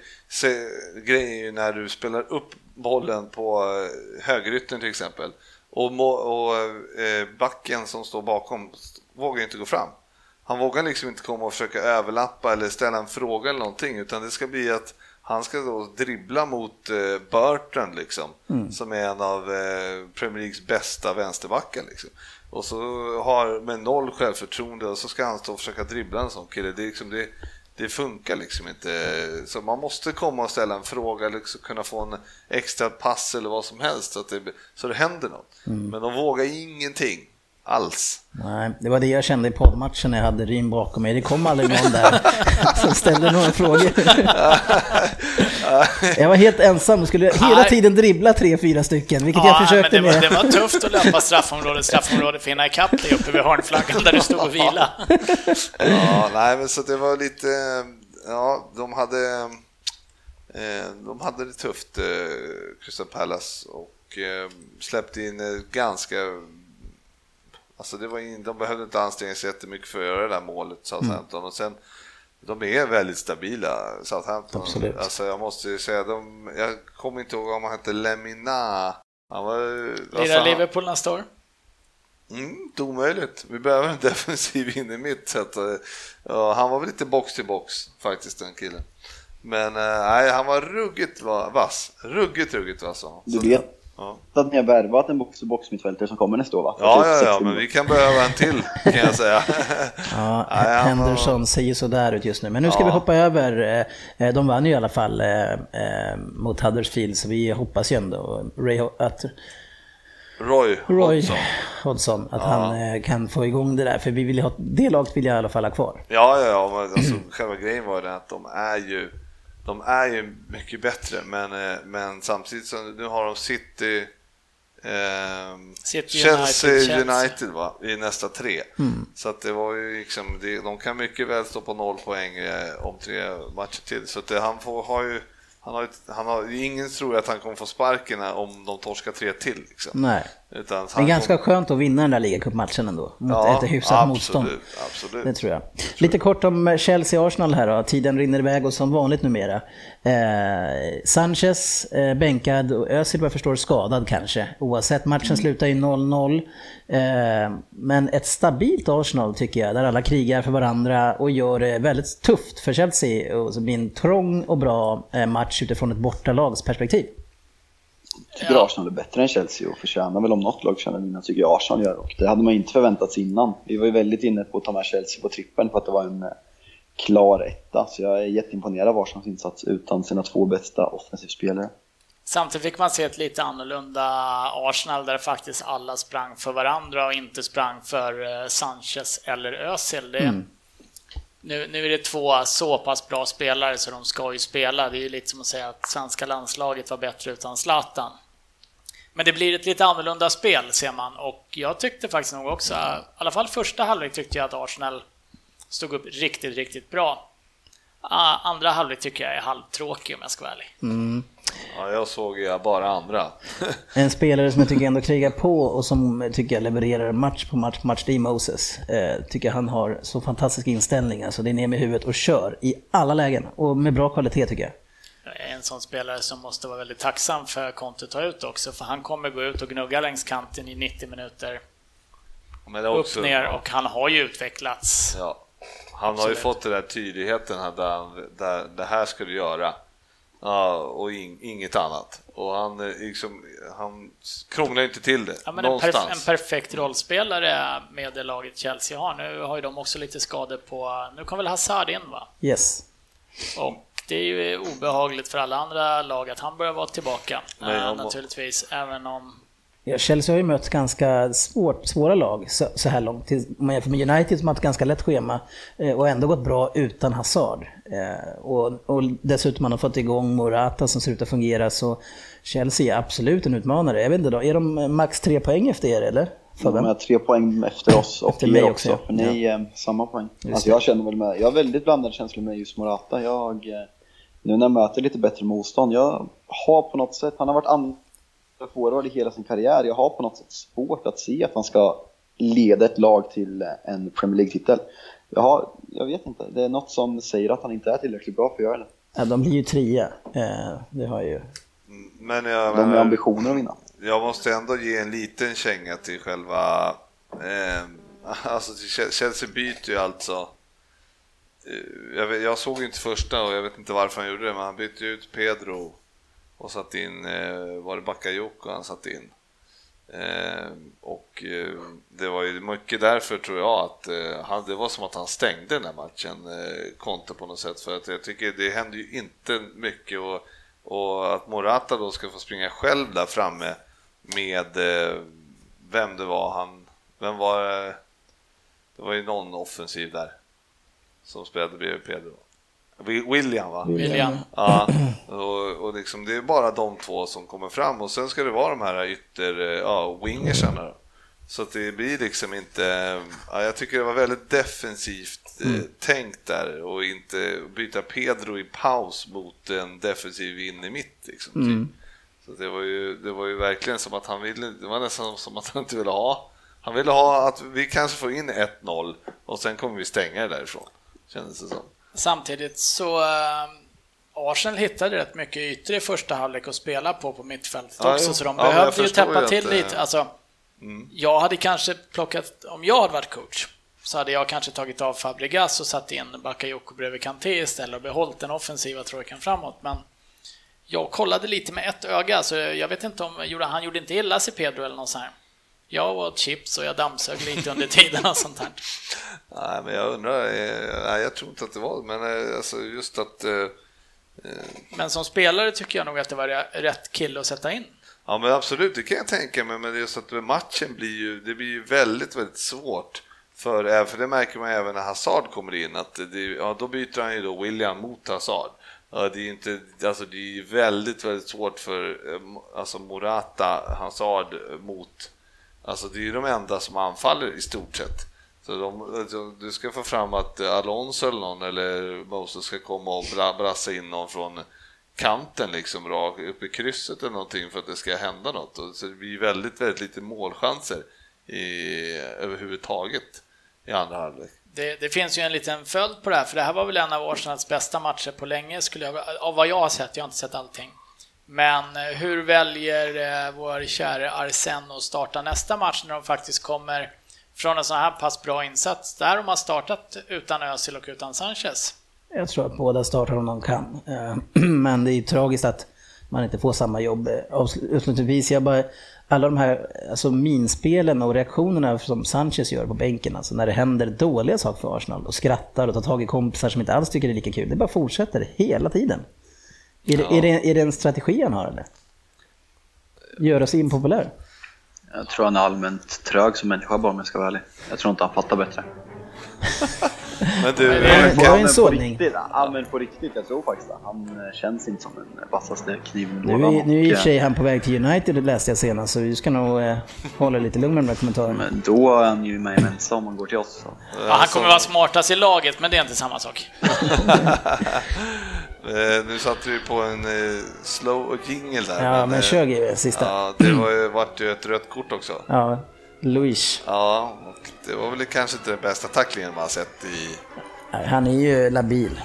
Speaker 2: grej är ju när du spelar upp bollen på eh, högeryttern till exempel och, och eh, backen som står bakom vågar inte gå fram. Han vågar liksom inte komma och försöka överlappa eller ställa en fråga eller någonting utan det ska bli att han ska då dribbla mot eh, Burton liksom, som är en av eh, Premier Leagues bästa vänsterbackar. Liksom. Och så har med noll självförtroende och så ska han stå och försöka dribbla en sån kille. Det, liksom, det, det funkar liksom inte. Så man måste komma och ställa en fråga, liksom kunna få en extra pass eller vad som helst så att det, så det händer något. Men de vågar ingenting alls.
Speaker 1: Nej, det var det jag kände i poddmatchen när jag hade Ryn bakom mig. Det kom aldrig någon där som ställde några frågor. Jag var helt ensam och skulle hela tiden dribbla tre, fyra stycken, vilket jag
Speaker 3: men
Speaker 1: försökte
Speaker 3: det, var,
Speaker 1: med.
Speaker 3: det var tufft att löpa straffområde, straffområde för hinna ikapp dig uppe vid hörnflaggan där du stod och vila.
Speaker 2: Ja, nej, men så det var lite, ja, de hade, eh, de hade det tufft, eh, Crystal Palace, och eh, släppte in ganska, alltså det var in, de behövde inte anstränga sig jättemycket för att göra det där målet, Southampton, och sen de är väldigt stabila, Southampton.
Speaker 1: Absolut.
Speaker 2: Alltså jag måste ju säga, de, jag kommer inte ihåg om han hette Lemina. Han var, alltså,
Speaker 3: Lirar
Speaker 2: han-
Speaker 3: Liverpool nästa år?
Speaker 2: Mm, inte omöjligt. Vi behöver en defensiv in i mitt sätt. Ja, han var väl lite box till box faktiskt den killen. Men eh, nej, han var ruggigt vass. Ruggigt, ruggigt vass.
Speaker 4: Du vet ja. att ni har värvat en box box mittfältare som kommer nästa år va?
Speaker 2: Ja, ja, ja, men vi kan behöva en till kan jag säga.
Speaker 1: ja, Henderson ser ju sådär ut just nu. Men nu ska ja. vi hoppa över. Eh, de vann ju i alla fall eh, mot Huddersfield så vi hoppas ju ändå Ray, att
Speaker 2: Roy,
Speaker 1: Roy Hodgson. Hodgson att ja. han eh, kan få igång det där, för vi vill ha, det laget vill jag i alla fall ha kvar.
Speaker 2: Ja, ja, ja, men alltså, själva grejen var det att de är ju, de är ju mycket bättre, men, eh, men samtidigt så nu har de City, eh, City Chelsea United, United va, i nästa tre. Mm. Så att det var ju liksom, det, de kan mycket väl stå på noll poäng eh, om tre matcher till, så att det, han får, har ju han har, han har, ingen tror att han kommer få sparken om de torskar tre till. Liksom.
Speaker 1: Nej. Utan det är ganska kom... skönt att vinna den där ligacupmatchen ändå, mot ja, ett hyfsat absolut, motstånd.
Speaker 2: Absolut.
Speaker 1: Det tror jag. Lite kort om Chelsea-Arsenal här då, tiden rinner iväg och som vanligt numera. Eh, Sanchez eh, bänkad och Özil vad jag förstår skadad kanske, oavsett. Matchen mm. slutar i 0-0. Eh, men ett stabilt Arsenal tycker jag, där alla krigar för varandra och gör det väldigt tufft för Chelsea. Och så blir en trång och bra eh, match utifrån ett bortalags perspektiv.
Speaker 4: Tycker ja. Arsenal är bättre än Chelsea och förtjänar väl om något lag förtjänar vinna tycker jag Arsenal gör och det hade man inte förväntat sig innan. Vi var ju väldigt inne på att ta med Chelsea på trippen för att det var en eh, klar etta så jag är jätteimponerad av Arsenals insats utan sina två bästa offensivspelare.
Speaker 3: Samtidigt fick man se ett lite annorlunda Arsenal där faktiskt alla sprang för varandra och inte sprang för eh, Sanchez eller Özil. Det, mm nu, nu är det två så pass bra spelare så de ska ju spela. Det är ju lite som att säga att svenska landslaget var bättre utan Zlatan. Men det blir ett lite annorlunda spel ser man och jag tyckte faktiskt nog också, i alla fall första halvlek tyckte jag att Arsenal stod upp riktigt, riktigt bra. Ah, andra halvlek tycker jag är halvtråkig om jag ska vara ärlig.
Speaker 1: Mm.
Speaker 2: Ja, jag såg ju bara andra.
Speaker 1: en spelare som jag tycker ändå krigar på och som tycker jag levererar match på match på match, det är Moses. Eh, tycker han har så fantastisk inställning, alltså det är ner med huvudet och kör i alla lägen och med bra kvalitet tycker jag.
Speaker 3: En sån spelare som måste vara väldigt tacksam för Conte ta ut också, för han kommer gå ut och gnugga längs kanten i 90 minuter. Också, upp ner och han har ju utvecklats.
Speaker 2: Ja. Han Absolut. har ju fått den där tydligheten här där, där det här ska du göra. Ja, och in, inget annat. Och han, eh, liksom, han krånglar inte till det
Speaker 3: ja, men en, perf en, perfekt rollspelare med det laget Chelsea har. Nu har ju de också lite skador på... Nu kommer väl Hazard in va?
Speaker 1: Yes.
Speaker 3: Och det är ju obehagligt för alla andra lag att han börjar vara tillbaka. Nej, äh, naturligtvis, även om
Speaker 1: Ja, Chelsea har ju mött ganska svårt, svåra lag så, så här långt. Om man jämför med United som har ett ganska lätt schema eh, och ändå gått bra utan Hazard. Eh, och, och dessutom har man fått igång Morata som ser ut att fungera så Chelsea är absolut en utmanare. Jag vet inte då, är de max tre poäng efter er eller?
Speaker 4: För de är tre poäng efter oss och efter mig också. också. För ni ja. samma poäng. alltså jag känner väl med, jag har väldigt blandade känslor med just Morata. Jag, eh, nu när jag möter lite bättre motstånd, jag har på något sätt, han har varit forward i hela sin karriär. Jag har på något sätt svårt att se att han ska leda ett lag till en Premier League-titel. Jag, jag vet inte, det är något som säger att han inte är tillräckligt bra för att göra det.
Speaker 1: Ja, de blir ju trea, eh, det har ju...
Speaker 2: Men jag,
Speaker 4: de har ambitioner att vinna.
Speaker 2: Jag måste ändå ge en liten känga till själva... Eh, alltså till Chelsea byter ju alltså... Eh, jag, vet, jag såg inte första och jag vet inte varför han gjorde det, men han bytte ut Pedro och satt in, eh, var det Bakayoko han satt in. Eh, och eh, det var ju mycket därför tror jag att eh, han, det var som att han stängde den här matchen, eh, Conte på något sätt, för att jag tycker det händer ju inte mycket och, och att Morata då ska få springa själv där framme med eh, vem det var han, vem var det? Det var ju någon offensiv där som spelade bredvid Pedro. William va?
Speaker 3: William.
Speaker 2: Ja, och, och liksom, det är bara de två som kommer fram och sen ska det vara de här ytter, ja, wingersarna. Så att det blir liksom inte, ja, jag tycker det var väldigt defensivt eh, mm. tänkt där och inte byta Pedro i paus mot en defensiv in i mitt. Liksom, typ. mm. Så det var, ju, det var ju verkligen som att han ville, det var nästan som att han inte ville ha, han ville ha att vi kanske får in 1-0 och sen kommer vi stänga det därifrån, kändes det som.
Speaker 3: Samtidigt så äh, Arsenal hittade rätt mycket ytor i första halvlek att spela på på mittfältet ja, också, så de ja, behövde ju täppa till lite. Alltså, Jag hade kanske plockat, om jag hade varit coach, så hade jag kanske tagit av Fabregas och satt in Bakayoko bredvid Kanté istället och behållit den offensiva trojkan framåt. Men jag kollade lite med ett öga, så jag vet inte om han gjorde inte illa sig Pedro eller något sånt här. Jag åt chips och jag dammsög lite under tiden och sånt här.
Speaker 2: Nej, men jag undrar, eh, nej, jag tror inte att det var men eh, alltså just att... Eh,
Speaker 3: men som spelare tycker jag nog att det var rätt kille att sätta in.
Speaker 2: Ja, men absolut, det kan jag tänka mig, men just att matchen blir ju, det blir ju väldigt, väldigt svårt. För, för det märker man även när Hazard kommer in, att det, ja, då byter han ju då William mot Hazard. Ja, det är inte, alltså det är väldigt, väldigt svårt för alltså Morata, Hazard mot, alltså det är ju de enda som anfaller i stort sett. Så de, alltså, du ska få fram att Alonso eller någon eller Moses ska komma och brassa in någon från kanten liksom rakt upp i krysset eller någonting för att det ska hända något. Så det blir väldigt, väldigt lite målchanser i, överhuvudtaget i andra halvlek.
Speaker 3: Det, det, finns ju en liten följd på det här, för det här var väl en av Arsenals bästa matcher på länge, skulle jag, av vad jag har sett. Jag har inte sett allting. Men eh, hur väljer eh, vår käre Arsen att starta nästa match när de faktiskt kommer från en sån här pass bra insats? Där de har startat utan Özil och utan Sanchez.
Speaker 1: Jag tror att båda startar om de kan. Eh, men det är ju tragiskt att man inte får samma jobb. Avslutningsvis, jag bara, alla de här alltså minspelen och reaktionerna som Sanchez gör på bänken, alltså när det händer dåliga saker för Arsenal och skrattar och tar tag i kompisar som inte alls tycker det är lika kul. Det bara fortsätter hela tiden. Är, ja. det, är, det, är det en strategi han har eller? Göra sig impopulär?
Speaker 4: Jag tror han är allmänt trög som människa bara om jag ska vara ärlig. Jag tror inte han fattar bättre.
Speaker 2: Men du,
Speaker 1: det var en sågning.
Speaker 4: Ja men på riktigt, jag tror faktiskt det. Han eh, känns inte som den vassaste kniven
Speaker 1: Nu, är, nu är i och för sig han på väg till United, det läste jag senast, så du ska nog eh, hålla lite lugn med de där kommentarerna.
Speaker 4: Men då är han ju med i Mensa om han går till oss. Så.
Speaker 3: Ja, han kommer vara smartast i laget, men det är inte samma sak.
Speaker 2: Eh, nu satte vi på en eh, slow jingle där.
Speaker 1: Ja, men, men kör GW, sista.
Speaker 2: Ja, det var ju, vart ju ett rött kort också.
Speaker 1: Ja, Luis.
Speaker 2: Ja, och det var väl kanske inte den bästa tacklingen man sett i...
Speaker 1: Han är ju labil.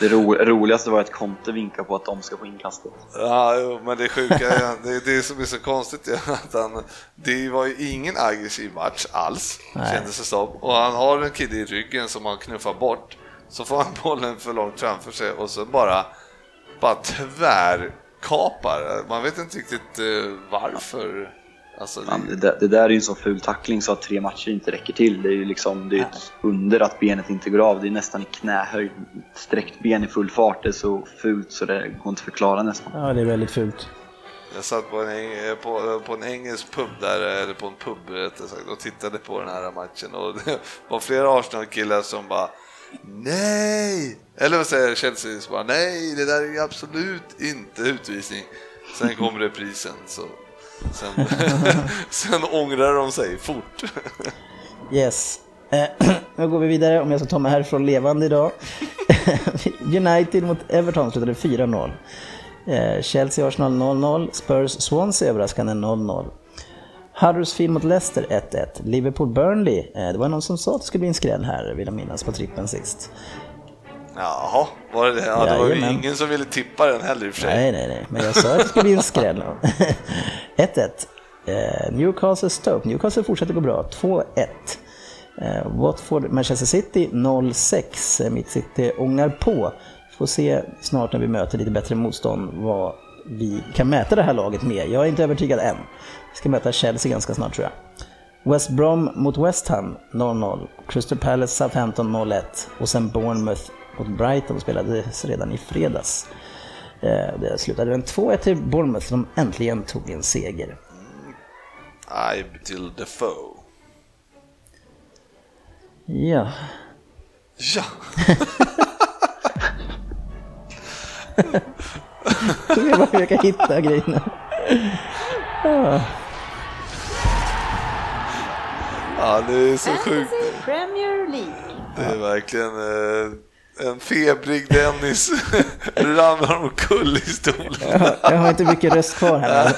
Speaker 4: det ro, roligaste var att Conte vinkar på att de ska få inkastet.
Speaker 2: Ja, men det sjuka är det, det som är så konstigt är att han, det var ju ingen aggressiv match alls, Nej. kändes det som. Och han har en kille i ryggen som han knuffar bort, så får han bollen för långt framför sig och så bara, bara tvärkapar. Man vet inte riktigt eh, varför.
Speaker 4: Alltså, det... det, där, det där är ju en så ful tackling så att tre matcher inte räcker till. Det är ju liksom, det är ett under att benet inte går av. Det är nästan i knähöjd. Sträckt ben i full fart. Det är så fult så det går inte att förklara nästan.
Speaker 1: Ja, det är väldigt fult.
Speaker 2: Jag satt på en, på, på en engelsk pub där, eller på en pub rättare sagt, och tittade på den här matchen och det var flera Arsenal-killar som bara Nej! Eller vad säger Chelsea? Bara, Nej, det där är absolut inte utvisning. Sen kom reprisen så Sen, sen ångrar de sig fort.
Speaker 1: yes. Eh, nu går vi vidare, om jag ska ta mig härifrån levande idag. United mot Everton slutade 4-0. Eh, Chelsea-Arsenal 0-0, Spurs-Swansea överraskande 0-0. Huddersfield mot Leicester 1-1. Liverpool-Burnley, eh, det var någon som sa att det skulle bli en skräll här, vill jag minnas, på trippen sist.
Speaker 2: Jaha, var det det? Ja, det var ju ingen som ville tippa den heller i och för sig.
Speaker 1: Nej, nej, nej, men jag sa att det skulle bli en skräll. 1-1. Eh, Newcastle Stoke. Newcastle fortsätter gå bra. 2-1. Eh, Watford Manchester City 0-6. Eh, Mitt City ångar på. Får se snart när vi möter lite bättre motstånd vad vi kan mäta det här laget med. Jag är inte övertygad än. Vi ska möta Chelsea ganska snart tror jag. West Brom mot West Ham 0-0. Crystal Palace Southampton 0-1. Och sen Bournemouth mot Brighton spelades redan i fredags. Eh, det slutade med 2-1 till Bournemouth som äntligen tog en seger.
Speaker 2: I till Defoe.
Speaker 1: Ja.
Speaker 2: Ja.
Speaker 1: Vi bara försöka hitta grejerna. Ja.
Speaker 2: ja, det är så sjukt.
Speaker 5: Premier League.
Speaker 2: Det är verkligen... Eh en febrig Dennis ramlar omkull i stolen.
Speaker 1: Jag, jag har inte mycket röst kvar här.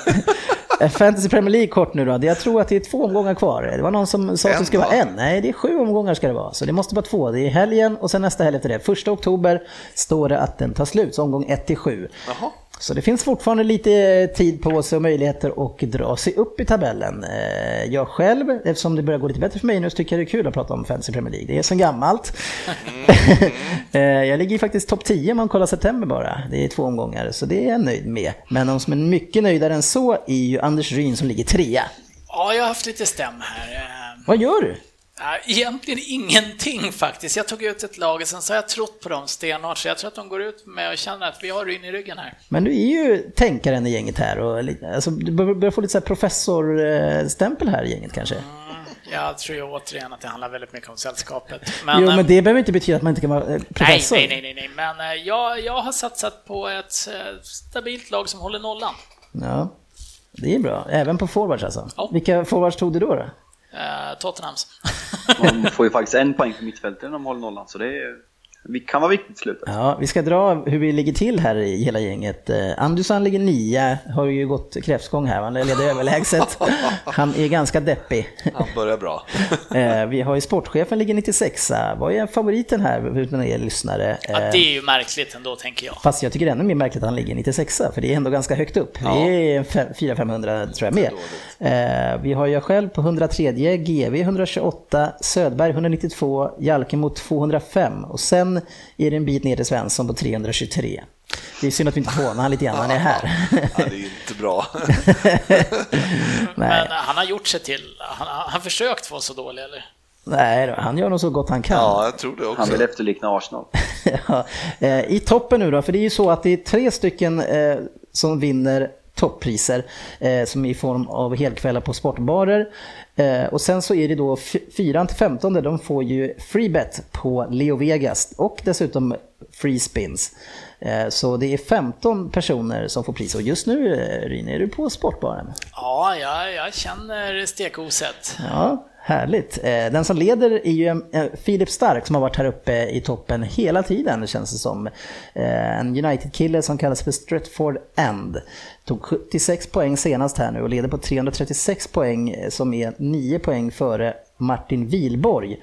Speaker 1: Fantasy Premier League kort nu då. Jag tror att det är två omgångar kvar. Det var någon som sa att det skulle vara en. Nej, det är sju omgångar ska det vara. Så det måste vara två. Det är helgen och sen nästa helg efter det. Första oktober står det att den tar slut, så omgång 1 till 7. Så det finns fortfarande lite tid på sig och möjligheter att dra sig upp i tabellen. Eh, jag själv, eftersom det börjar gå lite bättre för mig nu, så tycker jag det är kul att prata om Fantasy Premier League. Det är så gammalt. Eh, jag ligger faktiskt topp 10 om man kollar september bara. Det är två omgångar, så det är jag nöjd med. Men de som är mycket nöjdare än så är ju Anders Ryn som ligger trea.
Speaker 3: Ja, jag har haft lite stäm här. Eh,
Speaker 1: Vad gör du?
Speaker 3: Egentligen ingenting faktiskt. Jag tog ut ett lag och sen så har jag trott på dem stenhårt, så jag tror att de går ut med och känner att vi har Ryn i ryggen här.
Speaker 1: Men du är ju tänkaren i gänget här och alltså, du börjar få lite så här professorstämpel här i gänget kanske? Mm.
Speaker 3: Jag tror ju återigen att det handlar väldigt mycket om sällskapet. Men,
Speaker 1: jo, men det behöver inte betyda att man inte kan vara professor.
Speaker 3: Nej, nej, nej, nej, men eh, jag, jag har satsat på ett eh, stabilt lag som håller nollan.
Speaker 1: Ja, det är bra. Även på forwards alltså.
Speaker 3: Ja.
Speaker 1: Vilka forwards tog du då? då?
Speaker 3: Uh, Tottenhams.
Speaker 4: Man får ju faktiskt en poäng för mittfältet när de håller nollan, så det är det kan vara viktigt i slutet.
Speaker 1: Ja, vi ska dra hur vi ligger till här i hela gänget. Eh, Andersson ligger nia, har ju gått kräftgång här, han leder överlägset. Han är ganska deppig.
Speaker 2: Han börjar bra.
Speaker 1: Eh, vi har ju sportchefen ligger 96 Vad är favoriten här utan er lyssnare?
Speaker 3: Ja, det är ju märkligt ändå, tänker jag.
Speaker 1: Fast jag tycker det är ännu mer märkligt att han ligger 96 för det är ändå ganska högt upp. Ja. Vi är 400-500 tror jag med. Eh, vi har jag själv på 103, GV 128, Södberg 192, Jalkemo 205 och sen är det en bit ner till Svensson på 323. Det är synd att vi inte får honom lite grann när han är här.
Speaker 2: Ja, det är inte bra.
Speaker 3: Men han har gjort sig till, han har försökt vara så dålig eller?
Speaker 1: Nej, han gör nog så gott han kan.
Speaker 2: Ja, jag tror det också.
Speaker 4: Han vill efterlikna Arsenal.
Speaker 1: ja, eh, I toppen nu då, för det är ju så att det är tre stycken eh, som vinner toppriser eh, som i form av helkvällar på sportbarer. Eh, och sen så är det då 4 till 15 de får ju free bet på Leo Vegas och dessutom free spins. Eh, så det är 15 personer som får pris och just nu eh, Ryn, är du på sportbaren?
Speaker 3: Ja, jag, jag känner stekoset.
Speaker 1: Ja, Härligt. Eh, den som leder är ju Filip Stark som har varit här uppe i toppen hela tiden känns det som. Eh, en United-kille som kallas för Stretford End. Tog 76 poäng senast här nu och leder på 336 poäng eh, som är 9 poäng före Martin Wilborg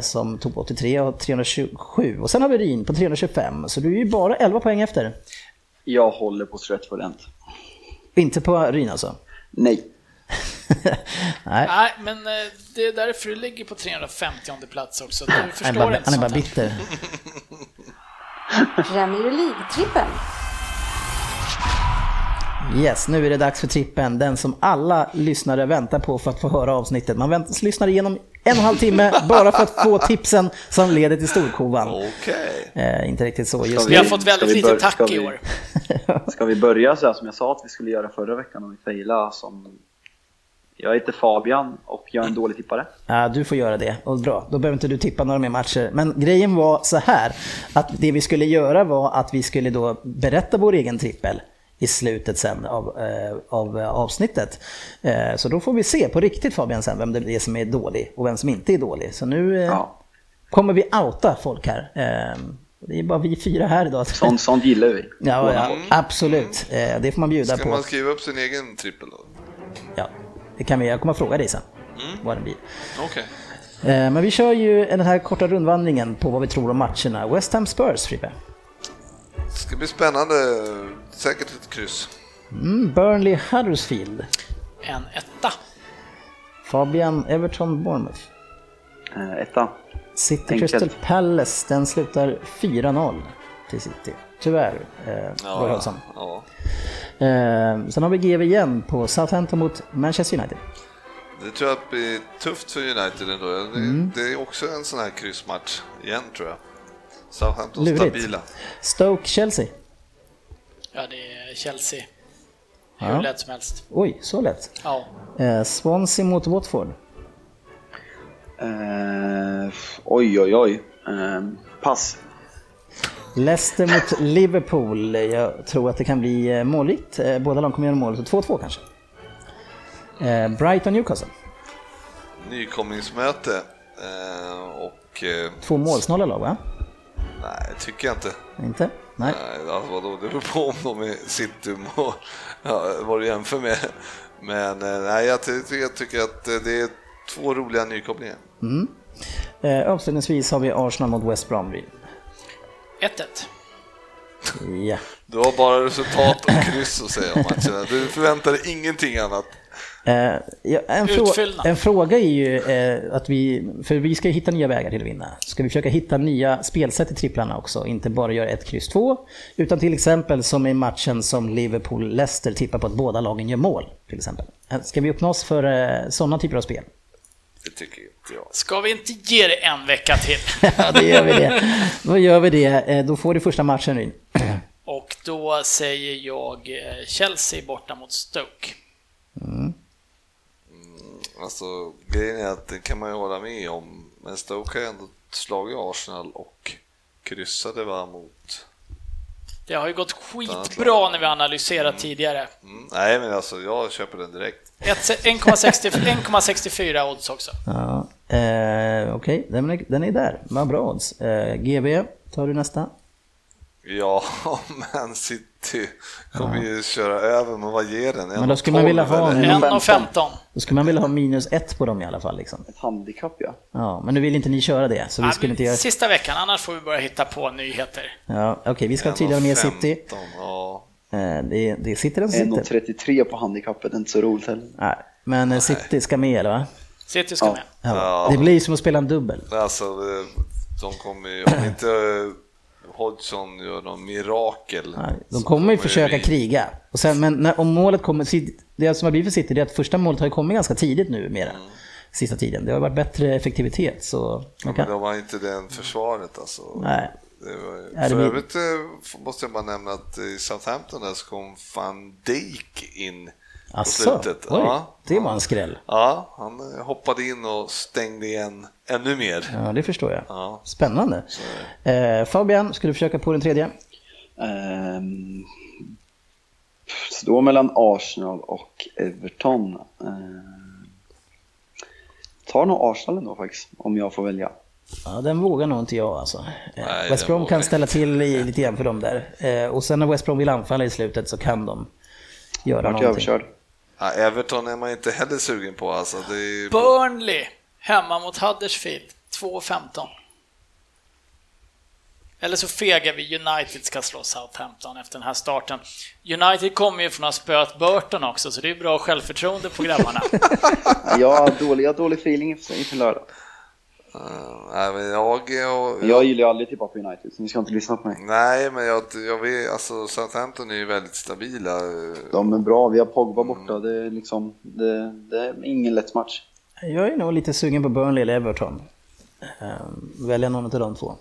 Speaker 1: som tog 83 och 327. Och sen har vi Ryn på 325 så du är ju bara 11 poäng efter.
Speaker 4: Jag håller på Stretford End.
Speaker 1: Inte på Ryn alltså?
Speaker 4: Nej.
Speaker 3: Nej. Nej, men eh, det är därför du ligger på 350 plats också. Du förstår han är
Speaker 1: bara,
Speaker 3: inte
Speaker 1: Han är bara bitter.
Speaker 5: Premier League-trippen.
Speaker 1: Yes, nu är det dags för trippen, den som alla lyssnare väntar på för att få höra avsnittet. Man väntar, lyssnar igenom en och en halv timme bara för att få tipsen som leder till storkovan.
Speaker 2: Okej.
Speaker 1: Eh, inte riktigt så just
Speaker 3: vi, vi har fått väldigt lite tack i år.
Speaker 4: Ska vi börja så här som jag sa att vi skulle göra förra veckan om vi failade som jag heter Fabian och jag är en dålig tippare.
Speaker 1: Ja, du får göra det. Och bra, då behöver inte du tippa några mer matcher. Men grejen var så här, att det vi skulle göra var att vi skulle då berätta vår egen trippel i slutet sen av, eh, av avsnittet. Eh, så då får vi se på riktigt Fabian sen vem det är som är dålig och vem som inte är dålig. Så nu eh, ja. kommer vi outa folk här. Eh, det är bara vi fyra här idag.
Speaker 4: Sånt, sånt gillar vi.
Speaker 1: Ja, ja absolut. Eh, det får man bjuda
Speaker 2: Ska
Speaker 1: på.
Speaker 2: Ska man skriva upp sin egen trippel då?
Speaker 1: Det kan vi, jag kommer att fråga dig sen. Mm. Vad den blir.
Speaker 2: Okay.
Speaker 1: Eh, men vi kör ju den här korta rundvandringen på vad vi tror om matcherna. West Ham Spurs, Frippe.
Speaker 2: Det ska bli spännande. Säkert ett kryss.
Speaker 1: Mm, Burnley Huddersfield.
Speaker 3: En etta.
Speaker 1: Fabian Everton Bournemouth.
Speaker 4: Uh, etta.
Speaker 1: City Enkelt. Crystal Palace, den slutar 4-0 till City. Tyvärr, eh, ja, ja. Eh, sen har vi GV igen på Southampton mot Manchester United.
Speaker 2: Det tror jag blir tufft för United ändå. Det, mm. det är också en sån här kryssmatch igen tror jag. Southampton Lurigt. stabila.
Speaker 1: Stoke-Chelsea.
Speaker 3: Ja, det är Chelsea. Hur ja. lätt som helst.
Speaker 1: Oj, så lätt?
Speaker 3: Ja.
Speaker 1: Eh, Swansea mot Watford.
Speaker 4: Eh, oj, oj, oj. Eh, pass.
Speaker 1: Leicester mot Liverpool. Jag tror att det kan bli eh, målrikt. Eh, båda lag kommer göra mål, så 2-2 kanske. Eh, Brighton Newcastle.
Speaker 2: Nykomlingsmöte och...
Speaker 1: Två målsnåla lag va?
Speaker 2: Nej, tycker jag inte.
Speaker 1: Inte? Nej.
Speaker 2: Nej alltså, vadå, det beror på om de är City och ja, vad du jämför med. Men nej, jag, tycker, jag tycker att det är två roliga nykopplingar.
Speaker 1: Mm. Eh, avslutningsvis har vi Arsenal mot West Bromwich.
Speaker 3: 1-1.
Speaker 1: Ja.
Speaker 2: Du har bara resultat och kryss att säga om matcherna. Du förväntar dig ingenting annat.
Speaker 1: Eh, ja, en, frå en fråga är ju eh, att vi, för vi ska hitta nya vägar till att vinna. Ska vi försöka hitta nya spelsätt i tripplarna också, inte bara göra ett kryss två, utan till exempel som i matchen som Liverpool-Leicester tippar på att båda lagen gör mål, till exempel. Eh, Ska vi öppna oss för eh, sådana typer av spel?
Speaker 2: Det tycker inte jag.
Speaker 3: Ska vi inte ge det en vecka till?
Speaker 1: Ja, det gör vi det. Då gör vi det. Eh, Då får du första matchen in.
Speaker 3: Och då säger jag eh, Chelsea borta mot Stoke.
Speaker 2: Alltså, grejen är att det kan man ju hålla med om, men Stoke har ändå slagit Arsenal och kryssade va mot...
Speaker 3: Det har ju gått skitbra när vi analyserat tidigare.
Speaker 2: Mm, nej, men alltså jag köper den direkt.
Speaker 3: Ett- 1,60 1,64 odds också.
Speaker 1: Ja, eh, Okej, den, är- den är där. Vad bra odds. Eh, GB, tar du nästa?
Speaker 2: Ja, Man City kommer ju köra över, men vad ger den?
Speaker 1: Men då skulle man vilja ha en-
Speaker 3: 1,15.
Speaker 1: Då skulle man vilja ha minus ett på dem i alla fall. Liksom.
Speaker 4: Ett handikapp ja.
Speaker 1: Ja, men nu vill inte ni köra det, så vi
Speaker 3: Ja,
Speaker 1: skulle
Speaker 3: men
Speaker 1: inte göra...
Speaker 3: Sista veckan, annars får vi börja hitta på nyheter.
Speaker 1: Ja, Okej, vi ska tydligen med City.
Speaker 2: Ja,
Speaker 1: Eh, det, det sitter den som sitter.
Speaker 4: 1,33 på handikappet, inte så roligt heller.
Speaker 1: Nej, men eh, City ska med, eller va?
Speaker 3: City ska
Speaker 4: Ja.
Speaker 3: med.
Speaker 1: Ja.
Speaker 2: Ja.
Speaker 1: Det blir som att spela en dubbel.
Speaker 2: alltså de kommer ju, om inte Hodgson gör någon mirakel.
Speaker 1: Nej, de kommer ju
Speaker 2: det
Speaker 1: försöka
Speaker 2: bli-
Speaker 1: kriga. Och sen, men när, om målet kommer... Det som har blivit för City det är att första målet har kommit ganska tidigt nu mera.
Speaker 2: Mm.
Speaker 1: Sista tiden. Det har varit bättre effektivitet så...
Speaker 2: Men
Speaker 1: kan,
Speaker 2: de har inte den försvaret alltså.
Speaker 1: nej.
Speaker 2: Det var,
Speaker 1: Ja, det
Speaker 2: för övrigt eh, måste jag bara nämna att i Southampton där så kom van Dijk in på
Speaker 1: Asså,
Speaker 2: slutet.
Speaker 1: oj,
Speaker 2: Ja,
Speaker 1: det var en skräll.
Speaker 2: Ja, han eh, hoppade in och stängde igen ännu mer.
Speaker 1: Ja, det förstår jag.
Speaker 2: Ja.
Speaker 1: Spännande. Eh, Fabian, ska du försöka på den tredje?
Speaker 4: Ehm, står mellan Arsenal och Everton. Ehm, tar nog Arsenal ändå faktiskt, om jag får välja.
Speaker 1: Ja, den vågar nog inte jag alltså. Eh,
Speaker 2: Nej,
Speaker 1: West
Speaker 2: den
Speaker 1: Brom kan ställa till i, lite grann för dem där. Eh, och sen när West Brom vill anfalla i slutet så kan de göra
Speaker 4: Vart jag
Speaker 1: någonting.
Speaker 4: överkörd.
Speaker 2: Ja, Everton är man inte heller sugen på alltså. Det är,
Speaker 3: Burnley hemma mot Huddersfield 2,15. Eller så fegar vi United ska slå Southampton efter den här starten. United kommer ju från att ha spöat Burton också, så det är bra självförtroende på grabbarna.
Speaker 4: Har dålig, jag har dålig feeling inför lördag.
Speaker 2: Nej, men jag, jag,
Speaker 4: Jag gillar ju aldrig tippa på United, så ni ska inte lyssna på mig.
Speaker 2: Nej, men jag, jag vet, alltså Southampton är ju väldigt stabila.
Speaker 4: De är bra, vi har Pogba borta. Det är liksom, det, det är ingen lätt match.
Speaker 1: Jag är nog lite sugen på Burnley eller Everton. Eh, välja någon av de två.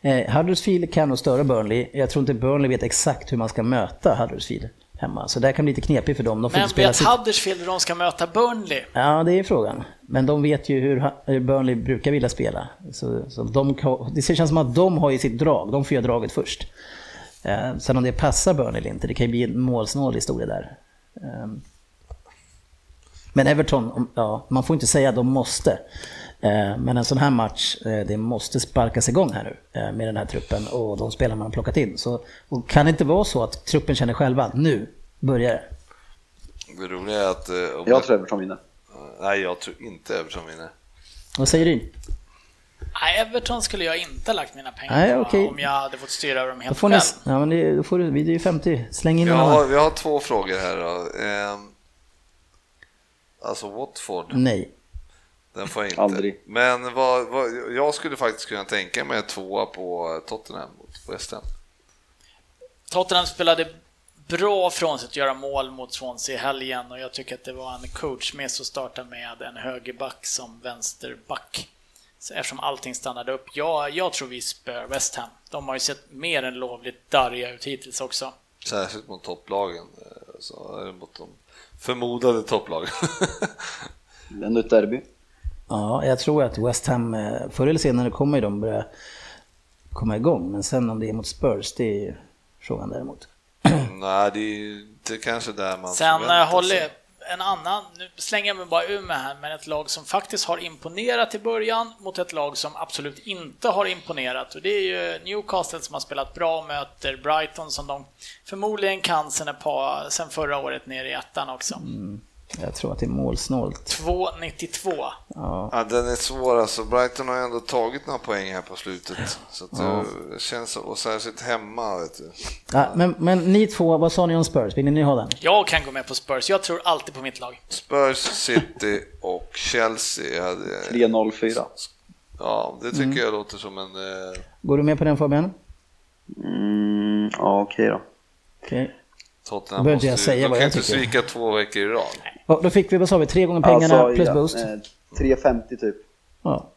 Speaker 1: Eh, Huddersfield kan nog störa Burnley. Jag tror inte Burnley vet exakt hur man ska möta Huddersfield hemma. Så det kan bli lite knepigt för dem. De får
Speaker 3: Men vet
Speaker 1: sitt...
Speaker 3: Huddersfield hur de ska möta Burnley?
Speaker 1: Ja, det är frågan. Men de vet ju hur Burnley brukar vilja spela. Så, så de, det känns som att de har ju sitt drag. De får göra draget först. Eh, sen om det passar Burnley eller inte, det kan ju bli en målsnål historia där. Eh, men Everton, ja, man får inte säga att de måste. Eh, Men en sån här match, eh, det måste sparkas igång här nu eh, med den här truppen och de spelar man har plockat in. Så, och kan det inte vara så att truppen känner själva att nu börjar det?
Speaker 2: Det roliga är att... eh, Om
Speaker 4: Jag tror Everton vinner.
Speaker 2: Nej, jag tror inte Everton vinner.
Speaker 1: Vad säger du?
Speaker 3: Nej, Everton skulle jag inte lagt mina pengar
Speaker 1: Nej,
Speaker 3: på
Speaker 1: okej.
Speaker 3: om jag hade fått styra över dem
Speaker 1: Då
Speaker 3: helt själv.
Speaker 1: ni, ja, men det, då får du, vi är ju 50, släng in annan.
Speaker 2: har, vi har två frågor här då. Ehm, alltså Watford,
Speaker 1: Nej.
Speaker 2: den får jag inte.
Speaker 4: Aldrig.
Speaker 2: Men vad, vad, jag skulle faktiskt kunna tänka mig tvåa på Tottenham mot West Ham.
Speaker 3: Tottenham spelade bra från sig att göra mål mot Swansea i helgen och jag tycker att det var en coach med att starta med en högerback som vänsterback. Så eftersom allting stannade upp. Jag, jag tror vi spöar West Ham. De har ju sett mer än lovligt darriga ut hittills också.
Speaker 2: Särskilt mot topplagen. eh, Så är det mot de förmodade topplagen.
Speaker 4: Det är ändå ett derby.
Speaker 1: Ja, jag tror att West Ham, eh, förr eller senare kommer de börja komma igång. Men sen om det är mot Spurs, det är ju frågan däremot.
Speaker 2: Nej, det är inte kanske där man
Speaker 3: Sen eh, håller en annan, nu slänger jag mig bara ur med här, men ett lag som faktiskt har imponerat i början mot ett lag som absolut inte har imponerat. Och det är ju Newcastle som har spelat bra och möter Brighton som de förmodligen kan sen, ett par, sen förra året ner i ettan också.
Speaker 1: Jag tror att det är målsnålt.
Speaker 3: 2,92.
Speaker 1: Ja.
Speaker 2: Ja, den är svår alltså. Brighton har ju ändå tagit några poäng här på slutet. Så att det känns, och särskilt hemma vet du.
Speaker 1: Ja, men, men ni två, vad sa ni om Spurs? Vill ni ha den?
Speaker 3: Jag kan gå med på Spurs. Jag tror alltid på mitt lag.
Speaker 2: Spurs, City och Chelsea hade...
Speaker 4: 3-0-4.
Speaker 2: Ja, det tycker jag låter som en... Eh,
Speaker 1: Går du med på den Fabian?
Speaker 4: Mm, ja, okej då.
Speaker 1: Okej.
Speaker 2: Tottenham
Speaker 1: Behöver inte jag
Speaker 2: måste
Speaker 1: säga
Speaker 2: de
Speaker 1: vad
Speaker 2: kan
Speaker 1: jag
Speaker 2: inte
Speaker 1: tycker.
Speaker 2: svika två veckor i rad.
Speaker 1: Ja, Då fick vi, vad sa vi, tre gånger pengarna
Speaker 4: Alltså,
Speaker 1: plus
Speaker 4: ja,
Speaker 1: boost?
Speaker 4: eh, 3,50 typ.
Speaker 1: Ja,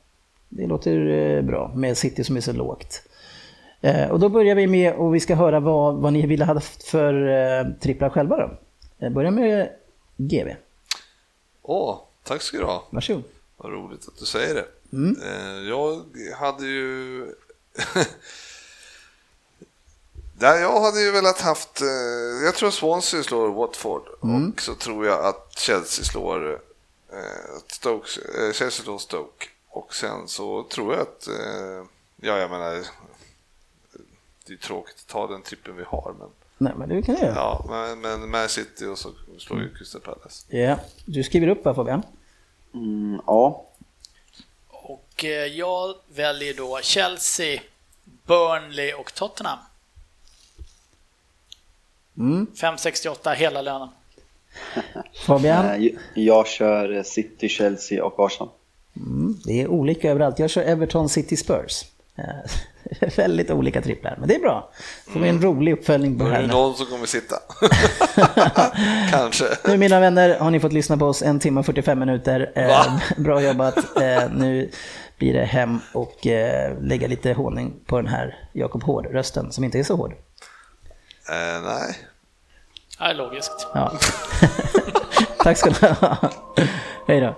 Speaker 1: det låter eh, bra med City som är så lågt. Eh, och då börjar vi med och vi ska höra vad, vad ni ville ha för eh, tripplar själva då. Eh, börja med GV.
Speaker 2: Åh, tack ska du ha.
Speaker 1: Varsågod.
Speaker 2: Vad roligt att du säger det.
Speaker 1: Mm.
Speaker 2: Eh, Jag hade ju... Där jag hade ju velat haft... eh, Jag tror Swansea slår Watford
Speaker 1: Mm.
Speaker 2: och så tror jag att Chelsea slår eh, Stoke, eh, Chelsea slår Stoke. Och sen så tror jag att... Ja, jag menar... Det är tråkigt att ta den trippen vi har, men...
Speaker 1: Nej, men det kan du göra.
Speaker 2: Ja, men, men Man City och så slår ju Crystal Palace.
Speaker 1: Ja. Du skriver upp va Fabian?
Speaker 4: Mm, ja,
Speaker 3: Och jag väljer då Chelsea, Burnley och Tottenham.
Speaker 1: Mm.
Speaker 3: 5,68 hela lönen.
Speaker 1: Fabian?
Speaker 4: eh, jag kör eh, City, Chelsea och Arsenal.
Speaker 1: Mm. Det är olika överallt. Jag kör Everton City Spurs. Eh, Väldigt olika tripplar, men det är bra. Får vi en rolig uppföljning på det
Speaker 2: är det
Speaker 1: här.
Speaker 2: någon som kommer sitta. Kanske.
Speaker 1: Nu mina vänner har ni fått lyssna på oss en timme och 45 minuter.
Speaker 2: Va?
Speaker 1: bra jobbat. Nu blir det hem och lägga lite honung på den här Jakob Hård-rösten som inte är så hård.
Speaker 2: Eh, nej.
Speaker 3: Ja, logiskt.
Speaker 1: Ja. Tack ska ni ha. Hej då.